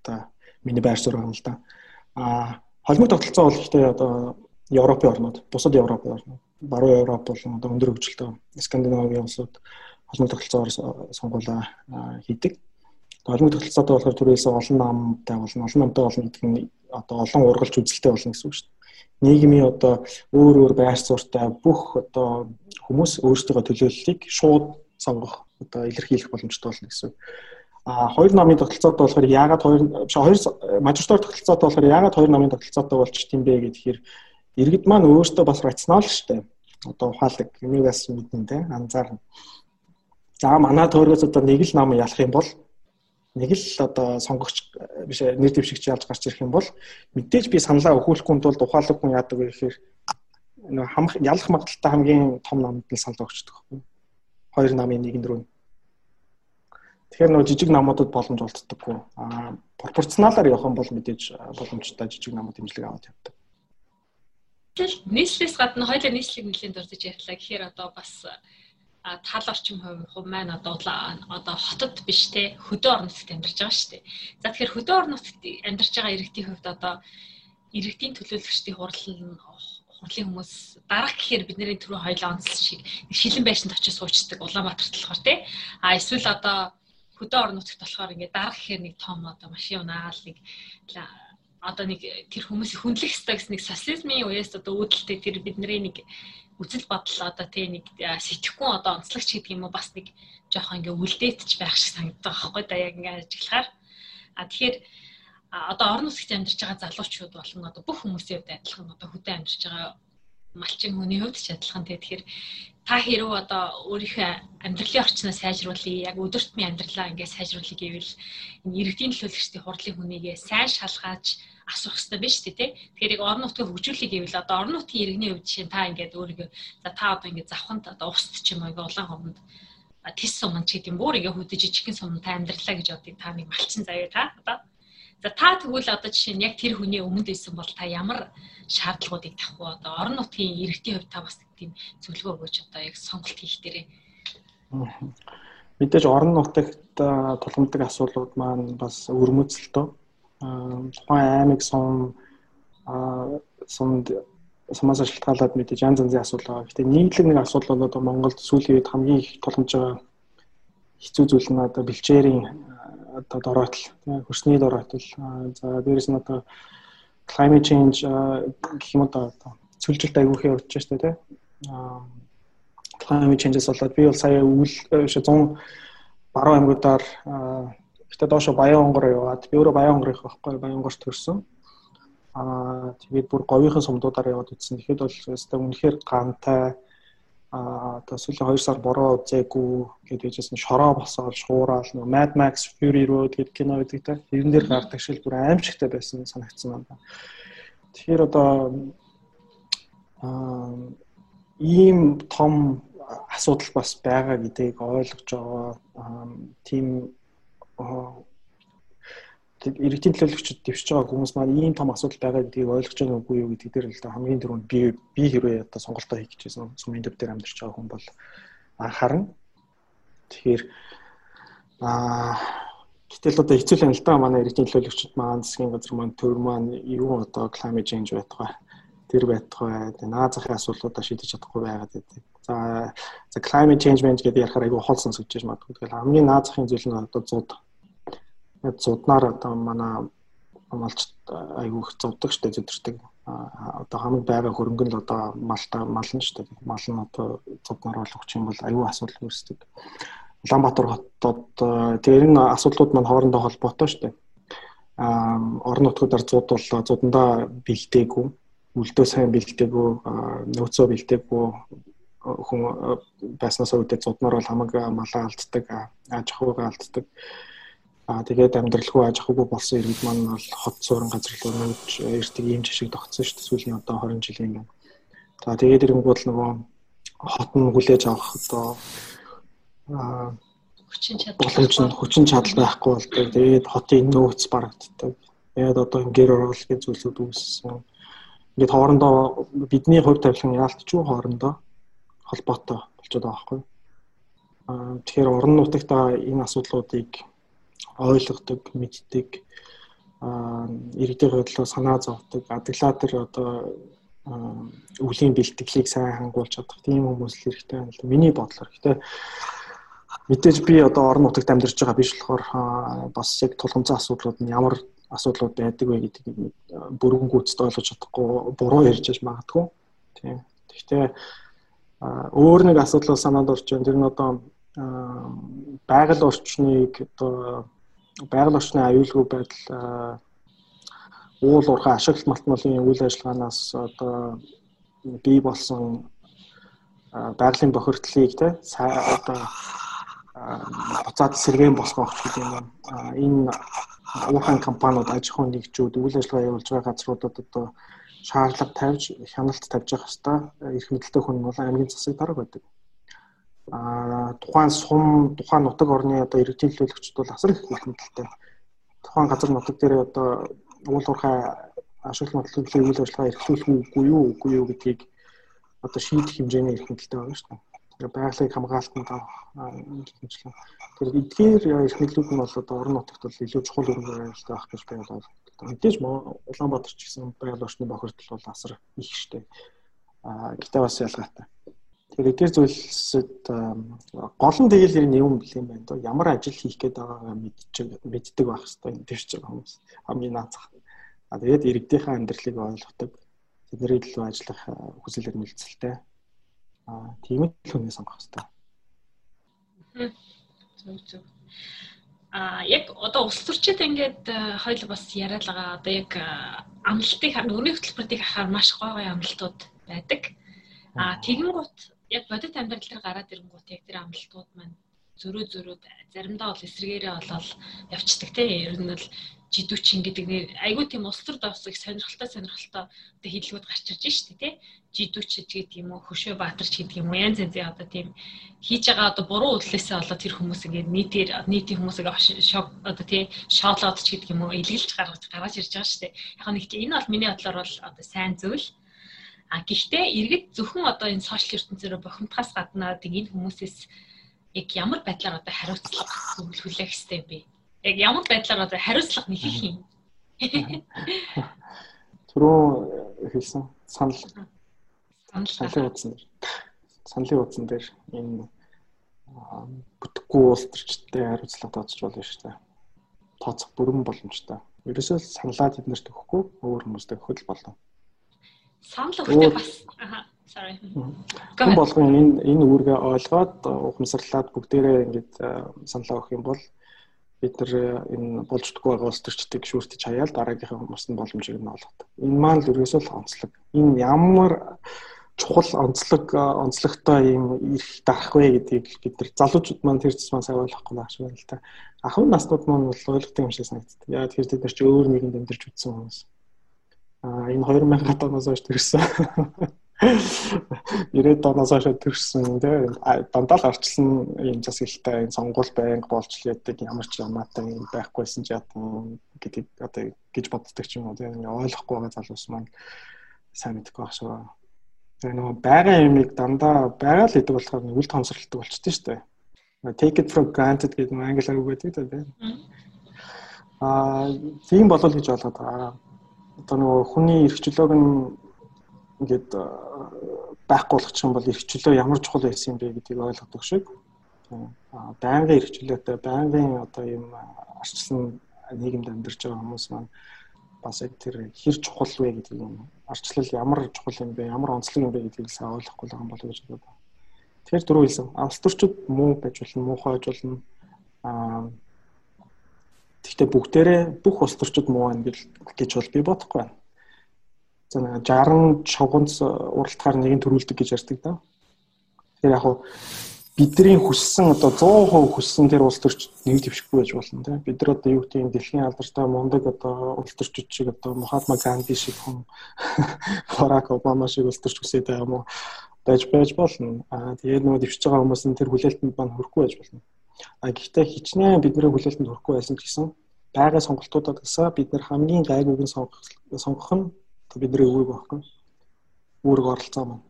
одоо миний байр суурь юм л да. А Холимог тогтолцоо бол ихтэй одоо Европын орнууд, бусад Европын орнууд, баруун Европ болон одоо өндөр хөгжилтэй Скандинавийн улсууд холимог тогтолцоогоор сонгуулаа хийдэг. Холимог тогтолцоотой болохоор түрээсээ олон намтай болно, олон намтай болно гэдэг нь одоо олон ургалж үзэлтэй болно гэсэн үг шүү дээ. Нийгмийн одоо өөр өөр байр суурьтай бүх одоо хүмүүс өөрсдөө төлөөллийг шууд сонгох одоо илэрхийлэх боломжтой болно гэсэн үг. А хоёр намын тогтолцоотой болохоор яагаад хоёр биш хоёр мажоритар тогтолцоотой болохоор яагаад хоёр намын тогтолцоотой болчих тийм бэ гэхээр иргэд маань өөртөө бас рационал штэ. Одоо ухаалаг энийг бас мэднэ те анзаарна. За манай төөргөөс одоо нэг л нам ялах юм бол нэг л одоо сонгогч биш нэр дэвшигч ялж гарч ирэх юм бол мэдээж би саналаа өгүүлэхгүй тулд ухаалаг хүн яадаг вэ гэхээр нэг хамх ялах магадaltaй хамгийн том намд нь санал өгчдөг. Хоёр намын нэгэн дөрөв Тэгэхээр нөгөө жижиг намуудад боломж олддоггүй. Аа пропорционалаар явах юм бол мэдээж боломжтой жижиг намууд хэмжлэг аваад явдаг. Тэгэл нийслэлээс гадна хоёулаа нийслэлийг нэлээд дурдж ярьлаа гэхээр одоо бас тал орчим хувь маань одоо одоо хотод биш те хөдөө орон нутгад амьдарч байгаа шүү дээ. За тэгэхээр хөдөө орон нутгад амьдарч байгаа иргэдийн хувьд одоо иргэдийн төлөөлөгчдийн хурал нь хурлын хүмүүс дарах гэхээр бидний түрүү хоёлоо онцлог шиг шилэн байшинд очиж суучдаг Улаанбаатарт болохоор те. А эсвэл одоо хөдөө орон нутагт болохоор ингээд дарах гэхээр нэг том одоо машин унаал нэг одоо нэг тэр хүмүүсийг хүндлэх хэрэгтэй гэсэн нэг социализмын үеэс одоо үүдэлтэй тэр бидний нэг үзэл бодол одоо тий нэг сэтгэхүүн одоо онцлогч гэдэг юм уу бас нэг жоохон ингээ үлдээtж байх шиг санагддаг байхгүй да яг ингээ ажиглахаар. А тэгэхээр одоо орон нутагт амьдарч байгаа залуучууд болон одоо бүх хүмүүсийн хувьд адилхан одоо хөдөө амьдарч байгаа малчин хүний хувьд ч адилхан тий. Тэгэхээр та хэрв одоо өөрийнхөө амьдралын орчноо сайжруулъя яг өдөртмийн амьдралаа ингээд сайжруулъя гэвэл энэ иргэдийн төлөөлөгчдийн хурлын хүнийгээ сайн шалгаж асуух хэрэгтэй биш үү те тэгэхээр яг орон нутгийг хөгжүүлэх гэвэл одоо орон нутгийн иргэний хувьд жишээ та ингээд өөрийгөө за та одоо ингээд завханд одоо уст ч юм уу улаан ховонд тис суманд ч гэдэг юм бүр ингээд хөдөж жижигхэн суманд та амьдралаа гэж бодъё та нэг малчин заяа та одоо За та тэгвэл одоо жишээ нь яг тэр хүний өмнөд байсан бол та ямар шаардлагуудыг вэ? Одоо орон нутгийн иргэдийн хувьд та бас тийм зөвлөгөө өгөөч одоо яг сонголт хийх дээрээ. Мэдээж орон нутагт тулгамдаг асуудлууд маань бас өрмөцөлтөө. Тухайн аймаг сум сумд сумаас шалтгаалаад мэдээж янз янзын асуудал байгаа. Гэтэ нийтлэг нэг асуудал бол одоо Монголд сүүлийн үед хамгийн их тулгамж байгаа хэцүү зүйл нь одоо бэлчээрийн одоо дороотл хөрсний дороотл за дээрэс нь одоо climate change гэх юм одоо цөлжилт аягүй их явж байна тий climate change-с болоод би бол сая үйл 100 баруун аймагуудаар гэтээ доошо Баян онгор яваад би өөрөө Баян онгорынх байхгүй Баян онгорт төрсөн аа тэгээд бүр говийн сумдуудаар яваад үтсэн. Тэгэхэд бол өстой үнэхээр гантай а одоо сүүлийн 2 сар бороо үзээгүй гэдэг ээжсэн шороо босоод шуурал нөө Mad Max Fury Road гэдэг кино үүдэг те тэрэн дээр гардаг шил бүр аимшигтай байсан санагдсан байна. Тэгэхээр одоо аа ийм том асуудал бас байгаа гэдгийг ойлгож байгаа тийм иргэдийн төлөөлөгчд дэвшиж байгаа хүмүүс маань ийм том асуудал байгаа гэдгийг ойлгож байгаа үгүй юу гэдэг дээр л да хамгийн түрүүнд би би хэрвээ одоо сонголтоо хийх гэжсэн сумын төв дээр амьдарч байгаа хүн бол анхаарна. Тэгэхээр аа гэтэл одоо хэцүү л да манай иргэдийн төлөөлөгчд маань засгийн газар маань төр маань юу одоо climate change байтугай тэр байтугай наа захын асуудлуудаа шийдэж чадахгүй байгаад байдаг. За за climate change гэдэг ярахаар айгүй хол сонсогдож магадгүй. Тэгэхээр хамгийн наа захын зүйл нь одоо зууд зуднаар одоо манай малч айгүйх зовдөг штэ зөдөртөг одоо хамаг байгаа хөрөнгө нь одоо малта мал нь штэ. Мал нь одоо зуднаар бол өгч юм бол аюу асуудал үүсдэг. Улаанбаатар хотод тэр энэ асуудлууд маань хоорондоо холбоотой штэ. А орон нутгуудаар зуд бол зудандаа бэлдээгүй үлдөө сайн бэлдээгүй нөөцөө бэлдээгүй хүн байснаас үүдээ зуднаар бол хамаг малаа алддаг аж ахуйгаа алддаг Аа тэгээд амьдралгүй аж ахуйгүй болсон иргэд маань бол хот суурин газар руу нүүж эртэг ийм жишг тогтсон шүү дээ сүүлийн одоо 20 жилийн юм. За тэгээд ирэнгүүт л нөгөө хот нь хүлээж авах одоо аа хүчин чадал боломж нь хүчин чадал байхгүй болдог. Тэгээд хотын нөөц барагддаг. Тэгээд одоо гэр оролцоогийн зүйлсүүд үүссэн. Ингээд хоорондоо бидний хувь тавилан яалтчгүй хоорондоо холбоотой болчиход байгаа байхгүй. Аа тэгэхээр орон нутагта энэ асуудлуудыг ойлгодог, мэддэг иргэдийн бодлоо санаа зовдөг, адаглаа төр одоо өвлийн бэлтгэлийг сайн хангуулж чадах тийм хүмүүс л хэрэгтэй байна л миний бодлоор. Гэтэ мэдээж би одоо орон нутагт амьдарч байгаа биш болохоор бас яг тулгымцсан асуудлууд нь ямар асуудлууд байдаг вэ гэдгийг бүрэн гүйцэд ойлгож чадахгүй буруу ярьж аж магадгүй. Тийм. Гэхдээ өөр нэг асуудал санаанд орж байна. Тэр нь одоо байгаль орчныг одоо байгаль орчны аюулгүй байдал уул уурхай ашиглалт малтмалын үйл ажиллагаанаас одоо бий болсон байгалийн бохирдлыг те одоо буцаад сэргээн босгох гэдэг юм. Энэ уурхайн компаниуд аж ахуйн нэгжүүд үйл ажиллагаа явуулж байгаа газруудад одоо шаардлага тавьж хяналт тавьж явах хэвээр эрх мэдэлтэй хүн бол аймгийн засаг дарга байдаг а тухайн сум тухайн нутаг орны одоо иргэдийн төлөөлөгчд бол асар их материалтай. Тухайн газар нутаг дээр одоо уул уурхай ашиглах материалын үйл ажиллагаа эрхлүүлэх үгүй юу үгүй юу гэдгийг одоо шийдэх хэмжээний эрх мэдэлтэй байгаа шүү дээ. Байгалийн хамгаалтанд хэмжлэн. Тэр эдгээр эрх мэдлүүд нь бол одоо орон нутагт бол илүү чухал үүрэг баримттай байх гэж би бодлоо. Мэдээж Улаанбаатар ч гэсэн байгаль орчны бохирдол бол асар их штэ. А гэтээ бас ялгаатай. Тэгэхээр эдгээр зүйлсэд гол нь тэгэл ер нь юм бэл юм байна. Ямар ажил хийх гээд байгаагаа мэдчих мэддэг байх хэрэгтэй юм тэрч байгаа хүмүүс. Хамгийн наацах. А тэгээд иргэдийнхээ амьдралыг ойлгодог. Тэдний төлөө ажиллах хүсэл эрмэлзэлтэй. А тийм л хүний сонгох хэрэгтэй. Зөв зөв. А яг одоо улс төрчид ингээд хоёул бас яриад байгаа. Одоо яг амлалтыг өнөө хөтөлбөрийг харахаар маш гой гой амлалтууд байдаг. А тэгэн гут яг бодит амьдрал дээр гараад ирэнгүүт яг тэр амлалтууд маань зөрөө зөрөө заримдаа бол эсрэгээрээ болол явцдаг те. Ер нь бол жидүүчин гэдэг нэр айгүй тийм улс төр давс их сонирхолтой сонирхолтой одоо хэллэгүүд гарч ирж штэ те. Жидүүчж гэдэг юм уу хөшөө баатарч гэдэг юм уу янз янзын одоо тийм хийж байгаа одоо буруу үдлээсээ болоод тэр хүмүүс ингээд нийтээр нийтийн хүмүүсийг шок одоо тий шоолоод ч гэдэг юм уу илгэлж гаргаж гаргаж ирж байгаа штэ яг нэг энэ бол миний бодлоор бол одоо сайн зүйл А гэхдээ иргэд зөвхөн одоо энэ сошиал ертөнцөөр бохимдхаас гадна энэ хүмүүсээс яг ямар байдлаар одоо хариуцлага хүлээх хэрэгтэй бэ? Яг ямар байдлаар одоо хариуцлага нэхэх юм? Түрүү хэлсэн санал саналын утсан дээр саналын утсан дээр энэ бүтэхгүй улс төрчтэй хариуцлага тооцож болно шүү дээ. Тооцох бүрэн боломжтой. Ерөөсөө саналаа тэднэрт өгөхгүй өөр хүмүүстээ өгөх л болно санал өгөхтэй бас sorry. Хүн болгон энэ энэ үүргээ ойлгоод ухамсарлаад бүгдээрээ ингэж саналаа өгөх юм бол бид нар энэ болждгоо байгаа улс төрчдгийг шүүртэж хаяал дараагийнхаа нь боломжийг нь олгодог. Энэ маань л ерөөсөө л онцлог. Энэ ямар чухал онцлог онцлогтой юм ирэх дарах вэ гэдгийг бид нар залуучууд маань тэр зэсмээ сайн ойлгохгүй байх шиг байна л та. Ахын наснууд маань бол ойлгох юм шиг санагддаг. Яа тэгэхээр бид нар ч өөр нэгэнд амьдарч үтсэн хүмүүс. Аа энэ 2000 оноос хойш төрсөн. 90-ад оноос хойш төрсөн тий дандаа л арчлан юм засаглалтай энэ сонгуул байнга болж л яадаг ямар ч ямаатай юм байхгүйсэн ч ятан гэдэг одоо гэж боддог ч юм уу тий ойлгохгүй байгаа залуус маань сайн мэдгүй байх шүү. Тэгээ нөгөө байгаа юмыг дандаа байгаа л гэдэг болохоор үл томсролттой болчихдээ шүү дээ. Take it for granted гэдэг нь англи үг гэдэг тий. Аа тийм болол гэж болгоод байгаа. Одоо нөгөө хүний эрх чөлөөг нь ингээд байхгүй болгох юм бол эрх чөлөө ямар чухал байсан юм бэ гэдгийг ойлгодог шиг. Байнгын эрх чөлөөтэй байнгын одоо юм арчлан нийгэмд амьдарч байгаа хүмүүс маань бас яг тэр хэр чухал вэ гэдэг юм арчлал ямар чухал юм бэ ямар онцлог юм бэ гэдгийг сайн ойлгохгүй байгаа юм болов гэж боддог. Тэгэхээр дөрөв хэлсэн. Улс төрчид муу байж болно, муухай байж болно. Аа Гэхдээ бүгдээрээ бүх улс төрчид муу байна гэж бол би бодохгүй байна. За 60 шогонц уралтахаар нэг нь төрүүлдэг гэж ярьдаг да. Тэгэхээр яг бидний хүссэн одоо 100% хүссэн тэр улс төрч нэг твшгүй байж болно тийм бид нар одоо юу гэдэг дэлхийн алдартай мундаг одоо улс төрчид шиг одоо Махатма Ганди шиг хүн Барак Обама шиг улс төрч хүсээд байгаа юм уу байж байж болно а тэгээд нөгөө твшиж байгаа хүмүүс нь тэр хүлээлтэнд маань хүрэхгүй байж болно а гэхдээ хичнээн бидний хүлээлтэнд хүрэхгүй байсан гэсэн байгаа сонголтуудаас бид нар хамгийн гайгүйг нь сонгох сонгох нь бидний өвөг байхгүй. Үүрэг оролцоо маань.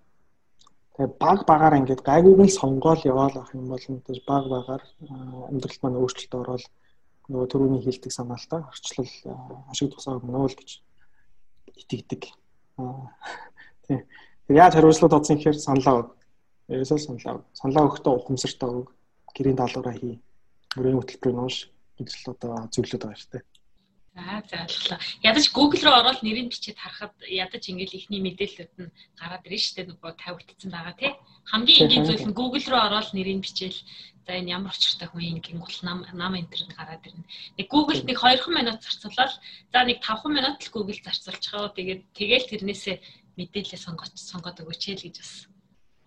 Тэгээ баг багаар ингээд гайгүйг нь сонгоол яваал ах юм бол мэдээж баг багаар амьдралд маань өөрчлөлт ороод нөгөө төрөний хилдэг санаа л та орчлол ашиг тусаа өгнө л гэж итгэдэг. Тийм. Тэг яаж хариуцлага тоцсон гэхээр саналаа өг. Ерөөсөө саналаа өг. Саналаа өгөхдөө ухамсартай өг. Гэрийн даалгавраа хий. Мөрийн хөтөлбөрийг нууш гэж л одоо зөвлөд байгаа шүү дээ. За за ойлголоо. Ядаж Google руу ороод нэрийг бичиж харахад ядаж ингээл ихний мэдээлэлүүд нь гараад ирнэ шүү дээ нөгөө тавигдсан байгаа тий. Хамгийн энгийн зүйл нь Google руу ороод нэрийг бичээл за энэ ямар очиртай хүн ингийн гол нам нам интернет гараад ирнэ. Нэг Google нэг 2 минут зарцуулаад за нэг 5 минут л Google зарцуулчихаа. Тэгээд тэгэл тэрнээсээ мэдээлэл сонгож сонгоод өгөөч л гэж бас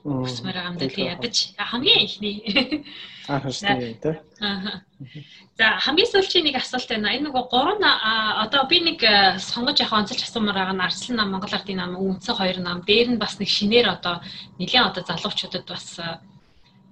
Өсмөр амдаа тий ядаж хамгийн ихний аа хэвчээ тий. За хамгийн сүүлчийн нэг асуулт байна. Энэ нөгөө гурван одоо би нэг сонгож явах онцолж асуумаар байгаа нь Арслан нам, Монгол Ардын нам, Үнцэн хоёр нам. Дээр нь бас нэг шинээр одоо нэгэн одоо залуучуудад бас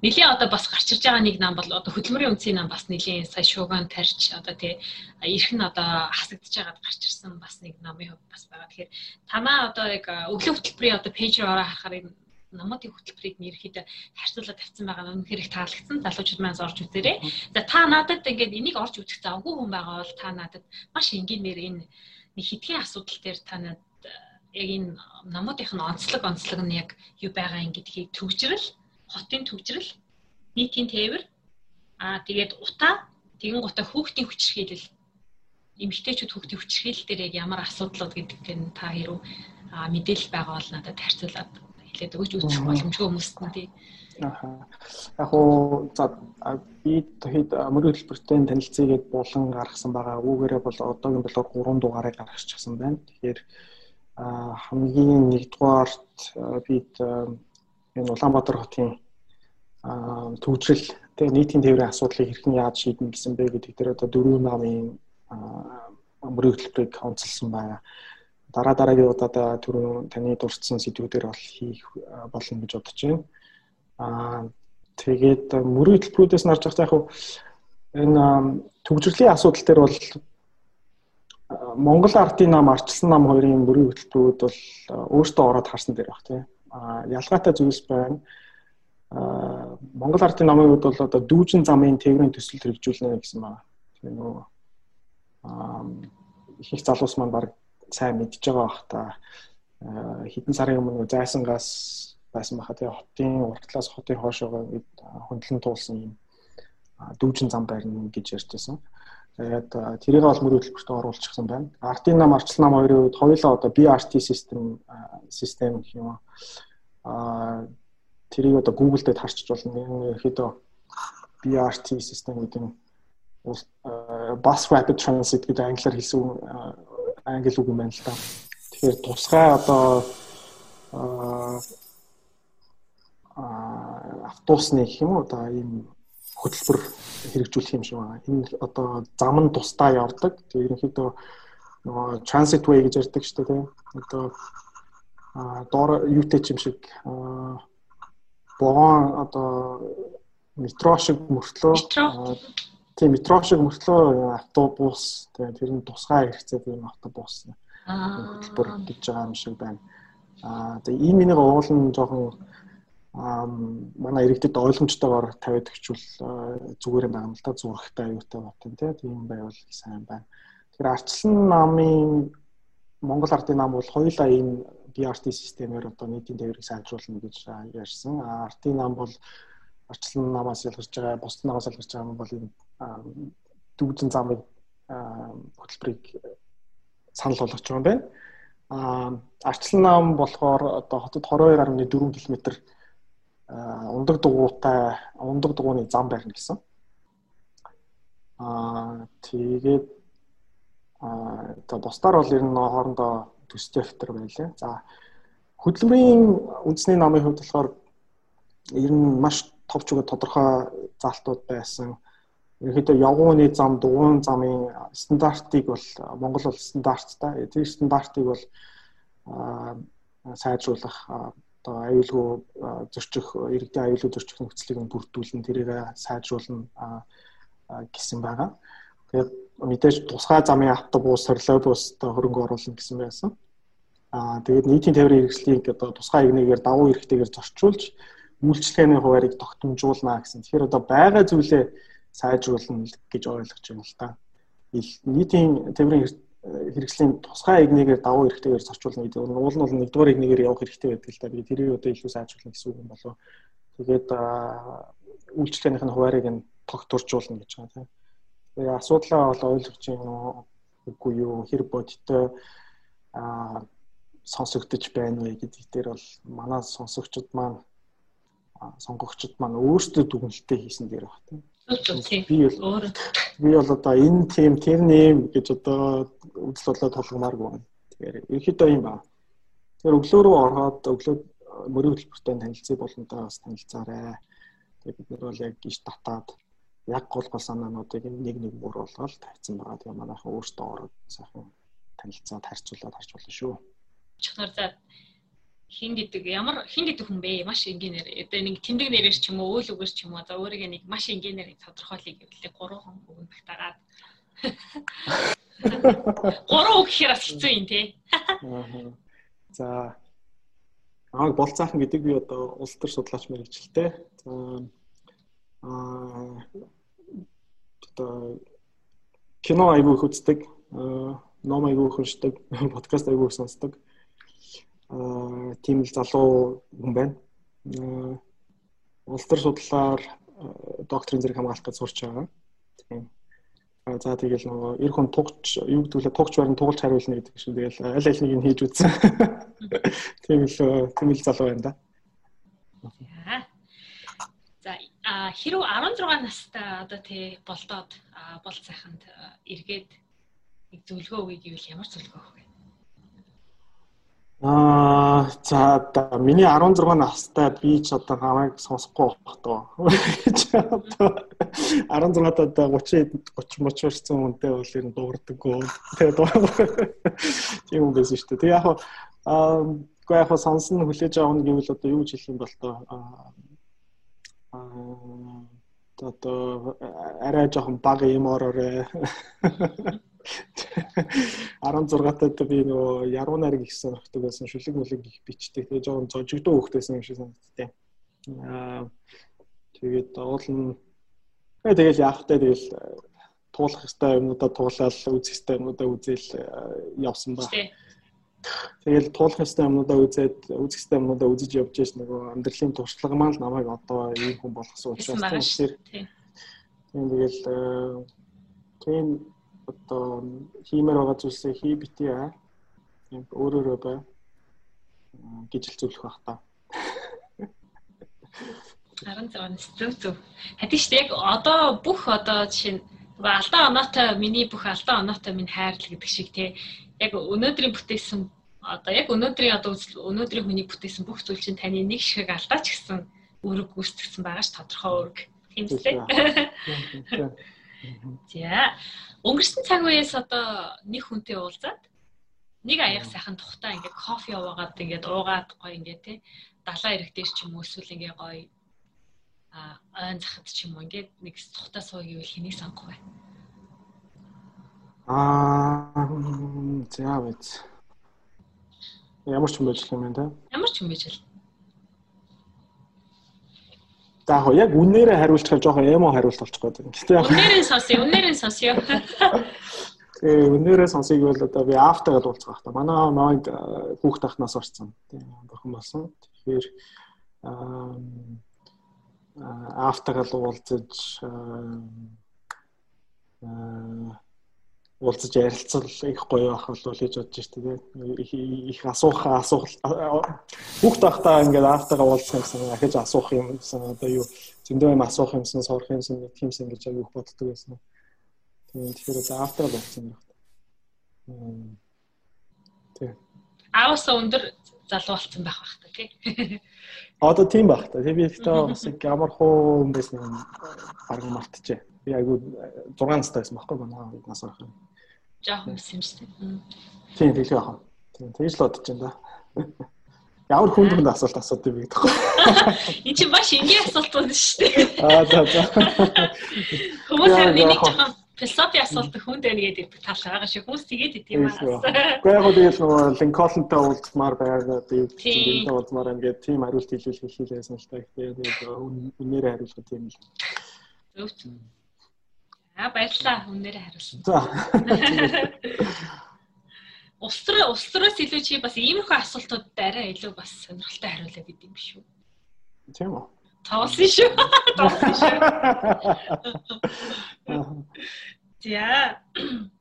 нэлийн одоо бас гарч ирж байгаа нэг нам бол одоо хөдөлмөрийн үнцгийн нам бас нэлийн сая шууган тарьж одоо тий эрх нь одоо хасагдж байгаад гарч ирсэн бас нэг намын хувьд бас байгаа. Тэгэхээр танаа одоо яг өглөө хөтөлбөрийн одоо пэйж рүү ороо харахаар намуудын хөтөлбөрийг ерөөхдөө харьцуулаад тавьсан байгаа нь үнэхээр их таалагдсан. Залуучууд маань орж үзээрэй. За та надад ингээд энийг орж үзэх завгүй хүн байгаа бол та надад маш энгийнээр энэ нэг хэдхэн асуудал дээр та надад яг энэ намуудынх нь онцлог онцлог нь яг юу байгаа юм гэдгийг төвчрэл, хотын төвчрэл, нийтийн тээвэр аа тэгээд утаа, тэгэн гутаа хүүхдийн хүчирхийлэл эмэгтэйчүүд хүүхдийн хүчирхийлэл дээр яг ямар асуудлууд гэдгийг нь та хэрэг мэдээлэл байгаа бол надад харьцуулаад хэлээд өгч үзэх боломжгүй хүмүүст нь тий. Аа. Яг уу за би хэд мөрөд хэлбэртэй танилцъягээд болон гаргасан байгаа. Үүгээрээ бол одоогийн болохоор 3 дугаарыг гаргачихсан байна. Тэгэхээр хамгийн нэгдүгээрт бид энэ Улаанбаатар хотын төвжрэл тэгээ нийтийн тээврийн асуудлыг хэрхэн яаж шийднэ гэсэн бэ гэдэг дээр одоо дөрвөн намын мөрөд хэлбэрийг онцлсан байна дараа дараагийн удаа түрүү таны дурдсан сэдвүүдээр бол хийх болно гэж бодож байна. Аа тэгээд мөрийн хөтөлбөрүүдээс нарж байгаа яг энэ төгжрлийн асуудал дээр бол Монгол ардын нам, арчилсан нам хоёрын мөрийн хөтөлбөрүүд бол өөртөө ороод харсан дээр баг тийм. Аа ялгаатай зүйлс байна. Аа Монгол ардын намын хувьд бол одоо дүүжин замын тээврийн төсөл хэрэгжүүлнэ гэсэн байна. Тийм нөгөө аа их их залуус маань баг сайн мэдж байгаа бах та хэдэн сарын өмнө зайсангаас байсан баха тэгээ хотын уртлаас хотын хоошоогоо хөндлөн туулсан юм дүүжин зам байрна гэж ярьжсэн. Тэгээд тэрийг бол мөр хөтөлбөрт оруулчихсан байна. Артын нам арчлан нам хоёрын хувьд хоёулаа одоо BRT систем систем гэх юм аа тэрийг одоо Google дээр харчиж болно. Ерөөхдөө BRT систем гэдэг нь bus rapid transit гэдэг англиар хэлсэн англи үг юм байна л да. Тэгэхээр тусгай одоо аа автобусны гэх юм уу одоо ийм хөтөлбөр хэрэгжүүлэх юм шиг байна. Энэ одоо зам нь тусдаа явдаг. Тэгээ ерөнхийдөө нөгөө transit way гэж ярьдаг шүү дээ тийм. Одоо а доор юутэй ч юм шиг богоон одоо метро шиг мөртлөө тийм метро шиг мөртлөө автобус тэгээ тэр нь тусгай хэрэгцээ тийм автобус хөтөлбөр гэж байгаа юм шиг байна. Аа тэгээ ийм энийг уулын жоохон аа манай иргэдэд ойлгомжтойгоор тавиад өгчвөл зүгээр юм байна л да зурагтай аюутай бат тийм байвал сайн байна. Тэгэхээр арчлан намын Монгол ардын нам бол хоёулаа ийм BRT системээр одоо нийтийн тээврийг сайжруулна гэж ярьсан. Ардын нам бол арчлан намаас ялгарч байгаа, бусад намаас ялгарч байгаа юм бол энэ дүүжин замыг хөтөлбөрийг санал болгож байгаа юм байна. Аа арчлан нам болохоор одоо хотод 22.4 км ундаг дугуйтай ундаг дугуйны зам байна гэсэн. Аа тэгээд аа за бусдаар бол ер нь хоорондоо төстэй фактор байлаа. За хөдөлмөрийн үндэсний намын хувьд болохоор ер нь маш товч өгөө тодорхой заалтууд байсан. Ерөнхийдөө явгууны зам, дугуйн замын стандартыг бол Монгол бол стандарттай. Тэр стандартыг бол сайжруулах одоо аюулгүй зөрчих иргэдийн аюулгүй зөрчих нөхцөлийг бүрдүүлэн тэрийг сайжруулна гэсэн байгаа. Тэгээд мэдээж тусгай замын автобус, сорлообус одоо хөрөнгө оруулна гэсэн байсан. Аа тэгээд нийтийн тээврийн хэрэгслийг одоо тусгай игнэгээр давуу эрхтэйгээр зорчуулж үйлчлэгээний хуваарийг тогтомжуулна гэсэн. Тэгэхээр одоо байгаа зүйлээ сайжруулна гэж ойлгож байна л та. Нийтийн тээврийн хэрэгслийн тусгай игнэгээр давуу эрхтэйгээр зорчуулна гэдэг уул нь бол нэгдүгээр игнэгээр явах хэрэгтэй байдаг л та. Би тэрийг одоо илүү сайжруулна гэсэн үг юм болов. Тэгээд үйлчлэгээнийх нь хуваарийг нь тогтворжуулна гэж байгаа тийм. Тэгээ асуудлаа бол ойлгож байна үгүй юу хэр бодтой а сонсогдож байна вэ гэдэг дээр бол манай сонсогчид маань сонгогчд маань өөрсдөө дүгнэлтээ хийсэн дээр баг тийм. Би бол би бол одоо энэ тим тэр нэм гэж одоо үзэл бодлоо толгомааргүй байна. Тэгэхээр ерөөхдөө юм ба. Тэгэхээр өглөө рүү ороод өглөө мөрийн хөтөлбөртэй танилцъя болонтой бас танилцаарай. Тэгээд бид нар бол яг гიშ татаад яг гол гол санаануудыг нэг нэг бүр болгоод тавьсан байгаа. Тэгээ манайхан өөртөө ороод сайхан танилцаад харьцуулаад харж болно шүү. Чухнаар за хин гэдэг ямар хин гэдэг хүн бэ? Маш энгийнээр одоо нэг тэмдэг нэрээр ч юм уу, үйл үгээр ч юм уу, за өөрийгөө нэг маш энгийнээр тодорхойлъё гэвэл гурван хүн өгөн багтаагаад гурван үг гэхээр бас хэцүү юм тий. За. Аа болцаахан гэдэг би одоо улс төр судлаач мэрэгчлээ. За. Аа одоо кино айгүй үздэг, ном айгүй уншдаг, подкаст айгүй сонсдог тийм л залуу хүн байна. Улс төр судлаар докторийн зэрэг хамгаалалт гэж сурч байгаа. Тийм. За тэгэл нөгөө эр хүн тугч юу гэдгүүлээ тугч барин тугалж хариулна гэдэг шиг тэгэл аль аль нэг нь хийж үзсэн. Тийм л тийм л залуу байна да. За а хэрв 16 настай одоо тий болдоод бол цайханд эргээд нэг зөвлөгөө өгье гэвэл ямар зөвлөгөө өгөх вэ? Аа за одоо миний 16 настай би ч одоо хамааг сонсохгүй байх тоо. 16 одоо 30 30 30 орсон хүнтэй бол ер нь дуурдаггүй. Тэгээд тийм юм байсан шүү дээ. Тэгээ яг аа үгүй яг сонсон хүлээж авах нь гэвэл одоо юу гэж хэлэх юм бол тоо аа одоо арай жоохон бага юм ороорой 16 таад би нөгөө яруу найраг их сонирхдаг байсан шүлэг мүлэг их бичдэг. Тэгээ жоохон зожигдоо хөөхтэйсэн юм шиг санагдтыг. Аа тэгээд уул нь тэгэл яахтай тэгэл туулах хэвээр юмудаа туулаад үзэх хэвээр юмудаа үзэл явсан ба. Тэгэл туулах хэвээр юмудаа үзээд үзэх хэвээр юмудаа үзэж явж яаш нөгөө амьдралын туршлага маань л намайг одоо ийм хүн болгосон учраас тийм. Тийм тэгэл тийм одоо хиймээр байгаа зүйлсээ хий битээ аа. Тийм өөрөөрөө бай гэж хэлцүүлэх байх та. 16 зөв зөв. Хатин шүү дээ яг одоо бүх одоо жишээ нь алдаа оноотой миний бүх алдаа оноотой минь хайрлал гэдэг шиг те яг өнөөдрийн бүтээсэн одоо яг өнөөдрийн одоо өнөөдрийн хүний бүтээсэн бүх зүйл чинь таны нэг шиг алдаа ч гэсэн үүрэг гүйцэтгэсэн байгаа ш тодорхой үүрэг тийм үү За өнгөрсөн цаг үеэс одоо нэг хүнтэй уулзаад нэг аяг сайхан тухтаа ингээд кофе уугаад ингээд уугаад гоё ингээд тий далайн ирэх дээр ч юм уу эсвэл ингээ гоё а ойн захад ч юм уу ингээд нэг тухтаа сууя гэвэл хэнийг сонгох вэ? Аа за биз. Ямар ч юм байж юм байна те. Ямар ч юм байж л. За яг үнээрээ хариулчихвал жоохон эмо хариулт болчих гээд байна. Гэтэ яг үнээрээ сонсъё, үнээрээ сонсъё. Тэгээ өнөөдрөө сонсыг бол одоо би автагаа дуулцах байх та. Манай ноёд хүүхд тахнаас орсон. Тийм бурхан болсон. Тэгэхээр автагаа уулзаж уулзаж ярилцал их гоё байх бол гэж бодож штэ тийм их асуух асуулт хүүхд тахтаа ингээд автагаа уулзсан гэсэн ахиж асуух юм гэсэн одоо юу зөндөө юм асуух юмсан сорох юмсан гэх юмсан гэж аяг боддог байсан. Тэгэхээр одоо автаа болсон юм байна. Тэг. Аавсаа өндөр залуу болсон байх бах та тий. Одоо тийм байх та. Тэг би ихтэй бас ямар хуу юм байсан бараг мартчихэ. Би айгу 6 настай байсан байхгүй манай нас орох юм. Жохон юм шиг. Тийм тэгэл яах вэ? Тийм тэгж л бодож байна да. Ямар хүн хүнд асуулт асуудаг бэ гэхгүй. Энд чинь маш энгийн асуулт байна шүү дээ. Аа за за. Хүмүүс яг нэг жоохон философи асуулт хүнд байна гэдэг тааш байгаа шиг хүмүүс тэгээд идэв юм аа. Гэхдээ яг тэгэл нөгөө Линкольнтой уулзмаар байгаа би тийм уулзмаар ингээд тийм хариулт хэлүүл хэлээсэн л та. Тэгээд үнээрээ хариулах тийм л. Зөв. Аа баярлалаа үнээрээ хариулсан. За. Улс руус илүү чи бас иймэрхүү асуултуудад арай илүү бас сонирхолтой хариулаад идэв юм шүү. Тийм үү? Тоглосон шүү. Тоглосон шүү. За.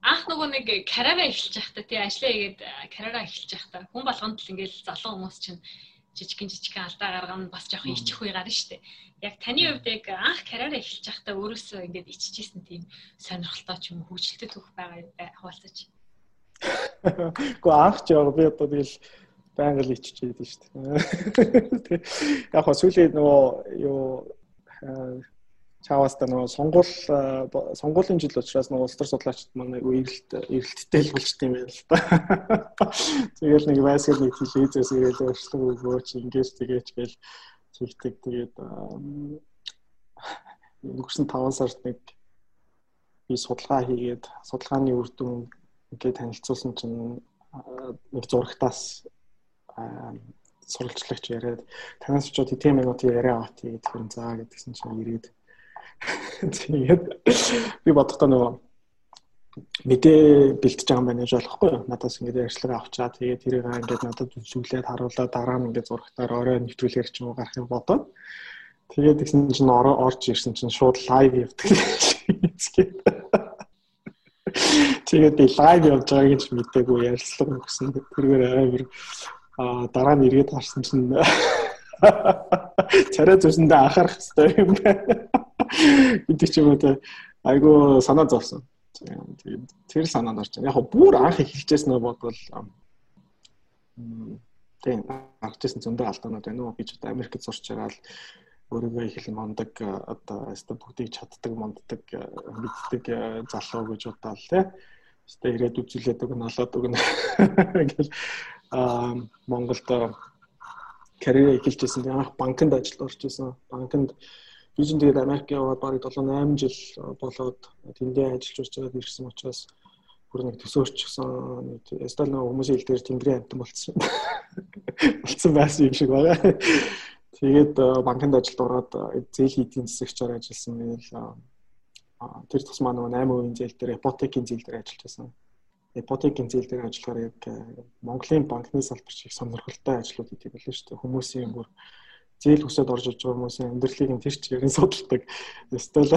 Анх нөгөө нэг карава эхэлж байхдаа тий ажиллаа хийгээд карава эхэлж байхдаа хүн болгонд л ингээл залуу хүмүүс чинь жижигэн жижигэн алдаа гаргана бас жоохон ичих үе гарна штэ. Яг таны хувьд яг анх карьер эхэлж байхдаа өөрөөсөө ингээд иччихсэн тийм сонирхолтой ч юм уу хөгжилтэй төгөх байгаа хаваалцаач. Гэхдээ анх ч яг би одоо тэгэл байнга л иччихээд шүү дээ. Яг хөө сүүлийн нөгөө юу чаваас та нөгөө сонгуул сонгуулийн жил учраас нөгөө улс төр судлаачид манай эрэлт эрэлттэй л болчт юм байна л да. Тэгэл нэг байсгал нэг телевизээс ирэл өөрчлөг өгөөч ингэж тэгээч гээл хийгдэг. Тэгээд өнгөрсөн 5 сард нэг би судалгаа хийгээд судалгааны үр дүн ингээд танилцуулсан чинь нэг зурагтаас сурвалжлагч яриад танаас очоод тийм минут яриа авах тийм тэгэхээр заа гэдгсэн чинь ирээд тэгээд би бодохдоо нөгөө мэдээ бэлтэж байгаа юм байна гэж болохгүй юу? Надаас ингээд ярьцлага авчаа. Тэгээд тэрийг ингээд надад үзүүлээд харуулаад дараа нь ингээд зурагтаар орой нэвтрүүлгээр ч юм уу гарах юм бодоод тэгээд тэгсэн чинь орж ирсэн чинь шууд лайв явдаг. Тэгээд би лайв явж байгааг ч мэдээгүй ярилцлага өгсөн. Тэргээр амар а дараа нь эргээд харсан чинь царай зүсэндээ анхаарах хэрэгтэй юм байна. Гэдэг ч юм уу те айгу санаа зовсон. Тэгээд тэр санаанд орж байна. Яг бүр анх эхэлжсэн нь бодвол тийм арчсан зөндөө алдаанууд байна уу? Ч одоо Америкт сурч байгаа л өөрийгөө их л мондөг одоо өстө бүгдийг чаддаг монддаг мэддэг залуу гэж бодлоо тий. Өстө ирээд үзүүлээд өгнө олоод өгнө. Ингээл аа Монголд карьер эхэлжсэн. Анх банкнд ажиллаж орж исэн. Банкнд би ч тэгээд Америк яваад бараг 7 8 жил болоод тэндээ ажиллаж байгаад ирсэн учраас бүр нэг төсөөрчихсөн. Эстал нэг хүмүүсийн хэл дээр тэнгэрийн амтан болцсон. Болцсон байсан юм шиг байгаа. Тэгээд банкнд ажилд ороод зээл хийдийн засагчаар ажилласан. Тэгэл тэр тусмаа нөгөө 8% зээл дээр ипотекийн зээл дээр ажиллаж байсан ипотекийн зээл дээр ажиллахаар яг Монголын банкны салбар шиг сонирхолтой ажлууд идэв байлаа шүү дээ. Хүмүүсийн бүр зээл хүсээд орж иж байгаа хүмүүсийн амьдралыг нь тэр чигээр нь судалдаг. Эсвэл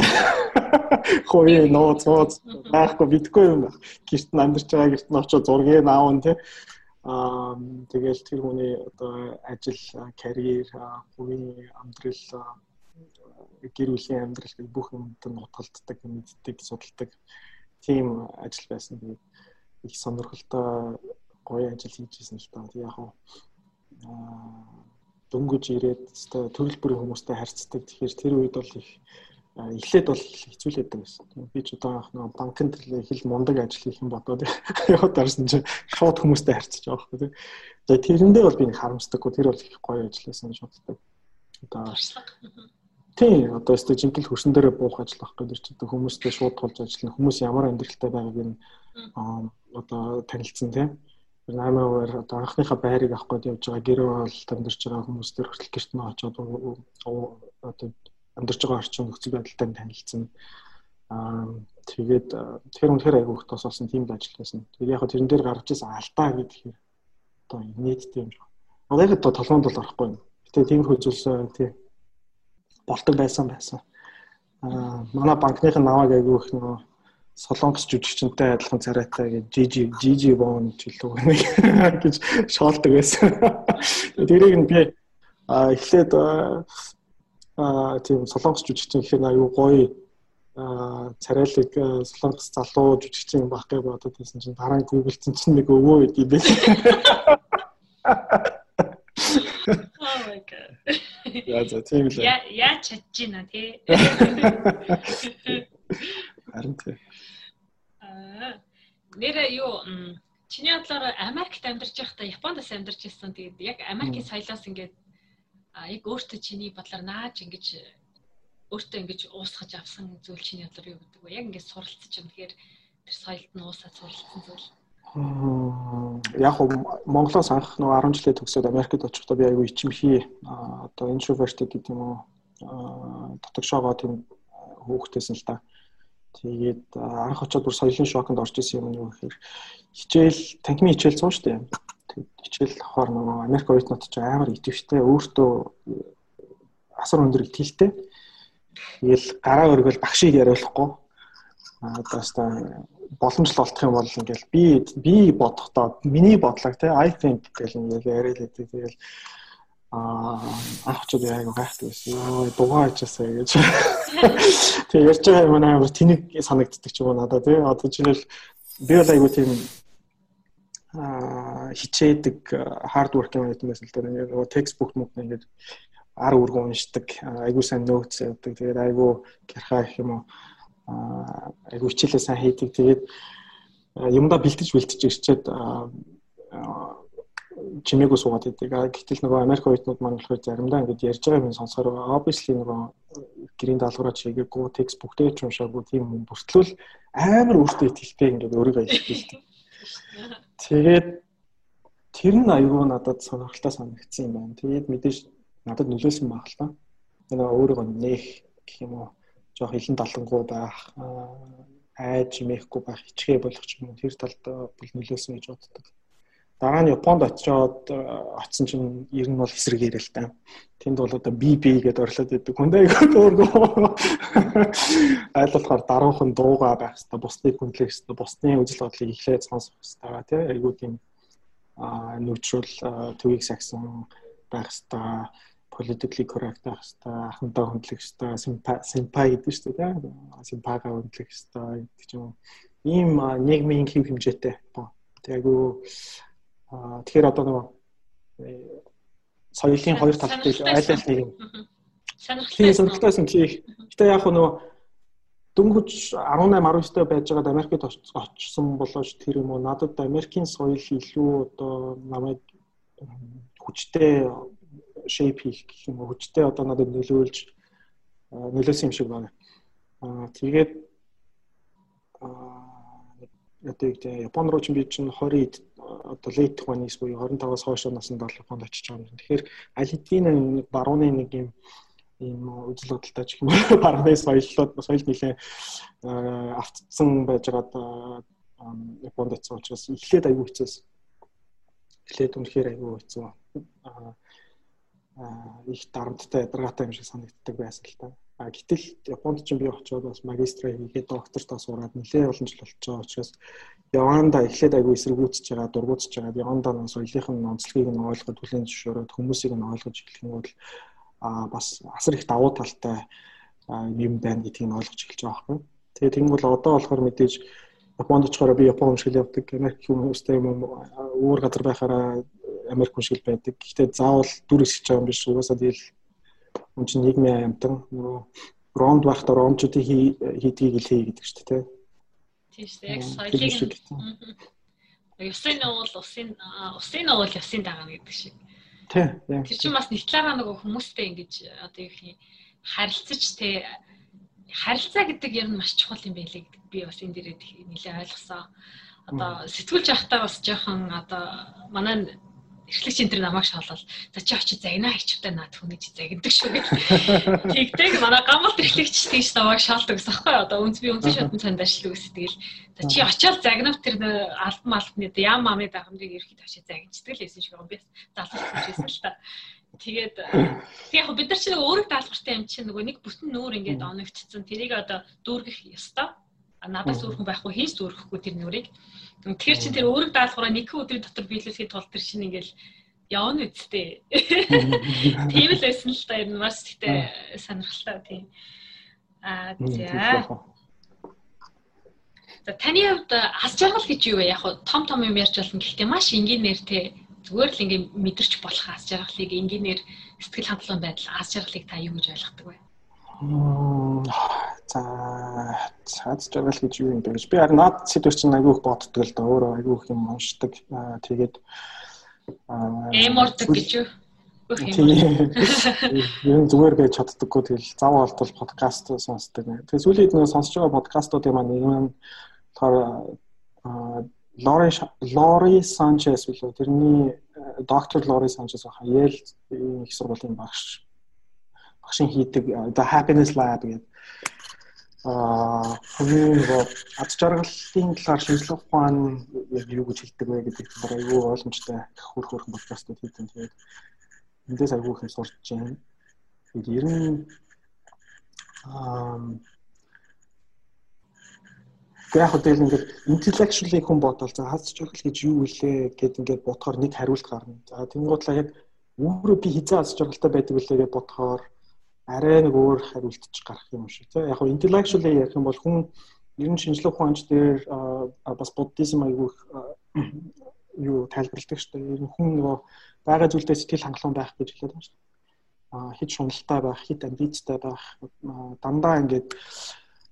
хөөе нууц нууц байхгүй битгүй юм байна. Гэрт нь амьдарч байгаа гэрт нь очиод зургийг аавн тий. Аа тэгэл тэр хүний одоо ажил, карьер, хувийн амьдрал гэр бүлийн амьдрал гэх бүх юмд нь утгалддаг, мэддэг, судалдаг тийм ажил байсан. Тэгээд их сонирхолтой гоё ажил хийжсэн л таа. Яг аа дөнгөж ирээд өстой төрөл бүрийн хүмүүстэй харьцдаг. Тэгэхээр тэр үед бол их эхлээд бол хэцүүлээд байсан. Би ч одоо нэг банкнд их л мундаг ажил хийх юм бодоод яваад дарсан чинь шууд хүмүүстэй харьцаж байгаа байхгүй тийм. Тэгээ тэрэндээ бол би харамсдаггүй тэр бол их гоё ажил байсан боддог. Одоо Тийм одоо өстө жинхэнэ хөрсөн дээрээ буух ажил байхгүй дэр чи хүмүүстэй шууд тулж ажиллана. Хүмүүс ямар амьдралтай байгааг нь одоо танилцсан тийм. 8%-аар одоо анхныхаа байрыг авах гээд явж байгаа гэр бол амьдарч байгаа хүмүүс төр хүртэл гэрт нь очоод одоо амьдарч байгаа орчин нөхцөл байдалтай танилцсан. Аа тэгээд тэр үнэхээр айгүй их тос болсон тийм ажил байсан. Тэгээд яг тэрэн дээр гарч ирсэн алдаа гэдгээр одоо нийтдээ юм. Одоо яг одоо толгоонд бол орохгүй юм. Гэтэ тийм хөлжүүлсэн тий болдог байсан байсан. Аа манай банкных нь намайг айгүй их нөгөө солонгос жүжигчэнтэй адилхан царайтай гэж жижи жижи бон жилүү гэж шоолдог байсан. Тэрийг нь би эхлээд аа тийм солонгос жүжигчин гэхээр аюу гоё царайлаг солонгос залуу жүжигчин байх гэж бодод байсан чинь дараа нь гуглдсан чинь нэг өвөө байд юм байна. Oh my god. Яа за тийм л. Яа яа чадчихна тий. Харин тий. Аа нэрээ юу чиний бодлоор Америкт амьдарч байхдаа Японд бас амьдарч ирсэн. Тэгээд яг Америкийн соёлоос ингээд а яг өөртөө чиний бодлоор нааж ингэж өөртөө ингэж уусгаж авсан зүйл чиний бодлоор юу гэдэг вэ? Яг ингэж суралцж юм тэгэхээр тэр соёлд нь уусаад суралцсан зүйл. Яг Монголоос анх нэг 10 жилээ төгсөөд Америкт очихдоо би аягүй ичимхий одоо introverted гэдэг юм уу дотогшоогоо тийм хөөхтэйсэн л та. Тэгээд анх очиод бүр соёлын шоконд орж исэн юм юу гэхээр хичээл танхимын хичээл цуун штэ хичээл хоор нөгөө Америк оюутнууд ч амар идэвхтэй өөртөө асар өндөр итгэлтэй. Тэгэл гараа өргөл багшийг яриулахгүй. Одоо та боломжтой болтох юм бол ингээл би би бодохдоо миний бодлого те I think гэл ингээл яриад байдаг. Тэгэл аа ч яг гайхдаг байсан. Йоо дугаа ачаасаа гэж. Тэгээ ярьж байгаа юм амар тэнэг санагддаг ч юм уу надад тий. Одоо жишээл би бол айгу тийм хичээдэг хард work юм байсан л да. Нөгөө текстбук мөнгө ингээд ар үргэн уншдаг, айгуу сайн нөөц явдаг. Тэгээд айгуу гэрхаа их юм уу айгуу хичээлээ сайн хийдэг. Тэгээд юмдаа бэлтэж бэлтэж ирчээд чимээгүй суугаад идэг. Гэтэл нөгөө Америк оюутнууд маань болохоор заримдаа ингэж ярьж байгаа юм сонсохоор obviously нөгөө гэрийн даалгавраа чигээгүй текст бүгдээ ч уншаагүй тийм юм бүртлүүл амар өөртөө итгэлтэй ингээд өөрийгөө илэрхийлдэг. Тэгээд тэр нь аюул надад сонирхолтой санагдсан юм байна. Тэгээд мэдээж надад нөлөөсөн баг л та. Энэ өөрийгөө нээх гэх юм уу жоох илэн далангуу байх, айж мэхгүй байх, хичгээ болох юм тэр талд бол нөлөөсөн гэж боддог. Дараа нь Японд очиод очсон чинь ер нь бол эсрэгээрээ л та. Тэнд бол одоо BB гэдээ орлоод идэг. Хүндээ өөргөө айл болохоор даруухан дууга байх хэвээр бусдыг хүндлэх хэвээр бусдын үзэл бодлыг эхлээд сонсох хэвээр тий. Айгуу тийм neutral төвийг сагсан байх хэвээр politically correct байх хэвээр ахантаа хүндлэх хэвээр senpai гэдэг шүү дээ. Senpai-га хүндлэх хэвээр гэдэг ч юм. Ийм нийгмийн хэв хэмжээтэй. Тэг айгуу тэгэхээр одоо нөгөө э, соёлын хоёр талтай айл айл нэг юм. Сонирхолтойсэн тий. Гэтэ яг нөгөө дөнгөж 18 19-тэй байж байгаад Америкт очсон болооч тэр юм уу надад Америкийн соёл илүү одоо намайг хүчтэй shape хийх гэх юм уу хүчтэй одоо надад нөлөөлж нөлөөсөн юм шиг байна. Аа тэгээд аа одоо Япон руу ч би чинь 20 одоо late 20s буюу 25-аас хойш наснд бол Японд очиж байгаа юм. Тэгэхээр аль хэдийн нэг барууны нэг юм ийм үзэл бодолтой ч юм уу барууны соёлууд соёл нэлээ автцсан байж байгаа Японд очсон учраас эхлээд аягүй хэцээс. Эхлээд үнэхээр аягүй хэцүү. Аа их дарамттай ядаргаатай юм шиг санагддаг байсан л та. А гэтэл Японд ч би очиод бас магистра хийгээд доктортоо сураад нэлээд олон жил болж байгаа учраас яванда эхлээд айгүй эсэргүүцэж байгаа, дургуутж байгаа. Яванда нэг соёлынх нь онцлогийг нь ойлгоод хүлээн зөвшөөрөөд хүмүүсийг нь ойлгож эхлэх юм бол а бас асар их давуу талтай юм байна гэдгийг нь ойлгож эхэлж байгаа хэрэг. Тэгээ бол одоо болохоор мэдээж Японд очихоор би Япон шиг явдаг, Америк хүмүүстэй юм өөр газар байхаараа Америк шиг байдаг. Гэхдээ заавал дүр эсэж байгаа юм биш. Угаасаа тэгэл хүн чинь нийгмийн амьтан нөгөө ромд байхдаа ромчуудын хийдгийг л хий гэдэг шүү дээ. Тийм шүү дээ. Яг соёлыг Усын уул усын усын уул ясын дагана гэдэг шиг. Тий. Тэр чинь бас нэг талаараа нөгөө хүмүүстэй ингэж одоо юу гэх юм харилцаж те харилцаа гэдэг юм маш чухал юм байлээ гэдэг би бас энэ дээрээ нэлээ ойлгосон. Одоо сэтгүүлч явахтаа бас жоохон одоо манай эрхлэгч энэ төр намайг шалвал за чи очиж загнаа хийчихвээ наад чи загнадаг шүү гэх. Тэгдэг манай гамбалт эрхлэгч тийш намайг шалдаг гэсэн аахгүй одоо үнс би үнсэн шатны цанд ажиллах үстгэл за чи очиод загнав тэр альбан малтны ям мамны дагамжийг ирэхэд очиж загнчдаг л байсан шиг юм би залууч хийжсэн л та. Тэгээд яг бид нар чинь өөрөг даалгавартай юм чинь нөгөө нэг бүтэн нүүр ингээд оногдсон. Тэрийг одоо дүүргэх ёстой. Надаас өөрхөн байхгүй хийж дүүргэхгүй тэр нүрийг. Тэгэхээр чи тэр өөрөг даалгавраа нэг өдрийн дотор биелүүлэхэд тул тэр чинь ингээл явна үсттэй. Тийм л байсан л та ер нь маш ихтэй сонирхолтой тийм. Аа за. За таны хувьд аз жаргал гэж юу вэ? Яг том том юм ярьж болно. Гэхдээ маш энгийн нэртэй зүгээр л ингээм мэдэрч болох аз жаргалыг энгийнээр сэтгэл хандлуун байдал аз жаргалыг та юу гэж ойлгодог вэ? За цаад жаргал гэж юу юм бэ гэж би харин наад сэдвэр чинь айгүйх боддог л да өөрөө айгүйх юм уншдаг тэгээд эмордог гэж юу нь зүгээр байж чаддаггүй тэгэл зав олдвол подкаст сонсдог. Тэгээ сүүлийн нэг сонсож байгаа подкастуудын маань нэг нь болохоор Лори Лори Санчес билүү тэрний доктор Лори Санчес баха Yale их сургуулийн багш багшийн хийдэг the happiness lab гэдэг аа хамгийн нөгөө ад жаргалын талаар шинжилгээ ухаан яг юу гэж хэлдэг вэ гэдэг талаар аюу ойлгомжтой хөрх хөрх подкастууд хийдэг. Тэгээд эндээс аюу их сурч байна. Тэгээд ер нь аа яг хөдөл ингээд intellectually хүн бодвол за хаз жаргал гэж юу вүлээ гэд ингээд бодохоор нэг хариулт гарна. За тэнгуудлаа яг өөрөө би хизээ хаз жаргалтай байдаг үлээ гэж бодохоор арай нэг өөр хариултч гарах юм шиг тийм яг нь intellectually ярих юм бол хүн ер нь шинжлэх ухаанч дээр бас буддизм айгүй юу тайлбарладаг шүү дээ. Ер нь хүн нөгөө байгаа зүйлдээ сэтгэл хангалуун байх гэж хэлээд байна шүү дээ. Аа хит шуналтай байх, хит амбицтай байх, дандаа ингээд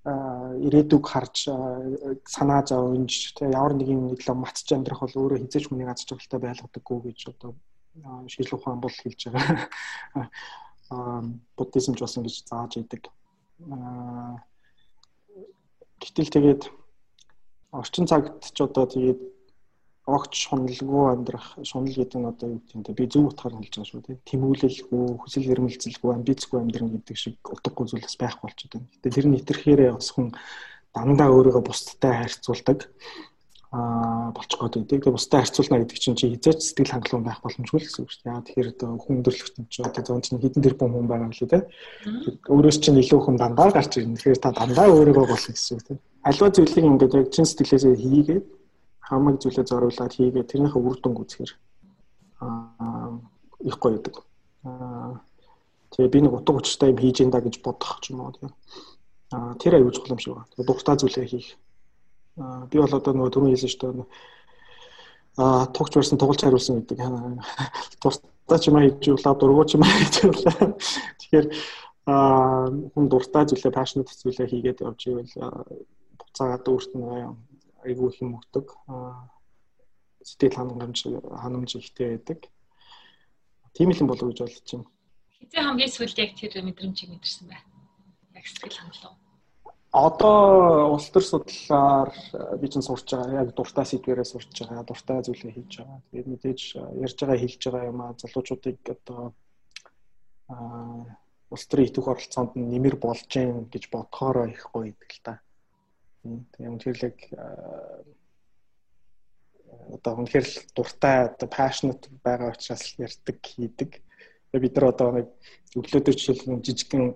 ирээдүг харж санаа зовж тэгээ ямар нэгэн нийтлээ матч амьдрах бол өөрөө хизээч хүнийг аз жаргалтай байлгадаггүй гэж одоо шинжлэх ухаан бол хэлж байгаа буддизм ч бас ингэж зааж идэг. Гэтэл тэгээд орчин цагт ч одоо тэгээд огч шуналгүй амьдрах шунал гэдэг нь одоо юу гэдэг нь би зөв утгаар хэлж байгаа шүү тийм тэмүүлэлгүй хүсэл эрмэлзэлгүй амбицгүй амьдрын гэдэг шиг утгагүй зүйлс байхгүй болчиход байна. Гэтэ тэр нь итерхээрээ бас хүн дандаа өөрийгөө бусдтай харьцуулдаг болчих гоод байдаг. Тэгээ бусдад харьцуулна гэдэг чинь чи хизээч сэтгэл хангалуун байх боломжгүй л гэсэн үг шүү дээ. Яа тэгэхээр хүн өндөрлөгтөн ч одоо зүүн чинь хэдэн тэрбум хүн байгаа лээ те. Өөрөөс чинь илүү хүн дандаа гарч ирнэ. Тэгэхээр та дандаа өөрийгөө болно гэсэн үг те. Аливаа зүйлийг ингээд яг чин сэтгэлээсээ хийгээд хамаг зүйлээ зориулаад хийгээд тэрнийхээ үр дүнг үзэхэр аа их гоё байдаг. Аа тэгээ би нэг утга учиртай юм хийж энэ да гэж бодох ч юм уу тийм. Аа тэр аюул чухал юм шиг байна. Дуртай зүйлээ хийх би бол одоо нөгөө түрүү хэлсэн шүү дээ а тогч барьсан тоглож хариулсан гэдэг. Дуртай ч юм аа хийж явлаа, дургуй ч юм аа хийж явлаа. Тэгэхээр а хүн дуртай зүйлээ passionate зүйлээ хийгээд явж ивэл буцаагаад өөрт нь айгүй их юм өгдөг. Сэтгэл хангамж ханамж ихтэй байдаг. Тийм л юм болов гэж бодож байна. Хизээ хамгийн сүүлд яг тэр мэдрэмжийг мэдэрсэн бай. Яг сэтгэл хангалуун одоо улс төр судлаар э, би чинь сурч байгаа. Яг дуртай сэдвэрээ сурч байгаа. Дуртай зүйлээ хийж байгаа. Тэгээд мэдээж э, ярьж байгаа хэлж байгаа юм а залуучуудыг одоо аа улс төрийн итэх оролцоонд нэмэр болж гин гэж бодохоор их гоё идэг л та. Тийм үнэхээр л э, одоо үнэхээр л дуртай одоо passionate байгаа учраас ярьдаг хийдэг. Бид нар одоо нэг өглөөдөр жишээл жижигхэн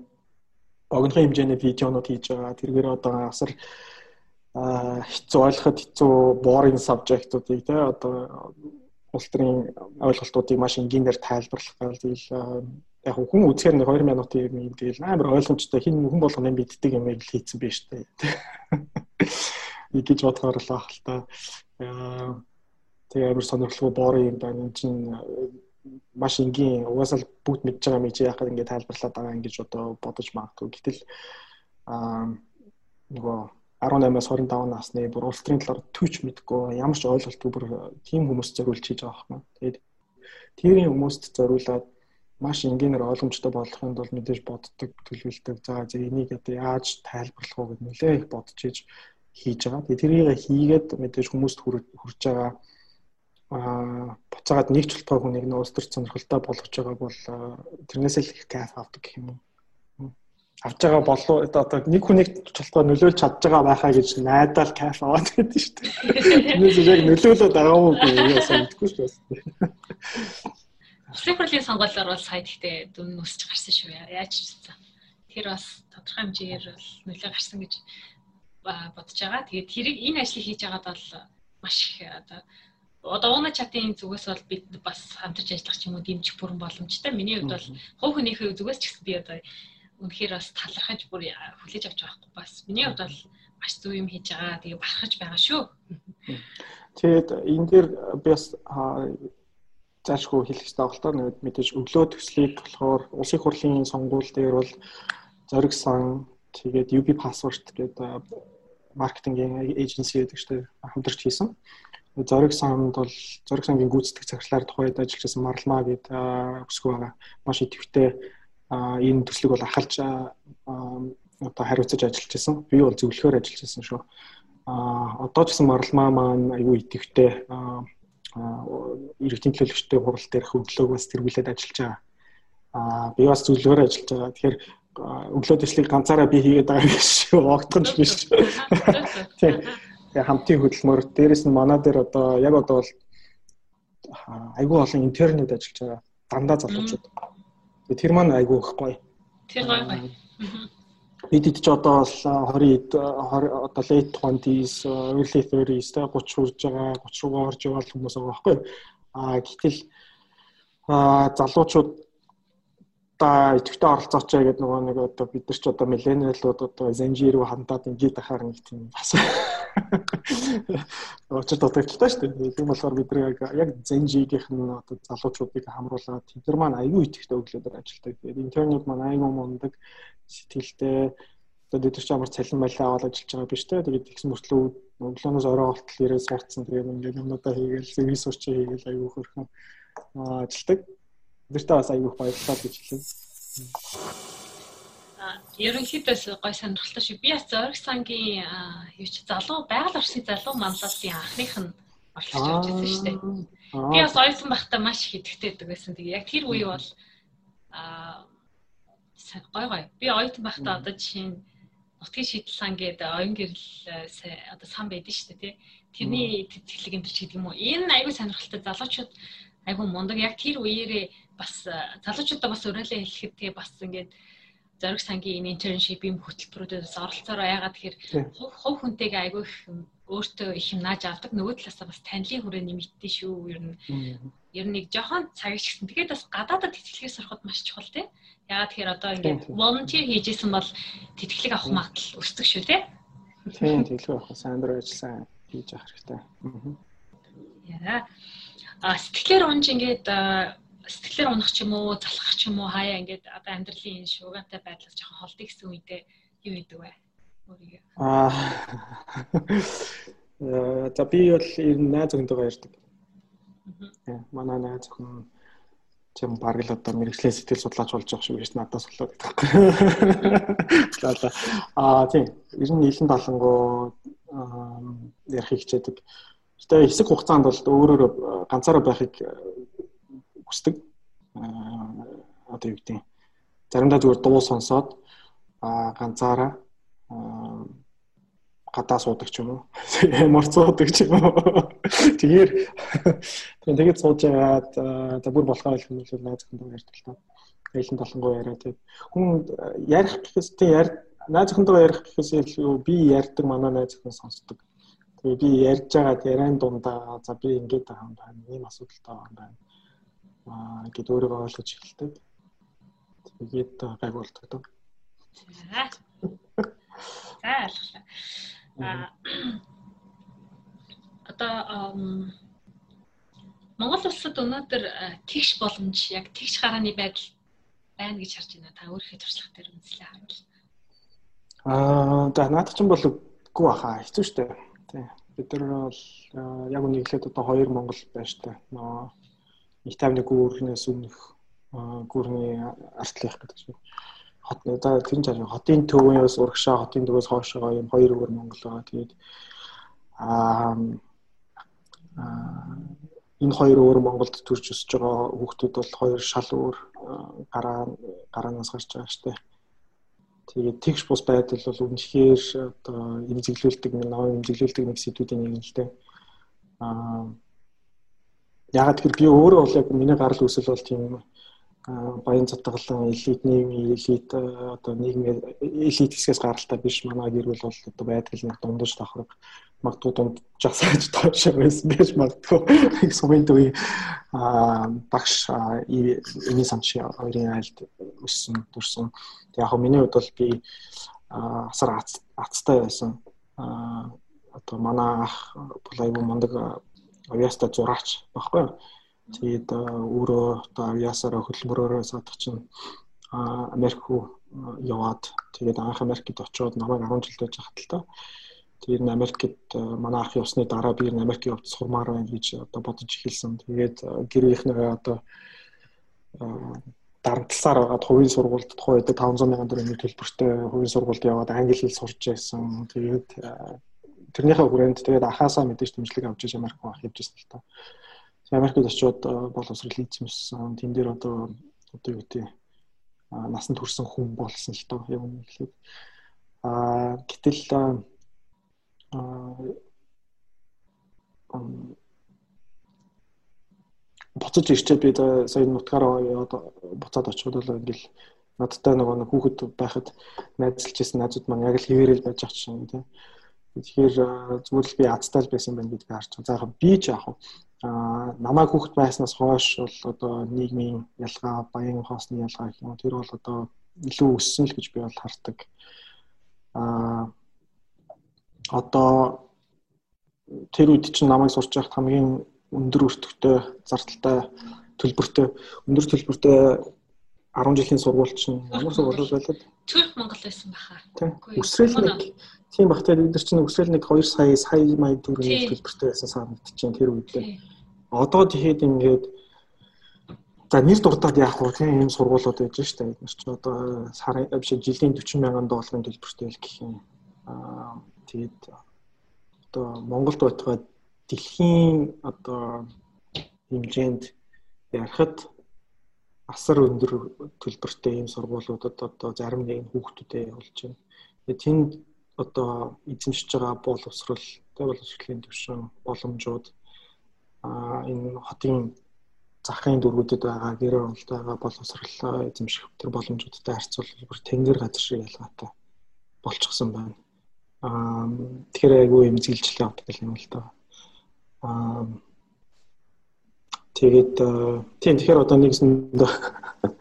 богинохон хэмжээний видеонууд хийж байгаа. Тэргээр одоо асар хэцүү ойлгоход хэцүү boring subject-уудыг те одоо улс төрийн ойлголтуудыг маш энгийнээр тайлбарлах гал тэгэл яг хүн үзэхээр нэг 2 минутын юм тэгэл амар ойлгомжтой хин хүн болгоно мэддэг юм ийг хийцэн биш үү гэж бодохоор л ах л та. Тэгээ амар сонирхолтой boring юм байна. Энэ чинь маш энгийн угаасаа л бүгд мэдж байгаа мэж яхад ингээд тайлбарлаад байгаа ингэж одоо бодож магадгүй. Гэтэл аа нөгөө 18-аас 25 насны бүр улс төрийн талаар төвч мэдгүй ямар ч ойлголтгүй бүр тийм хүмүүс зориулж хийж байгаа юм. Тэгээд тэрийн хүмүүст зориулаад маш энгийнээр ойлгомжтой болгохын тулд мэдээж боддог, төлөвлөдөг. За за энийг одоо яаж тайлбарлах уу гэд нэлээ их бодож хийж байгаа. Тэгээд тэрийг хийгээд мэдээж хүмүүст хүрж байгаа аа буцаагаад нэг ч болтгой хүнийг нөөс төр сонирхолтой болгож байгаа бол тэрнээс л их кайф авдаг гэх юм уу. Авж байгаа болов одоо нэг хүнийг болтгой нөлөөлж чадж байгаа байхаа гэж найдаал кайф аваад байдаг шүү дээ. Тэрнээс яг нөлөөлөд байгаа уу гэж санагдахгүй шүү дээ. Хурлын сонгуулиор бол сая гэхдээ дүн өсч гарсан шүү. Яаж ч гэсэн. Тэр бас тодорхой хэмжээгээр бол нөлөө гарсан гэж бодож байгаа. Тэгээд тэрийг энэ ажлыг хийж байгаад бол маш их одоо одоо уна чатын зүгээс бол бид бас хамтарч ажиллах ч юм уу дэмжих бүрэн боломжтой. Миний хувьд бол хувь хүнийхээ зүгээс ч гэсэн би одоо үнэхээр бас талархаж бүр хүлээж авч байгаа хгүй бас. Миний хувьд бол маш зөв юм хийж байгаа. Тэгээ барахаж байгаа шүү. Тэгээд энэ дээр би бас заашгүй хэлэх хэрэгтэй л та мэдээж өглөө төслийг болохоор улсын хурлын сонгуул дээр бол зориг сан тэгээд UB password гэдэг маркетингийн эйженси гэдэг чинь хамтарч хийсэн зориг санд бол зориг сангийн гүйцэтгэх цагтлаар тухайд ажиллаж байсан Марлмаа гэдэг өсгөө байгаа. Маш идэвхтэй энэ төслийг бол ахалж одоо хариуцаж ажиллаж байсан. Би бол зөвлөхөөр ажиллаж байсан шүү. А одоо ч гэсэн Марлмаа маань аюу идэвхтэй иргэдийн төлөөлөгчтэй хурал дээр хөвдлөөг бас тэргүүлээд ажиллаж байгаа. А би бас зөвлөгөөр ажиллаж байгаа. Тэгэхээр өглөө төслийг ганцаараа би хийгээд байгаа биш шүү. Огтхон биш. Тийм хамтын хөдөлмөр дээрэс нь манай дээр одоо яг одоо бол айгүй олон интернет ажиллаж байгаа дандаа залуучууд. Тэр маань айгүй их гоё. Тэр гоё гоё. Бид ч одоо бол 20 одоо late 20s, early 30s та 30 хүрж байгаа, 30 руугаа орж байгаа хүмүүс байгаа байхгүй. Аа гэтэл аа залуучууд та идэвхтэй оролцоочоо гэдэг нөгөө нэг одоо бид нар ч одоо миллениалууд одоо Zenji рүү хандаад ингээд ахаар нэг тийм бас очиж дутагдaltaа шүү дээ. Тийм болохоор бид нар яг Zenji-гийнх нь одоо залуучуудыг хамруулаад тэд маань аюу идэвхтэй өглөөдөр ажилладаг. Тэгээд интернет маань аюу мундаг сэтгэлтэй одоо бид нар ч амар цалин байлаа аваад ажиллаж байгаа биш үү. Тэгээд тэгсэн мөртлөө өглөөнөөс орой болтол ирээд сурцсан. Тэгээд ингээд юмнуудаа хийгээл ресурч хийгээл аюу хөрхөн ажилладаг. Бидэртээ бас аягүй баярлалаа гэж хэлээ. А ерөнхийдөө гой сонирхолтой шиг би бас зориг сангийн юу ч залуу байгаль орчны залуу манлайлалын анхных нь оролцож явж байсан шүү дээ. Би бас ойсон байхдаа маш их идэвхтэйдэг байсан. Тэгээ яг тэр үе бол а гой гой. Би ойсон байхдаа одоо жишээ нь нутгийн шийдэл сан гэдэг оюун гэрэл одоо сан байдаг шүү дээ тий. Тэрний тэтгэлэг энэ ч гэдэг юм уу. Энэ аягүй сонирхолтой залуучууд айгүй мундаг. Яг тэр үеэрээ бас э, залуучуудаа бас өрөөлөө хэлэхэд тэгээ бас ингээд зориг сангийн internship юм хөтөлбөрүүдээс оролцоороо яагаад тэгэхээр хувь хүнтэйгээ айгүй их өөртөө их юм нааж авдаг. Нөгөө талаасаа бас танилын хүрээ нэмэгдэн шүү. Ер нь ер нь нэг жоохон цаг ичсэн тэгээд бас гадаадад тэтгэлгээ сурахад маш чухал тий яагаад тэгэхээр одоо ингээд volunteer хийжсэн бол тэтгэлэг авах магадлал өсдөг шүү тий тийм тэтгэлэг авах сайн дураа ажилласан хийж явах хэрэгтэй. Яа. а сэтгэлээр унж ингээд сэтгэлээр унах ч юм уу, залхах ч юм уу хаяа ингээд одоо амьдралын энэ шуугаантай байдлаас жоохон холдё гэсэн үедээ юу хийдэг вэ? Өөрийгөө. Аа. Э за би бол ер нь найз охинтойгоо ярьдаг. Аа. Манай найз охин чим баг л одоо мэрэгчлээ сэтгэл судлаач болж байгаа шүү гэж надаас болоод байхгүй. Аа тийм. Ер нь нийлэн талангуу ярих хичээдэг. Гэтэ хэсэг хугацаанд бол өөрөөр ганцаараа байхыг хүсдэг. Одоо юу гэдэг заримдаа зүгээр дуу сонсоод ганцаараа гадаа суудаг ч юм уу. Морцоодаг ч юм уу. Тэгэхээр тэгээд сууж яагаад за бүр болохоо хэлэх юм бол найз зөвхөн ярьдаг та. Ээлэн толонгоо яриа тэгээд хүн ярих гэхээс тийм яар найз зөвхөн ярих гэхээс илүү би ярьдаг манай найз зөвхөн сонсдог. Тэгээ би ярьж байгаа яриан дундаа за би ингэж байгаа юм байна. Ийм асуудалтай байгаа юм байна аа гэд өөрийгөө ойлгож эхэлдэг. Тэгээд гайг болдог. За ойлголоо. Аа одоо Монгол улсад өнөөдөр тэгш боломж яг тэгш гарааны байдал байна гэж харж байна. Та өөрийнхөө туршлага дээр үнслээ харуул. Аа, за наадах чинь бол үгүй баха. Хэцүү шүү дээ. Тий. Бид нар бол яг үнэхээр одоо хоёр Монгол дээ. Нөө их тавны гүүрнээс өмнөх гүүрний артлах гэдэг чинь хот одоо тэр жаа хотын төвөөс урагшаа хотын төвөөс хоошоо юм хоёр өөр Монгол байгаа. Тэгээд аа энэ хоёр өөр Монголд төрж өсөж байгаа хүүхдүүд бол хоёр шал өөр гараа гараанаас гарч байгаа штэ. Тэгээд тэгш бус байдал бол үнэхээр одоо имзэглүүлдэг нэг имзэглүүлдэг нэг сэдвүүдийн нэг л дээ. Аа ягаад гэвэл би өөрөө бол яг миний гарал үүсэл бол тийм баян затгалан элит нийгмийн элит одоо нийгмийн элит хэсгээс гаралтай биш манай гэр бүл бол одоо байдаг нэг дундаж давхраг магадгүй дунд жагсааж тоошоо байсан гэж магадгүй. Сумын төв а багш эний самчи хоёрын айлд өссөн төрсөн. Яг хөө миний хувьд бол би асар ацтай байсан. А одоо манай ах бол аюу мундаг авьяаста зураач баггүй Тэгээд өөрөө одоо авьяасаараа хөдөлмөрөөрөө садах чинь Америк руу яваад тэгээд анх Америкт очиод намайг 10 жил байж хат л та. Тэгээд Америкт манай ах явсны дараа би Америк явж сурмаар байна гэж одоо бодож эхэлсэн. Тэгээд гэрийнхнээ одоо дарамтласаар байгаад хувийн сургуульд тухайн үед 500 сая төгрөгийн төлбөртэй хувийн сургуульд яваад англи хэл сурч байсан. Тэгээд тэрнийхээ хүрээнд тэгээд ахаасаа мэдээж дэмжлэг авч иж Америк авах явж байсан л та. Америкт очиод боловсрол хийчихсэн. Тэн дээр одоо одоо юу гэдэг насан турсан хүн болсон л доо яг үнэ хэлээд. Аа гэтэл буцаж ирчээд би сая нутгаараа буцаад очиход бол ингээл надтай нөгөө нэг хүүхэд байхад найзалж ирсэн найзууд маань яг л хിവэрэл байж ах чинь тийм. Тэгэхээр зүгээр л би азтай л байсан байна гэдгийг харж байгаа. За яг би ч яг а намайг хүүхэд байснаас хойш бол одоо нийгмийн ялгаа, баян хоосны ялгаа гэх юм. Тэр бол одоо илүү өссөн л гэж би бол хардаг. а одоо тэр үед чинь намайг сурч байхад хамгийн өндөр өртөгтэй, зардалтай, төлбөртэй, өндөр төлбөртэй 10 жилийн сургууль чинь ямар сургууль байлаа? Төрх Монгол байсан баха. Үсрээл нэг тийм бах тэр бид нар чинь үсрээл нэг 2 сая, сая мая төгрөгийн төлбөртэй байсан санагдчихээн тэр үед л одоо тэгэхэд ингээд за нэр дуртаад яах вэ? Тийм ийм сургуулиуд байж штэ. Бид нар ч одоо сарын биш жилийн 40 мянган долларын төлбөртэй л гэх юм. Аа тэгээд одоо Монголд байтугай дэлхийн одоо хэмжээнд ярихад асар өндөр төлбөртэй ийм сургуулиудад одоо зарим нэгэн хүүхдүүдэд явуулж байна. Тэгээд тэнд одоо эзэмшиж байгаа боловсрол, боловсролын төвшин, боломжууд энэ хотын захын дөрвүүдэд байгаа гэр оролт байгаа боловсролоо эзэмших тэр боломжуудтай харьцуулбал бүр тэнгэр газар шиг ялгаатай болчихсон байна. Аа тэгэхээр айгүй зилжлээ авдаг юм л да. Аа тэгээд тийм тэгэхээр одоо нэгсэнд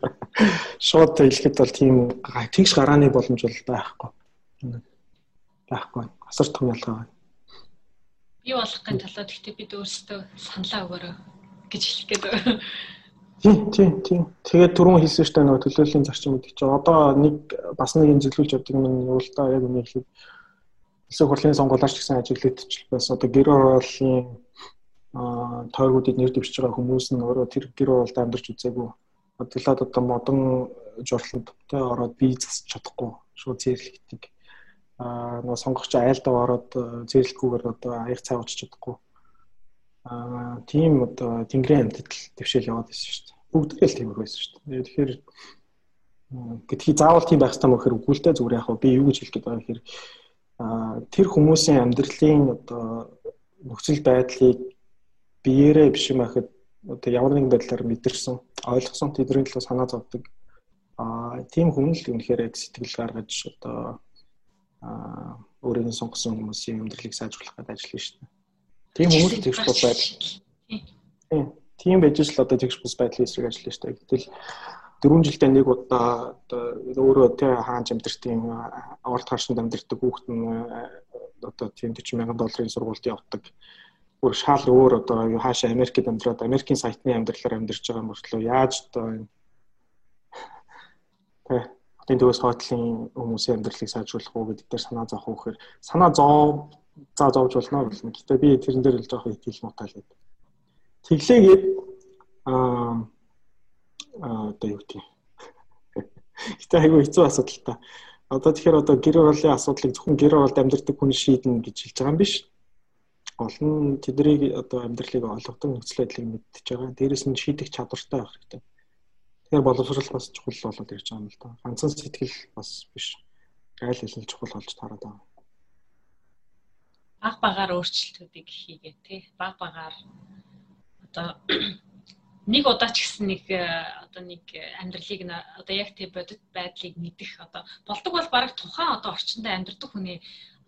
шууд хэлэхэд бол тийм тэгш гарааны боломж бол байхгүй. Байхгүй. Асар том ялгаа байна бий болгохын талаар гэхдээ бид өөрсдөө саналаа өгөөрэй гэж хэлэх гээд. Тийм тийм тийм. Тэгээд түрүүн хэлсэн шүү дээ нөгөө төлөөллийн зарчим гэдэг чинь одоо нэг бас нэг юм зөвлөж явдаг юм юу л да яг үнийг хэлээд элсэг хурлын сонгуулиарч гэсэн ажиглагдчих бас одоо гэр оролын а тойргуудад нэр дэвшиж байгаа хүмүүс нь өөрөө тэр гэр оролд амьдарч үзээгүй. Адлаад одоо модон журланд төвтэй ороод бие засч чадахгүй шууд зэрлэгдэг аа нөгөө сонгогч айлдаа ороод э, зэрлэхгүйгээр одоо аяг цаа очиж чадахгүй. Аа тийм одоо тэнгэрийн амьтдал твшээл яваад байсан шүү дээ. Бүгдээ л тиймэр байсан шүү дээ. Тэгэхээр гэдгийг заавал тийм байх хэрэгтэй мөн хэр үгүүлтэй зүгээр яг би юу гэж хэлэх гээд байгаа гэхээр аа тэр хүмүүсийн амьдралын одоо нөхцөл байдлыг биеэрээ биш юм ахад одоо ямар нэгэн байдлаар мэдэрсэн, ойлгосон тэдний төлөө санаа зовдөг. Аа тийм хүн л үнэхээр сэтгэл гаргаж одоо өөрийн сонгосон хүмүүсийн амьдралыг сайжруулах гэдэг ажил шүү дээ. Тийм хүмүүс тэгш бус байдал. Тийм. Тийм байж л одоо тэгш бус байдлын эсрэг ажиллана шүү дээ. Гэтэл дөрвөн жилдээ нэг удаа одоо өөрөө тэ хаанч амьдэртийн аварт харшинд амьдэрдэг хүүхэд нь одоо тийм 40 сая долларын сургуульд явдаг. бүр шал өөр одоо юу хаашаа Америкт амьдраад Америкийн сайтны амьдралаар амьдарч байгаа мөртлөө яаж одоо тэ хотын төвөөс хойтлын хүмүүсийн амьдралыг сайжруулах уу гэдэг дээр санаа зовох уу гэхээр санаа зов за зовж болно гэсэн. Гэхдээ би тэрэн дээр л жоох итгэл муутай л байдаг. Тэглээгээд аа одоо юу гэдэг. Гэтэ айгүй хэцүү асуудал та. Одоо тэгэхээр одоо гэр оролын асуудлыг зөвхөн гэр оролд амьдардаг хүн шийднэ гэж хэлж байгаа юм биш гол нь тэднийг одоо амьдралыг ойлгодог нөхцөл байдлыг мэдчихэж байгаа. Дээрээс нь шийдэх чадвартай байх хэрэгтэй. Тэгэхээр боловсрол бас чухал болоод ирж байгаа юм л да. Ганцхан сэтгэл бас биш. Айл хэлний чухал болж тараад байгаа. Баг багаар өөрчлөлтүүдийг хийгээ тий. Баг багаар одоо нэг удаа ч гэсэн нэг э, одоо нэг амьдралыг одоо яг тий бодит байдлыг мэдэх одоо болдог бол баг тухайн одоо орчинд амьдардаг хүний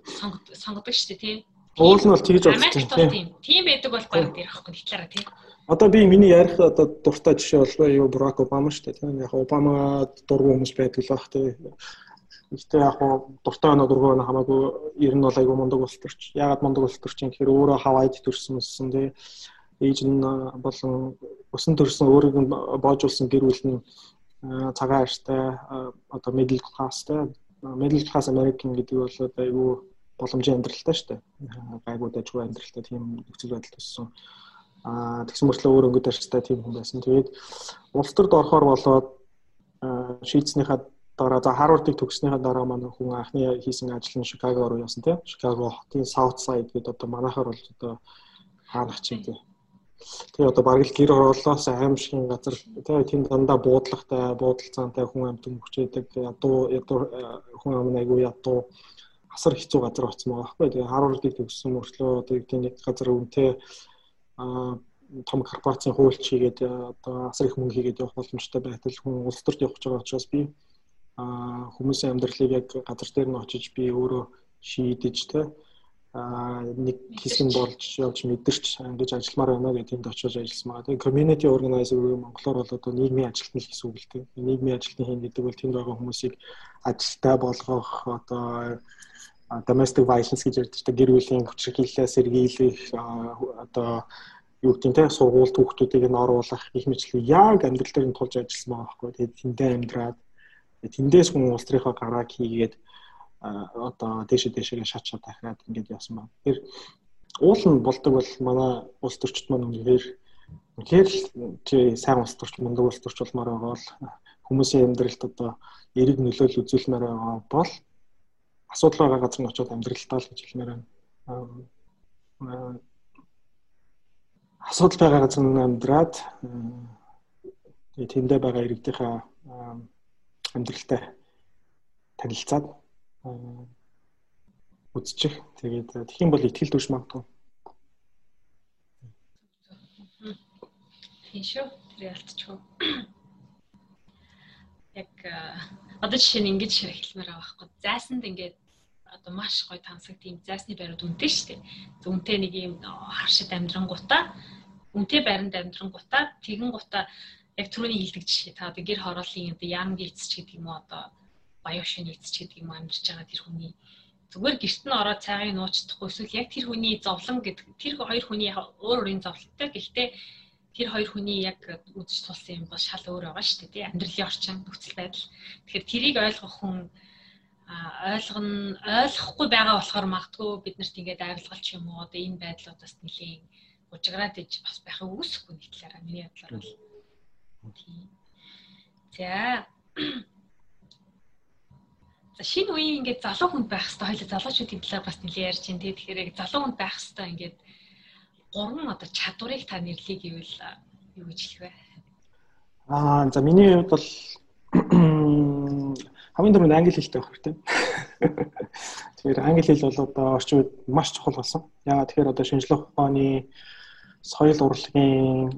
сонгодог шүү дээ тий Уул нь бол тэгж бодсон тийм. Тийм байдаг бол баг дээр ахгүй хэлээрээ тийм. Одоо би миний ярих одоо дуртай жишээ бол юу Барак Обама шүү дээ. Тийм яг Обама дургу хүмүүс байдаг л бах тийм. Гэхдээ яг дуртай өнө дургу өнө хамаагүй ер нь бол айгүй мундаг улс төрч. Ягаад мундаг улс төрч юм гэхээр өөрөө Хавайд төрсэн мэссэн тийм. Ээж нь болон өсөн төрсэн өөрийг нь боожулсан гэр бүл нь цагаан арьстай одоо middle classтай middle class American гэдэг бол айгүй боломжийн амьдралтай шүү дээ. Гайгүй дажгүй амьдралтай тийм нөхцөл байдал төссөн. Аа тэгсэн мөртлөө өөр өнгөд арчтай тийм хүн байсан. Тэгээд улс төрд орохоор болоод шийдснийхаа дараа за Харвардыг төгснөхийн дараа манай хүн анхны хийсэн ажил нь Чикаго руу явсан тийм. Чикаго хотын South Side гэдэг одоо манайхаар бол одоо хаанах чинь тийм. Тэгээ одоо бараг л гэр ороолоос аимшигын газар тэгээ тийм дандаа буудлагатай, буудалцаантай хүн амт мөчөөдөг ядуу ядуу хүн ам айгуу ядуу асар хэцүү газар болсон байгаа байхгүй. Тэгээ Харвардыг төгссөн мөртлөө одоо тийм нэг газар үнэтэй а том корпорацийн хуульч хийгээд одоо асар их мөнгө хийгээд явах боломжтой байтал хүн улс төрд явах гэж байгаа учраас би а хүмүүсийн амьдралыг яг газар дээр нь очиж би өөрөө шийдэж тэ нэг хэсэг нь болж явж мэдэрч ингэж ажилламаар байна гэдэг тэнд очиж ажилласан байгаа. Тэгээ community organizer уу Монголоор бол одоо нийгмийн ажилтны гэсэн үг л тийм. Нийгмийн ажилтны хийн гэдэг бол тэнд байгаа хүмүүсийг ажилтаа болгох одоо domestic violence гэж ярьдаг гэр бүлийн хүчирхийллээ сэргийлэх одоо юу гэдэг нь те сургууль хүүхдүүдийг нь оруулах их мэтлэг яг амьдрал дээр нь тулж ажилласан байгаа байхгүй. Тэгээд тэндээ амьдраад тэндээс хүн улс төрийнхөө гарааг хийгээд одоо дэше дэшегээ шат шат дахиад ингэж явсан байна. Тэр уул нь болдог бол манай улс төрчд маань үнэхээр үнэхээр чи сайн улс төрч мундаг улс төрч болмоор байгаа бол хүмүүсийн амьдралд одоо эрэг нөлөөлөл үзүүлмээр байгаа бол асуудал байгаа газар нь очиод амьдралтаа л гэж хэлмээр байна. Асуудал байгаа газар нь амьдраад тэндээ байгаа иргэдийнхээ амьдралтай танилцаад үзчих. Тэгээд тэгэх юм бол ихтгэл дүрш магадгүй. Тийм шүү. Тэр ялцчихв. Яг одоо жишээ нь ингэж хэлмээр байгаа байхгүй. Зайсанд ингээд одоо маш гоё тансаг тийм зайсны байрууд үнэтэй шүү дээ. Үнэтэй нэг юм харшид амьдрангуудаа үнэтэй байранд амьдрангуудаа тэгэн гутаа яг түрүүний хилдэг жишээ та одоо гэр хорооллын одоо яамгийн эцч гэдэг юм уу одоо баян шин эцч гэдэг юм амьдарч байгаа тэр хүний зүгээр гэрт нь ороод цайгийг нуучдахгүй эсвэл яг тэр хүний зовлон гэдэг тэр хоёр хүний өөр өөрийн зовлонтой. Гэхдээ тэр хоёр хүний яг үзэж тулсан юм бол шал өөр байгаа шүү дээ тий. Амьдралын орчин нөхцөл байдал. Тэгэхээр тэрийг ойлгох хүн ойлгоно ойлгохгүй байгаа болохоор магадгүй биднэрт ингээд авилгалч юм уу? Одоо энэ байдлуудаас нэлийн ужиграад иж бас байхыг үүсэхгүй нэг талаараа миний бодлоор бол. Тийм. За. Шинэ үеийн ингээд залуу хүнд байх хэвээр хоёул залуучуудын талаар бас нэлээд ярьж байна. Тэгэхээр яг залуу хүнд байх хэвээр ингээд гурван одоо чадварыг та нэрлэе гэвэл юу гэж хэлэх вэ? Аа за миний хувьд бол хамгийн түрүүнд англи хэлтэй байх хэрэгтэй. Тэгэхээр англи хэл бол одоо орчин үед маш чухал болсон. Яагаад тэгэхээр одоо шинжлэх ухааны соёл урлагийн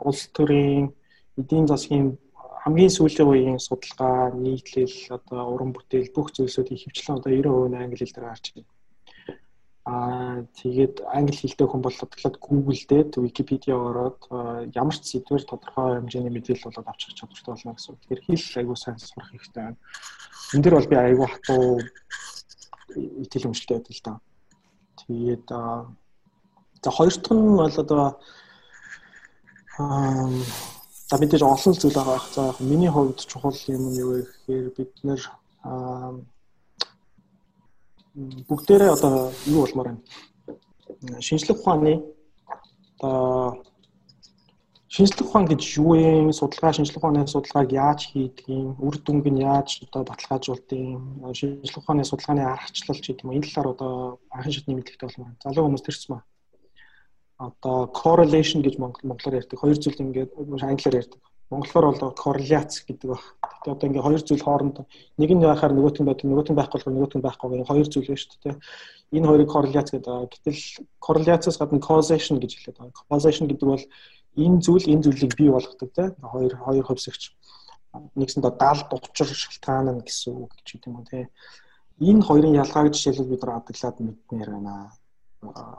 улс төрийн эдийн засгийн хамгийн сүүлийн үеийн судалгаа, нийтлэл, одоо уран бүтээл бүх зүйлсүүдийн хөвчлэн одоо 90% нь англи хэл дээр гарч байна. Аа тэгээд англи хэлтэй хүн болоод тэгэхээр Google дээр Wikipedia ороод ямар ч сэдвэр тодорхой хэмжээний мэдээлэл болоод авчих чадвартай болно гэсэн. Тэгэхээр хэл айгуу сайн сурах хэрэгтэй байна. Энд дэр бол би айгуу хатуу итгэл өмчлөлтэй байдаг л да. Тэгээд За хоёр дахь нь бол одоо аа за мэдээж олон зүйл байгаа. За миний хувьд чухал юм нь юу вэ гэхээр бид нэр бүгдээрээ одоо юу болмоор байна. Шинжлэх ухааны одоо шинжлэх ухаан гэж юу вэ? Судалгаа шинжлэх ухааны судалгааг яаж хийдэг юм? Үр дүнг нь яаж одоо баталгаажуулдаг юм? Шинжлэх ухааны судалгааны аргачлал ч гэдэг юм. Энэ талаар одоо анхны шатны мэдлэгтэй болмоор. Залуу хүмүүс тэрчмээ. Одоо correlation гэж монголоор ярьдаг. Хоёр зүйл ингээд англиар ярьдаг. Монголоор бол корреляц гэдэг баг. Тэгтээ одоо ингээ хоёр зүйл хооронд нэг нь яхаар нөгөөт нь байдаг, нөгөөт нь байхгүй болохоор нөгөөт нь байхгүй гэх хоёр зүйл байна шүү дээ. Энэ хоёрыг корреляц гэдэг. Гэтэл корреляцаас гадна causation гэж хэлээд байгаа. Causation гэдэг бол энэ зүйл энэ зүйлийг бий болгодог те. Хоёр хоёр хувьсагч нэгсэндээ даалд учир шалтгаан нь гэсэн үг гэж үт юм те. Энэ хоёрын ялгааг жишээлбэл бид нар адаглаад мэднээр байна.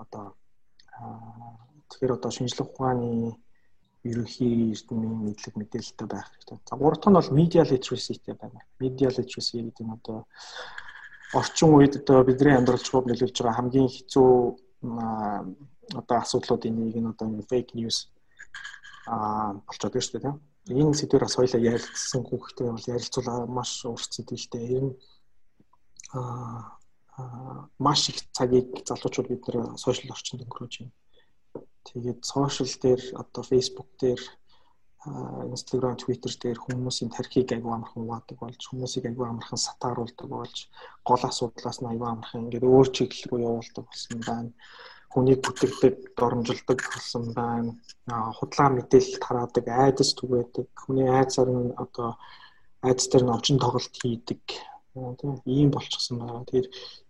Одоо тэгэхээр одоо шинжлэх ухааны ерөнхий эрдэмийн мэдлэг мэдээлэлтэй байх хэрэгтэй. За гурав дахь нь бол media literacy-тэй байна. Media literacy гэдэг нь одоо орчин үед одоо бидний амьдрал чухал нөлөөлж байгаа хамгийн хэцүү одоо асуудлуудын нэг нь одоо fake news аа болчиход байна шүү дээ. Энэ сэдвээр бас хоёлаа ярилцсан хүүхдээ бол ярилцуулаа маш урт сэдвэлтэй. Энэ аа маш их цагийг залуучууд бид нэр сошиал орчинд өнгөрөөж байна Тэгээд сошиал дээр одоо Facebook дээр Instagram, Twitter дээр хүмүүсийн тархийг аягүй амархан угаадаг болж хүмүүсийг аягүй амархан сатааруулдаг болж гол асуудлаас нь аягүй амархан ингээд өөр чиглэл рүү явуулдаг болсон байна. Хүнийг бүтгэдэг, доромжилдог болсон байна. Худлаа мэдээлэл тараадаг, айдас түгээдэг, хүний айцаар нь одоо айдас дээр нь очин тоглолт хийдэг. Тийм ийм болчихсон байна. Тэгэхээр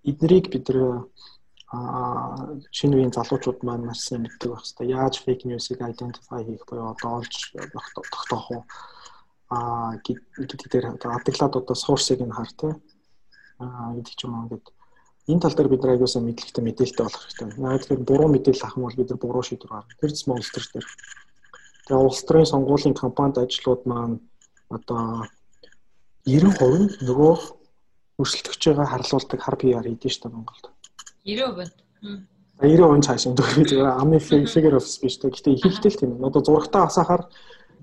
эднэрийг бид нэр шинэ үеийн залуучууд маань маш сайн мэддэг байх хэрэгтэй. Яаж fake news-ыг identify хийх буюу одоо олж тогтоох уу? а гэдэг дээр адаглаад одоо source-ыг нь хар тий. а гэдэг ч юм уу ингээд энэ тал дээр бид нар аягүй сайн мэдлэгтэй мэдээлэлтэй болох хэрэгтэй. Яг тэгэхээр буруу мэдээлэл авах юм бол бид нар буруу шийдвэр гаргана. Тэр зэс улс төр дээр. Тэгээ улс төрийн сонгуулийн кампанид ажлууд маань одоо 90% нөгөө өрсөлдөгч байгаа харлуулдаг хар PR хийдэж дээ Монголд. 90%. 90% цааш энэ зүгээр амны figure of speech тэ. Гэтэ ихэнхдээ л тийм. Одоо зурагтаа асаахаар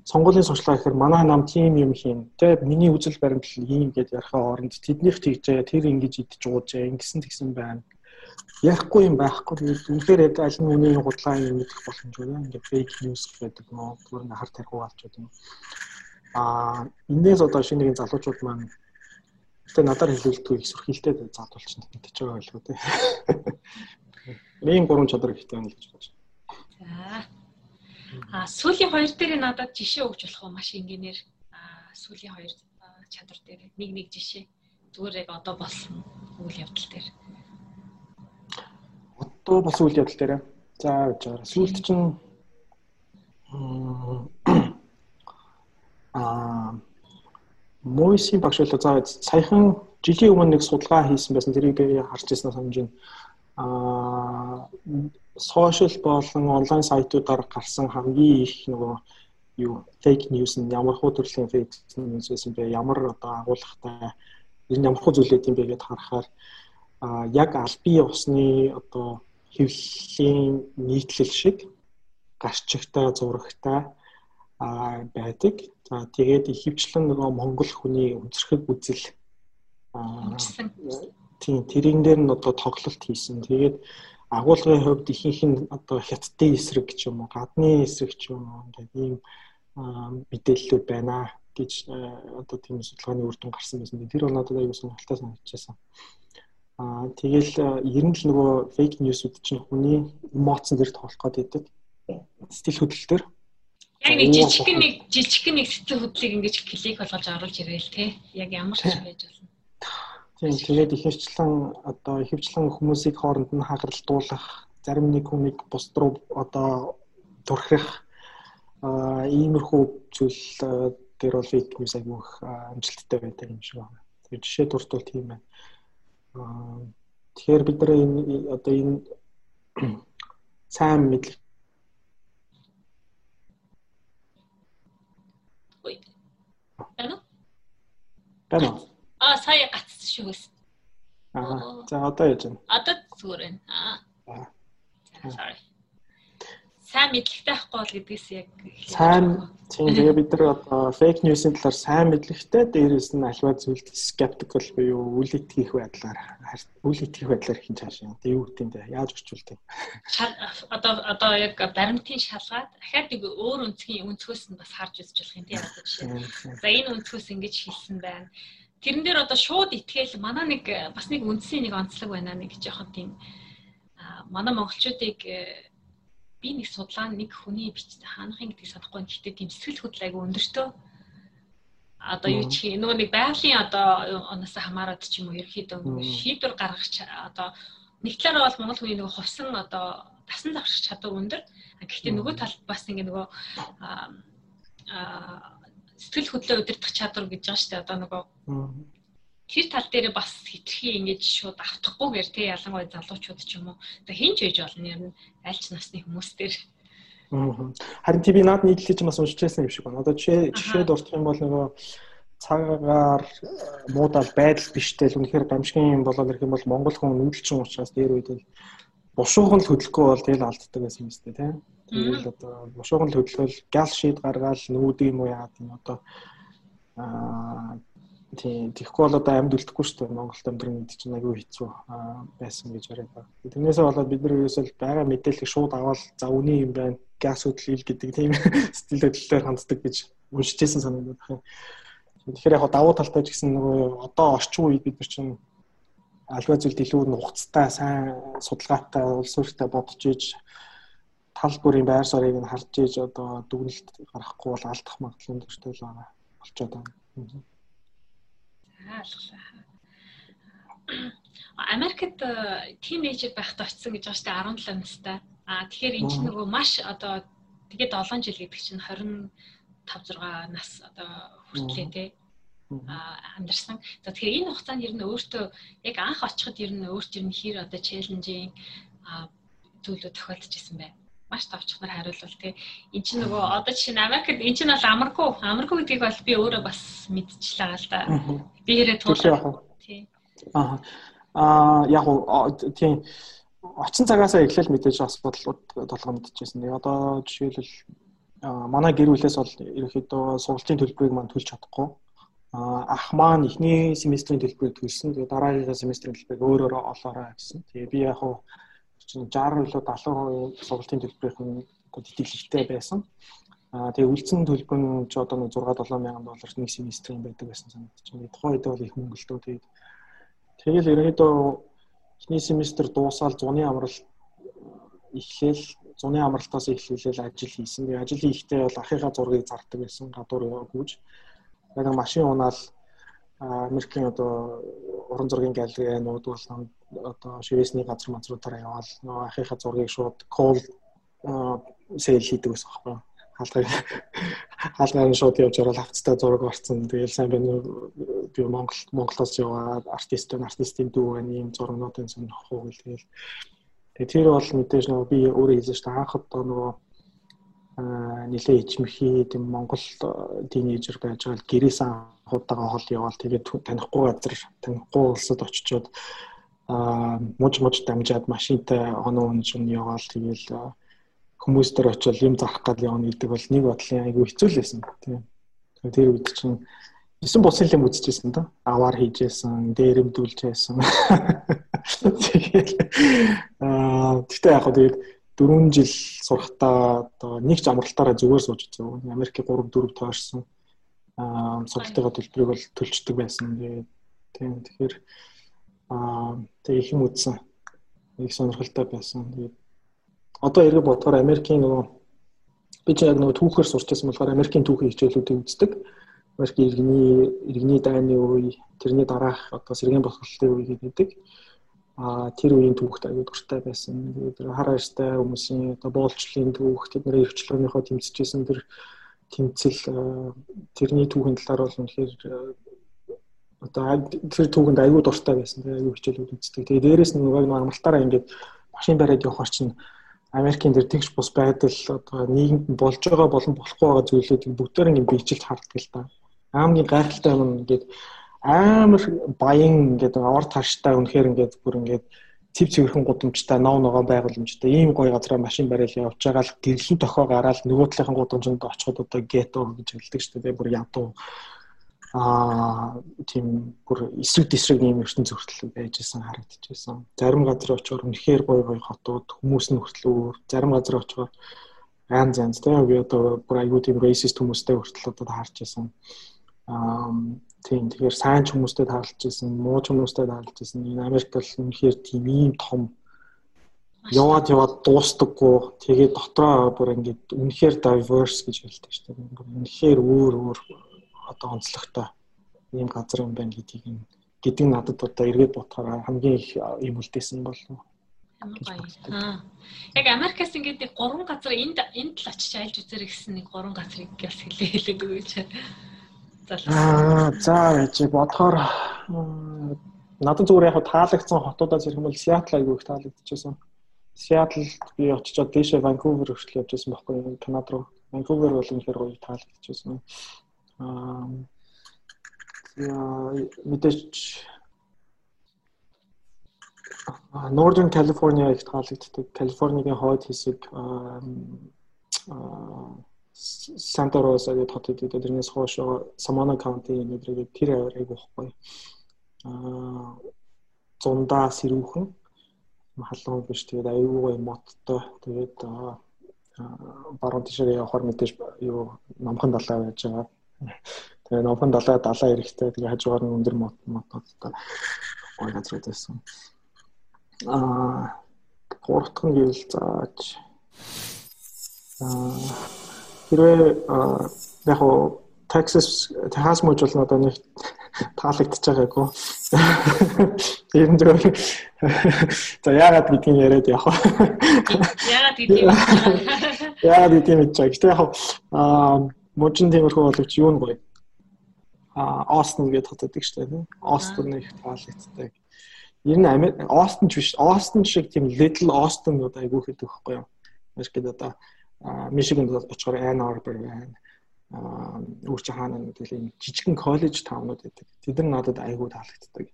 сонгуулийн сурчлага гэхээр манай нам тийм юм хийн. Тэ миний үзэл баримтлал ийм гэдээ ярихаа оронд тэднийх тэгжээ тэр ингэж идэж уужээ ингэсэн тэгсэн байна. Ярихгүй юм байхгүй. Үнэхээр яг аль нь үний худлаа юм мэдэх боломжгүй. Ингээд fake news гэдэг зүгээр нэг хар тархуу болчиход юм. Аа энэс одоо шинэ нэгэн залуучууд маань Гэтэ надаар хэлүүлдэггүй их сүрхийлтэй заадуулчихна мэдчихэж байгаа байлгүй тий. Ийм гурван чадвар ихтэй байна л гэж бодож байна. За. А сүүлийн хоёр дээр надад жишээ өгч болох уу маш энгийнээр а сүүлийн хоёр чадвар дээр нэг нэг жишээ зүгээр яг одоо болсон үйл явдал дээр. Одоо болсон үйл явдал дээр. За гэж байгаа. Сүүлд чинь аа Мойсийн багш болоо за саяхан жилийн өмнө нэг судалгаа хийсэн байсан тэрийг би харж ирсэн санаж байна. Аа сошиал болон онлайн сайтуудаар гарсан хамгийн их нөгөө юу фейк ньюс нь ямар хуу төрлийн фейк ньюс байсан бэ? Ямар одоо агуулгатай ер нь ямар хуу зүйлээд юм бэ гэдээ харахаар аа яг албан ёсны одоо хэвлэлийн нийтлэл шиг гарчигтай зурагтай байдаг. За тэгээд ихэвчлэн нөгөө монгол хүний өнцөрхөг үзэл тийм тэрэн дээр нь одоо тоглолт хийсэн. Тэгээд агуулгын хувьд ихэнх нь одоо хятадын эсрэг ч юм уу, гадны эсрэг ч юм уу ингээд ийм мэдээллүүд байна гэж одоо тийм судалгааны үр дүн гарсан байсан. Тэр бол надад аюул сонирхолтой санагдчихсан. Аа тэгэл ер нь л нөгөө фейк ньюсүүд чинь хүний эмоцн дээр тоглох байдаг. Сэтгэл хөдлөл төр Яг нэг жижиг нэг жижиг нэг сэтгэл хөдлөлийг ингэж клик болгож оруулж ирээл те. Яг ямар ч байж болно. Тийм тэгээд ихэвчлэн одоо ихэвчлэн хүмүүсийг хооронд нь хагаралтуулах, зарим нэг хүнийг бус руу одоо турхих а иймэрхүү зүйл дээр бол фейк ньюс айгүйх амжилттай байдаг юм шиг байна. Тэгээд жишээ дуртвал тийм байна. Аа тэгэхээр бид нар энэ одоо энэ сайн мэдлэг Байна уу? Уу? Аа сая гацсан шүү ус. Аа за одоо яаж байна? Одоо зүгээр байна. Аа. Sorry. Сайн мэдлэгтэй байхгүй бол гэдгээс яг сайн тийм тэгээ бид нар одоо фейк ньюсийн талаар сайн мэдлэгтэй дээрээс нь альва зүйлд skeptical буюу үл итгэх байдлаар үл итгэх байдлаар хин цаашаа тэг юу гэдэг юм яаж орчуулдаг одоо одоо яг баримтын шалгаад дахиад нэг өөр өнцгийн өнцгөөс нь бас харж үзэж болох юм тийм одоо жишээ. За энэ өнцгөөс ингэж хэлсэн байна. Тэрэн дээр одоо шууд итгээл манай нэг бас нэг үндсийн нэг онцлог байна нэг жоохон тийм манай монголчуудыг би нэг судлаа нэг хүний бичтэй хаанахын гэдгийг санахгүй нь гэхдээ тийм сэтгэл хөдлөл айгу өндөртөө. Одоо юу чи нөгөө нэг байгалийн одоо оноос хамаарат ч юм уу ерөөхдөө шийдвэр гаргах одоо нэг талаараа бол монгол хүний нөгөө хувьсан одоо тасан давших чадвар өндөр. Гэхдээ нөгөө талд бас ингээ нөгөө сэтгэл хөдлөө удирдах чадвар гэж байгаа шүү дээ. Одоо нөгөө тэр тал дээр бас хитрхи ингэж шууд автахгүйгээр тий ялангуяа залуучууд ч юм уу. Одоо хинч ээж болно ер нь альч насны хүмүүс дээр. Харин тий би наад нийтлэлийг ч бас уншижсэн юм шиг байна. Одоо жишээ жишээ дурдах юм бол нөгөө цагаар муудаал байдал биштэй л үнэхээр гамшигын юм болоод ирэх юм бол монгол хүн нүүдэлчин учраас дээр үед л бушуухан л хөдлөхгүй бол тэгэл алддаг гэсэн юм шүү дээ тий. Тэгэл одоо бушуухан л хөдлөхөөл гал шийд гаргаал нүүд юм уу яагаад юм одоо аа Тийм тэгэхгүй бол одоо амьд үлдэхгүй шүү дээ. Монголд амьдрын үед чинь аягүй хэцүү байсан гэж яриад байна. Тэрнээсээ болоод бид нар ерөөсөө байгаа мэдээллийг шууд аваад за үний юм байна. Газ хөдлөл гэдэг тийм сэтгэл хөдлөлөөр ханддаг гэж уншижсэн санагдаад байна. Тэгэхээр яг давуу талтай ч гэсэн нөгөө одоо орчин үед бид нар чинь альва зүйлд илүү нухацтай сайн судалгаатай улс төртэй бодож иж тал бүрийн байр суурийг нь харж иж одоо дүгнэлт гаргахгүй бол алдах магадлал өндөртэй л байгаа болчиход байна. Ойлголоо. Америкт тинейжер байхдаа очисон гэж байгаа шүү дээ 17 настай. Аа тэгэхээр эн чинь нөгөө маш одоо тэгээд 7 жил гэдэг чинь 25 6 нас одоо хүртлээ те а амьдарсан. За тэгэхээр энэ хугацаанд ер нь өөртөө яг анх очиход ер нь өөрт ер нь хэр одоо челленжийн зүйлүүд тохиолдож исэн байна маш товчхон нар хариулвал тий. Эн чинь нөгөө одоо жишээ нь Америкт эн чинь бол амаргүй. Амаргүй гэдгийг бол би өөрөө бас мэдчихлээ гал да. Би хэрэг туулаа. Тий. Аа. Аа яг уу тий очин цагаасаа эхлээл мэдээж бас бодлууд толгой мэдчихсэн. Тэгээ одоо жишээлбэл манай гэр бүлээс бол ерөөхдөө сургалтын төлбөрийг маань төлж чадахгүй. Ах маань эхний семестрийн төлбөрийг төлсөн. Тэгээ дараагийн семестрийн төлбөрийг өөрөөрөө олоорой гэсэн. Тэгээ би яг уу чинь 60 илүү 70% сургалтын төлбөрийнх нь тэтгэлэгтэй байсан. Аа тэгээ үлдсэн төлбөр нь ч одоо 6 7 мянган долларт нэг семестрийн байдаг байсан санагдаж байна. Тухайн үед бол их мөнгөлтөө тэгээд тэгэл ерөнхийдөө эхний семестр дуусаад зуны амралт эхлээл зуны амралтаас эхлүүлэл ажил хийсэн. Тэгээ ажил хийхдээ бол ахыхаа зургийг зардаг байсан гадуур гүйж. Яг машин унаал Америкийн одоо уран зургийн галерей нууд болсон одоо шивэсний газар мазруудаараа яваал нөгөө ахыхаа зургийг шууд call сейл хийдэг байсан байхгүй хаалгыг хаалгаар шууд явж орол хавцтай зураг орсон. Тэгэл сайн байна би Монгол Монголоос яваад артист байна, артистийн дүү байна, ийм зургнуудын сонирхох уу гэл тэгэл. Тэгээ тэр бол мэдээж нөгөө би өөрөө хийсэн шүү дээ. Анх одоо нөгөө нэлээ ичмхий тийм Монгол тинейжер байж байгаа гэрээс анхудаага хол яваал тэгээд танихгүй газар танихгүй улсад очичоод аа муж муж дамжаад машинтай оноо унжин яваал тэгэл хүмүүс төр очил юм зарах гал явна гэдэг бол нэг бодлын айгүй хэцүү л байсан тийм тэр үед чинь Эсэн бусын юм үзчихсэн да. Аваар хийжсэн, дээрэмдүүлжсэн. Тэгээд аа тэгтээ яг хөө тэгээд 4 жил сурахтаа одоо нэг ч амралтаараа зүгээр сууж үзсэн. Америкийн 3 4 тоошсон аа сургалтын төлбөрийг бол төлждөг байсан. Тийм тэгэхээр аа тэг их юм үзсэн. Их сонирхолтой байсан. Тэгээд одоо эргэж бодохоор Америкийн нөгөө би ч яг нөгөө түүхээр сурч байсан болохоор Америкийн түүхийн хичээлүүдийг үздэг. Америкийн иргэний иргэний дайны үе, тэрний дараах одоо сэргийн бохирдлын үе гэдэг а тэр үеийн түүхт аягүй дуртай байсан. Тэгээд хар хайртай хүмүүсийн одоо боолчлын түүх, тэдний эрхчлөөнийхөө тэмцэжсэн тэр тэмцэл тэрний түүхийн талаар бол үнэхээр одоо тэр түүхэнд аягүй дуртай байсан. Тэгээд аягүй хичээлүүд үздэг. Тэгээд дээрэс нь нөгөө нэг амралтаараа ингээд машин бариад явахаар чинь Америкийн тэр тэгш бус байдал одоо нийгэмд болж байгаа болон болохгүй байгаа зүйлүүдийг бүгдээр ингээд биежилт харддаг л та. Аамгийн гайхалтай юм ингээд амар баян ингээд ор тарштай үнэхээр ингээд бүр ингээд цэв цэвэрхэн гудамжтай нов ногоон байгууламжтай ийм гоё газараа машин барайл явж байгаа л гэрлэн тохоо гараад нөгөө талынхан гудамжинд очиход одоо гето гэж хэлдэг шүү дээ бүр ядуу аа тийм бүр эсрэг тесрэг ийм ертөнц хүртэл байж исэн харагдчихсан. Зарим газар очиор үнэхээр гоё гоё хотууд хүмүүс нь хүртэл өөр зарим газар очиор янз янз тийм би одоо бүр аюу тийм racist хүмүүстэй хүртэл одоо харж исэн. Аа тийм тэгэхээр сайн ч хүмүүстэй таарлаж исэн, муу ч хүмүүстэй таарлаж исэн. Энэ Америкт бол үнэхээр тийм ийм том яваад яваад дуустдаггүй. Тэгээд дотроо бүр ингээд үнэхээр diverse гэж хэлдэг шүү дээ. Үнэхээр өөр өөр одоо онцлогтой ийм газар юм байна гэдгийг нь гэдэг надад одоо эргээд бодохоор хамгийн их юм үлдээсэн болов. Аа. Яг Америкаас ингээд нэг гурван газар энд энд л очиж айлж үзэрэй гэсэн нэг гурван газрыг бас хэлээ хэлээд өгөөч. Аа, за яж бодохоор надад зүгээр яг таалагдсан хотуудаа зэрэг юм бол Сиэтл айгүй их таалагдчихсан. Сиэтл би очичоод дээшээ Ванкувер хүртэл явж байсан байхгүй Канада руу. Ванкувер бол үнэхээр гоё таалагдчихсан аа мэдээж Northern California их таалагддаг. Калифорнигийн хойд хэсэг Санта Санта-Роса гэдэг хотод одоо тэрнээс хоошоо Самана каунти гэдэг тэр аварыг واخгүй. Аа зундаа сэрүүхэн халуун биш тэгээд аюугаа модтой тэгээд баруун тишээр явахаар мэдээж юу номхон далаа байж байгаа. Тэгээд номхон далаа далаа эрэхтэй тэгээд хажуугаар нь өндөр мод модтой гой газар байсан. Аа гуравтхан гэвэл зааж аа хэрвээ яг хоо Texas Texas мужи бол надад нэг таалагдчихж байгаагүй. Тэр нь зөв. За яагаад гэдгийг яриад явах. Яагаад гэдгийг. Яагаад гэдгийг мэдчихэж. Гэтэ яг аа мужин тиймэрхүү боловч юу нь гоё. Аа Остон гэдэг хот байдаг шүү дээ. Остон их таалагддаг. Ер нь Остон ч биш. Остон шиг тийм Little Austin одоо айгүй хэд өгөхгүй юу. Америкт одоо Мишигэнд очихоор Ann Arbor байна. Аа үүрч хаана гэдэг ийм жижигхэн коллеж таунууд байдаг. Тэд нар надад айгүй таалагддаг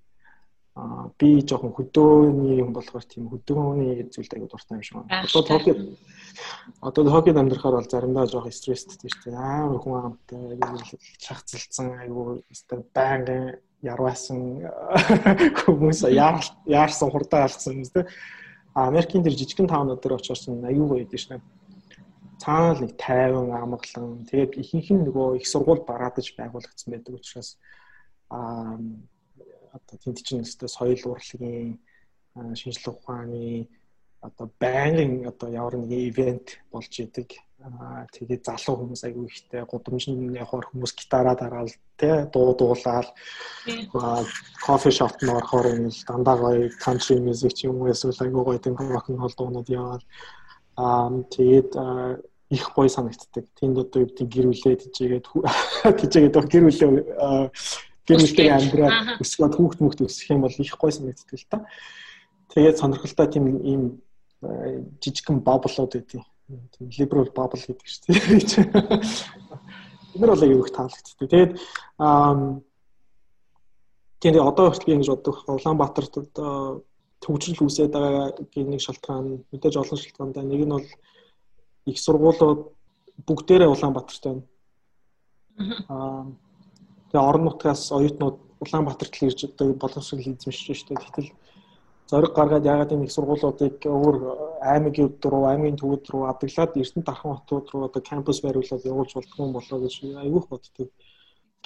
а би жоохон хөдөөний юм болохоор тийм хөдөөний зүйлд аягүй дуртай юм шиг байна. Одоо Токиод одоо Токиод амьдрахаар бол заримдаа жоохон стресстэй шүү дээ. Амар хүн амтай шахацлцсан аягүй өстө байнгын ярваасан хүмүүс яарсан хурдан алцсан юм зү. Америкийн тэр жижигхэн таунууд дээр очиж аягүй гоё байдаг шүү дээ. Цаана л нэг тайван амгалан тэгээд ихэнх нь нөгөө их сургууль бараадаж байгуулагдсан байдаг учраас аа одоо тэнд чинь өстой соёл урлагийн шинжилгээ ухааны одоо байнгын одоо ямар нэг ивент болж идэг. Тэгээд залуу хүмүүс айгүй ихтэй гудамжинд явахаар хүмүүс гитараа дараал тэ дуу дуулаад кофе шоп нь орохоор юм л дандаа гоё country music ч юм уу эсвэл айгүй гоё тийм rock and roll дуунууд яваад аа тэгээд их гоё санагддаг. Тэнд одоо юу гэдэг гэр бүлээ тийжээгээд тийжээгээд гэр бүлээ гэр бүлтэй амьдраад өсгөөд хүүхд мөхт өсөх юм бол их гой санагддаг л та. Тэгээд сонирхолтой тийм ийм жижигхэн баблууд байдیں۔ Тийм liberal bubble гэдэг шүү дээ. Энд бол аюу их таалагддаг. Тэгээд тэгээд одоо хүртэл ингэж боддог. Улаанбаатарт одоо төвчрөл үүсээд байгаа гэх нэг шалтгаан мэдээж олон шалтгаантай. Нэг нь бол их сургуулиуд бүгдээрээ Улаанбаатарт байна. Аа Тэгээ орон нутгаас оюутнууд Улаанбаатарт л ирж одоо боловсрол эзэмшиж штэ. Гэтэл зориг гаргаад ягаад энэ их сургуулиудыг өөр аймагууд руу, аймгийн төвүүд рүү адаглаад Эрдэнэ дархан хотууд руу одоо кампус бариулаад явуулж болдгоо болоо гэж айгүйх боддог.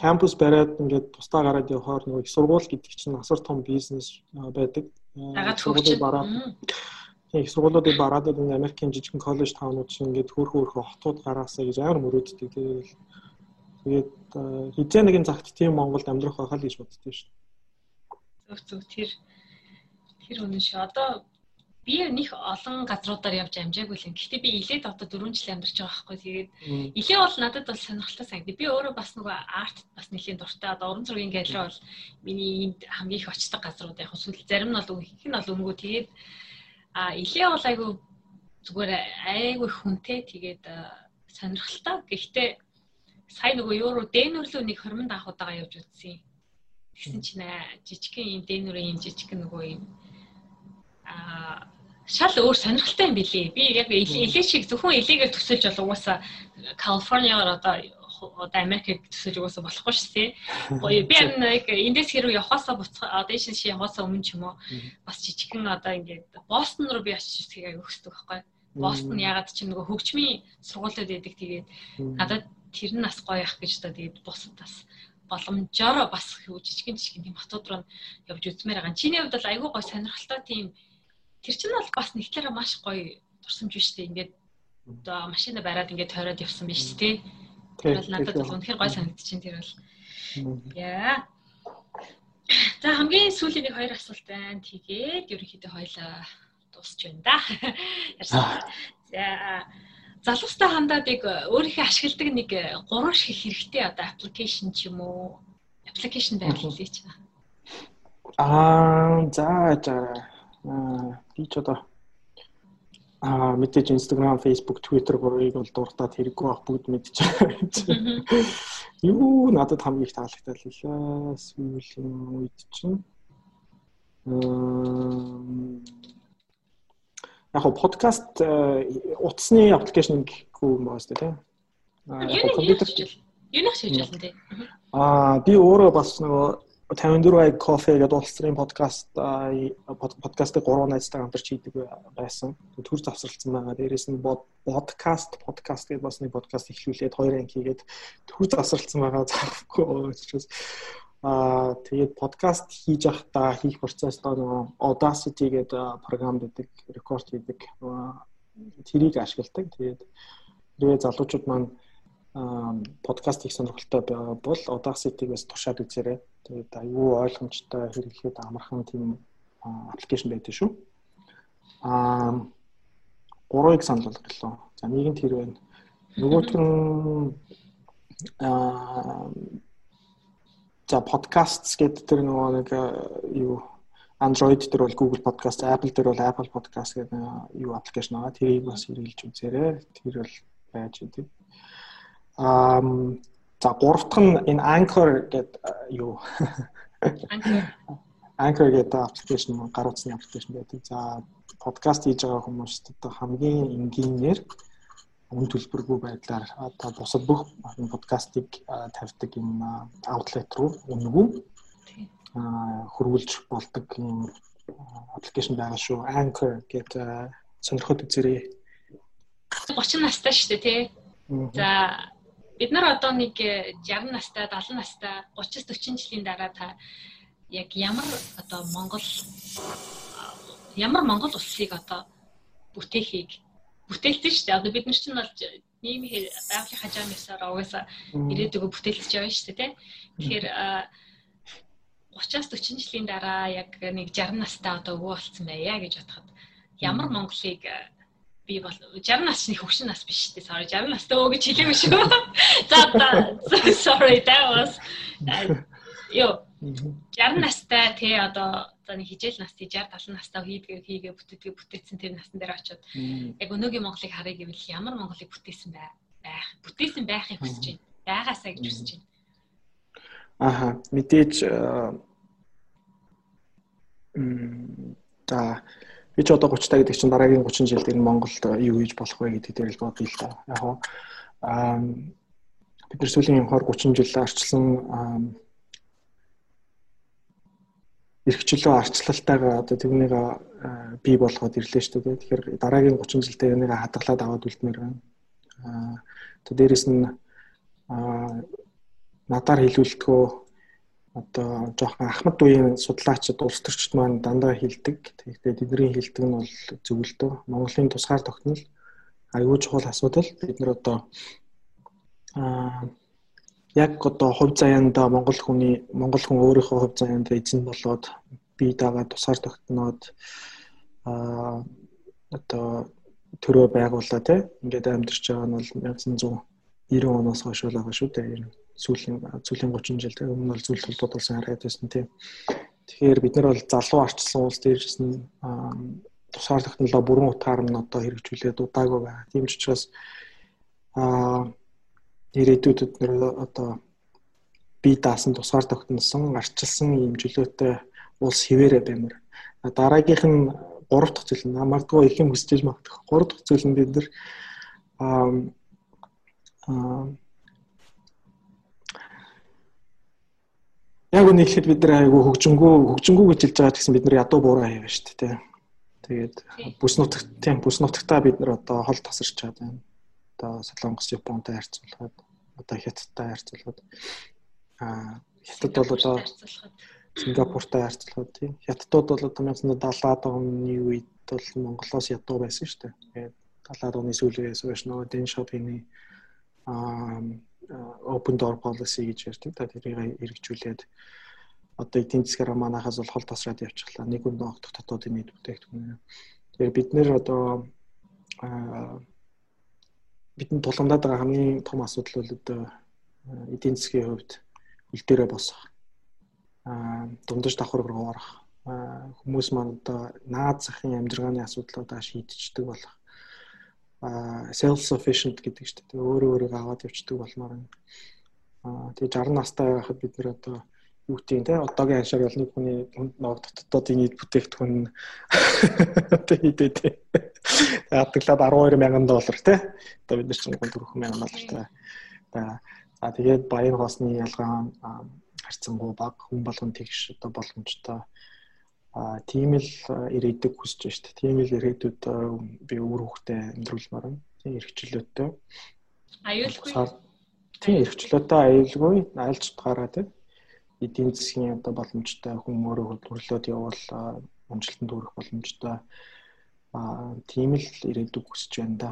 Кампус бариад ингээд тусдаа гараад явахаар нөгөө их сургууль гэдэг чинь асар том бизнес байдаг. Дагаад хөгжиж бараад их сургуулиудыг бараад энэ Америкийн жижигхэн коллеж таунууд чинь ингээд хөөх хөөх хотууд гараасаа гэж амар мөрөөддөг. Тэгээд Тэгээд хизээ нэгэн цагт тийм Монголд амьдрах байхаа л гэж боддөө шүү. Зөв зөв тэр тэр үнэн шүү. Одоо би нэг олон газруудаар явж амжаагүй л юм. Гэхдээ би илээд одоо 4 жил амьдарч байгаа байхгүй. Тэгээд илээ бол надад бол сонирхолтой санагдав. Би өөрөө бас нөгөө арт бас нэлийн дуртай. Одоо уран зургийн галерей бол миний энд хамгийн их очдог газрууд яг сүүл зарим нь бол их нь бол өнгөө. Тэгээд а илээ бол айгу зүгээр айгу хүнтэй тэгээд сонирхолтой. Гэхдээ сая нөгөө евро дэнүрлөө нэг 20 давах удаага явж үзсэн. Тэгсэн чинь жижигхэн юм дэнүрээ юм жижигхэн нөгөө юм аа шал өөр сонирхолтой юм билий. Би яг эле шиг зөвхөн элегээр төсөлж бол угаасаа Калифорниагаар одоо одоо Америкийг төсөж угаасаа болохгүй шүү дээ. Би яг эндээс хэрэг явахаасаа буцах одоо энэ шиг явахаасаа өмнө ч юм уу бас жижигхэн одоо ингээд Бостон руу би очиж аяг хөсдөг байхгүй. Бостон ягаад ч нөгөө хөгжмийн сургуулиуд байдаг. Тэгээд надад тэр нь бас гоё ах гэж одоо тэгээд бусад бас боломжоор бас жижигэн жижигэн тийм хотууд руу явж үзмээр байгаа. Чиний хувьд бол айгүй гоё сонирхолтой тийм. Тэр чинь бол бас нэг талаараа маш гоё дурсамж биш үү? Ингээд одоо машина бариад ингээд тойроод явсан биш үү тэр бол надад бол үнэхээр гоё санагдчихээн тэр бол. Яа. За хамгийн сүүлийн нэг хоёр асуулт байна. Тэгээд ерөнхийдөө хоёлаа дуусч байна да. За залуустай хандаад яг өөрийнхөө ашигладаг нэг гурван шиг хэрэгтэй одоо аппликейшн ч юм уу? Аппликейшн байвал хэлээч. Аа за за. Би ч одоо аа мэдээж Instagram, Facebook, Twitter гурыг бол дуртаад хэрэггүй байх бүгд байгаа. Юу надад хамгийн их таалагдтал лээ. Сүүлийн үед чинь яг подкаст утасны аппликейшн гэхгүй юм байна шүү дээ. Аа компьютер юу нэг хийж болно тийм. Аа би өөрөө бас нөгөө 54 кофе гэдэг улс төрийн подкаст подкастыг гурван найзтайгаа хамтарч хийдэг байсан. Төр завсралцсан байгаа. Дээрээс нь подкаст подкаст гэдэг бас нэг подкаст эхлүүлээд хоёр анги хийгээд төр завсралцсан байгаа. Заахгүй учраас аа тэгээд подкаст хийж явахдаа хийх процесс доо нөгөө Audacity гэдэг програм гэдэг рекорд хийдэг. Тэрийг ашигладаг. Тэгээд хэрвээ залуучууд маань подкаст хийх сонирхолтой байгаа бол Audacity-гээс туршаад үзээрэй. Тэгээд аюу ойлгомжтой хэрэглэхэд амархан тийм аппликейшн байдаг шүү. Аа гурвыг санал болгоё. За нэг нь тэр байна. Нөгөөх нь аа за подкаст гэдэг тэр нөгөө нэг юу Android дээр бол Google Podcast, Apple дээр бол Apple Podcast гэдэг юу аппликейшн байгаа. Тэрийг бас хэрэглэж үзээрэй. Тэр бол байж идэв. Аа за гуравт нь энэ Anchor гэдэг юу Anchor гэдэг аппликейшн гар утасны аппликейшн байдаг. За подкаст хийж байгаа хүмүүст одоо хамгийн энгийнээр үн төлбөргүй байдлаар одоо бусад бүх подкастыг тавьдаг юм аутлет руу үнэгүй хөрвүүлж болдог юм аппликейшн байгаа шүү. Anchor гэдэг сонирхоод үзээрэй. 30 настай шүү дээ тий. За бид нар одоо нэг 60 настай 70 настай 30 40 жилийн дараа та яг ямар одоо Монгол ямар Монгол улсыг одоо бүтээхийг бүтээлсэн шүү дээ. Одоо бид нар чинь бол нийгмийн байгалийн хажаамсаар угаасаа ирээдүгөө бүтээлж явна шүү дээ тий. Тэгэхээр 30-аас 40 жилийн дараа яг нэг 60 настай одоо өвөө болцсон байя гэж бодоход ямар Монголыг би бол 60 насны хөвшин нас биш үү? Sorry 60 настай өө гэж хэлээгүй шүү. За sorry that was ёо 60 настай те одоо за нэг хижээл насны 60 70 настай хийдгээ хийгээ бүтээдгээ бүтээсэн тэр насн дээр очиод яг өнөөгийн Монголыг харъя гэвэл ямар Монголыг бүтээсэн бай байх бүтээсэн байхыг хүсэж байна. Байгаасаа гэж хүсэж байна. Аха мэдээж м за би ч одоо 30 та гэдэг чинь дараагийн 30 жилд энэ Монголд юу хийж болох вэ гэдэг дээр л бодъё л да. Яг хоо бид нар сүүлийн 20 30 жил арчилсан эрхчлөө арчлалтайгаа одоо тэрнийг бий болгоод ирлээ шүү дээ. Тэгэхээр дараагийн 30 жилдээ энийг хадгалаад аваад үлдмээр байна. Аа тэ дээрэс нь аа надаар хэлүүлдэгөө одоо жоохон ахмад үеийн судлаачид улс төрчид маань дандаа хилдэг. Тэгэхээр тэдний хилдэг нь бол зөвлөдөө Монголын тусгаар тогтнол аюул чухал асуудал. Бид нэр одоо аа яг одоо хувь заяанда Монгол хүний Монгол хүн өөрийнхөө хувь заяанд эзэн болоод бие дагаа тусгаар тогтноод аа одоо төрөө байгууллаа тий. Ингээд амьдарч байгаа нь бол 1990 оноос хойш байгаа шүү дээ сүүлийн сүүлийн 30 жил өмнө бол зүйл толгойд болсон хараад байсан тийм. Тэгэхээр бид нар бол залуу арчсан улс дээрээс нь тусгаар технологи бүрэн утгаар нь одоо хэрэгжүүлээд удаагүй байгаа. Тийм ч учраас аа ирээдүйд бид нар одоо бие даасан тусгаар тогтносон арчилсан ийм чөлөөтэй улс хിവэрэ баймар. Дараагийнх нь гурав дахь зүйл нь магадгүй их юм хүсэж магадгүй. Гурав дахь зүйл нь бид нар аа яг үнийг хэд бид нар айгүй хөгжингүү хөгжингүү гэж хэлж байгаа гэсэн бид нар ядуу буураа хийв шүү дээ. Тэгээд бүс нутагт тийм бүс нутагтаа бид нар одоо хол тасарч чад байна. Одоо Солонгос, Японтай харьцуулахад одоо Хятадтай харьцуулахад аа Хятад бол одоо Сингапуртай харьцуулахад тийм Хятадууд бол одоо 1970-аад оны үед бол Монголоос ядуу байсан шүү дээ. Тэгээд 70-аад оны сүүлээс хойш нөгөө дэн шопинг аа open door policy гэж ярьдаг. Та тэрийг хэрэгжүүлээд одоо эдийн засгаар манахаас бол хол тасраад явчихлаа. Нэг үндэ огдох дотоодын нийт бүтээгдэхүүн. Тэгэхээр бид нэр одоо бидний тулгамдаад байгаа хамгийн том асуудал бол одоо эдийн засгийн хувьд хөл дээрээ босох. Аа дундаж давхар руу орох. Хүмүүс маань одоо наад захын амжиргааны асуудлуудаа шийдчихдэг болох self sufficient гэдэг чинь тэгээ өөрөө өөрийгөө аваад явчихдаг болмоор байна. Аа тэгээ 60 настай байхад бид нэр одоо юу гэдэг те одоогийн аншаар бол нэг хүний ногд дотоодын нийт бүтээгдэхүүн тэгээ хитээ те. Хатглаад 12 мянган доллар те. Одоо бид нар чинь 4 мянган доллартай. За тэгээд баян хоосны ялгаа харьцангуй баг хүн болгон тэгш одоо боломжтой а тийм л ирээдүг хүсэж байна шүү дээ. Тийм л ирээдүйд би өөр хөвгтэй амьдруулмаар байна. Тийм эрхчлөөтэй. Аюулгүй. Тийм эрхчлөөтэй аюулгүй айлч утгаараа тийм эдийн засгийн одоо боломжтой хүн өөрөө хөдөлгөрлөөд явбал амжилтанд хүрэх боломжтой а тийм л ирээдүг хүсэж байна да.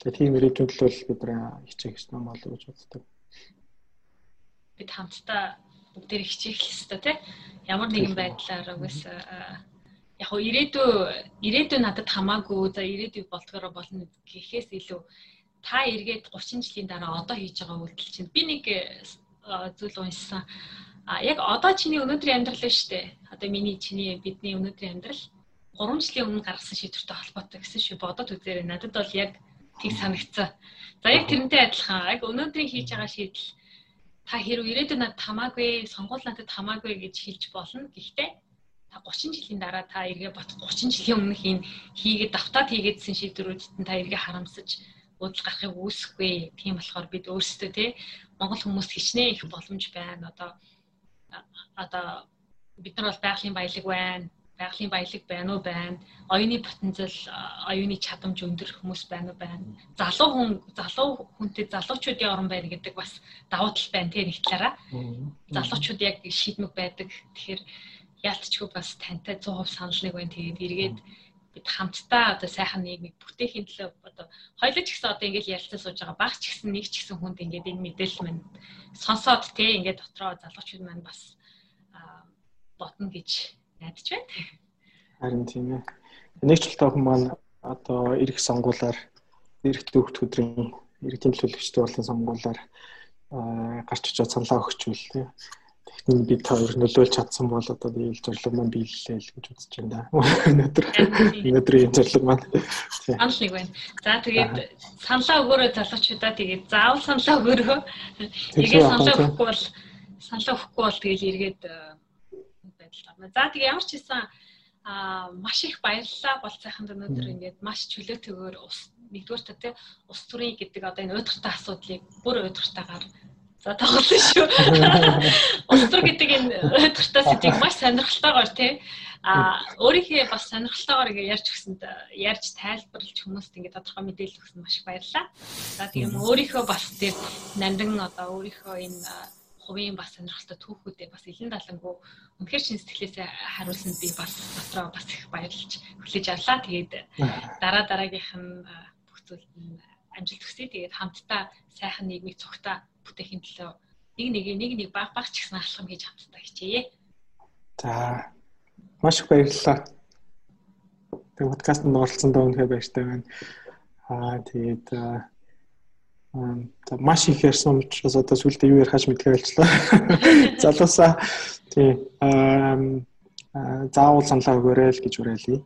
Тэгээ тийм ирээдүйд л бид хичээх ёстой болов гэж боддог. Бид хамтдаа бүгдээр хичээх ёстой тий. Ямар нэгэн байдлаар угс яг хөө ирээдүй ирээдүй надад хамаагүй за ирээдүй болдгороо болно гэхээс илүү та эргээд 30 жилийн дараа одоо хийж байгаа үйлдэл чинь би нэг зүйл уншсан. А яг одоо чиний өнөөдрийн амьдрал нь шүү дээ. Одоо миний чиний бидний өнөөдрийн амьдрал 3 жилийн өмнө гаргасан шийдвэртэй холбоотой гэсэн шүү бодоод үзээрэй. Надад бол яг тийг санагцсан. За яг тэрнтэй адилхан яг өнөөдрийн хийж байгаа шийдэл та хэрв ирээдүйн надад хамаагүй, сонгуул надад хамаагүй гэж хэлж болно. Гэхдээ та 30 жилийн дараа та эргээ бат 30 жилийн өмнөх энэ хийгээд давтаад хийгээдсэн шийдвэрүүдэд нь та эргээ харамсаж уудал гарахыг үүсэхгүй. Тийм болохоор бид өөрсдөө тий Монгол хүмүүст хичнээн их боломж байна. Одоо одоо бид нар бол байгалийн баялаг байна байгалийн баялаг байна уу байна. Оюуны потенциал, оюуны чадамж өндөр хүмүүс байна уу байна. Залуу хүн, залуу хүнтэй залуучуудын орон байна гэдэг бас давуу тал байна тийм нэг талаараа. Залуучууд яг шийдмэг байдаг. Тэгэхээр яалтчгүй бас тантай 100% санал нэг байна. Тэгээд эргээд бид хамтдаа одоо сайхан нийгмийг бүтээхийн төлөө одоо хоёул ч гэсэн одоо ингээд ярилцаж сууж байгаа баг ч гэсэн нэг ч гэсэн хүнд ингээд энэ мэдээлэл маань сонсоод тий ингээд дотроо залуучууд маань бас ботно гэж найдаж байна. Харин тийм ээ. Нэг ч талтай хүн маань одоо ирэх сонгуулаар ирэх төвхт өдрийн иргэдийн төлөвлөгчдийн болон сонгуулаар гарч очиод саналаа өгчвөл тий. Тэгтэн бид хоёр нөлөөлж чадсан бол одоо ийм зорилго маань биеллээ л гэж үзэж байна да. Өнөөдөр өнөөдрийн зорилго маань санал нэг байна. За тэгээд саналаа өгөөрэй залуучуудаа тэгээд заавал саналаа өгөөрөө. Тэгээд саналаа өгөхгүй бол саналаа өгөхгүй бол тэгээд эргээд байна. За тэгээ ямар ч хэлсэн а маш их баярлалаа бол цайханд өнөөдөр ингээд маш чөлөөтэйгээр ус нэгдүгээр та тий ус төрийн гэдэг одоо энэ уйдгартай асуудлыг бүр уйдгартайгаар за тоглосон шүү. Ус төр гэдэг энэ уйдгартай сэдвийг маш сонирхолтойгоор тий а өөрийнхөө бас сонирхолтойгоор ингээд ярьж өгсөнд ярьж тайлбарлаж хүмүүст ингээд тодорхой мэдээлэл өгсөн маш их баярлалаа. За тийм өөрийнхөө бас тий нандин одоо өөрийнхөө энэ хувийн бас сонирхолтой түүхүүдээ бас илэн далангуу үнэхээр чин сэтгэлээсээ харуулсанд би бас дотроо бас их баярлж хүлээж авлаа. Тэгээд дараа дараагийнх нь бүх зүйлд нь амжилт хүсье. Тэгээд хамтдаа сайхан нийгмийг цогтаа бүтээхийн төлөө нэг нэг нэг нэг баг баг ч гэсэн алхам хийж хамтдаа хичээе. За маш их баярлалаа. Тэгээд подкастт оролцсондоо үнэхээр баяртай байна. Аа тэгээд За маш их ярьсан учраас одоо сүлдээ юу ярихаж мэдгээ болчлоо. Залуусаа тий заавал саналаа өгөөрэй л гэж уриалъя.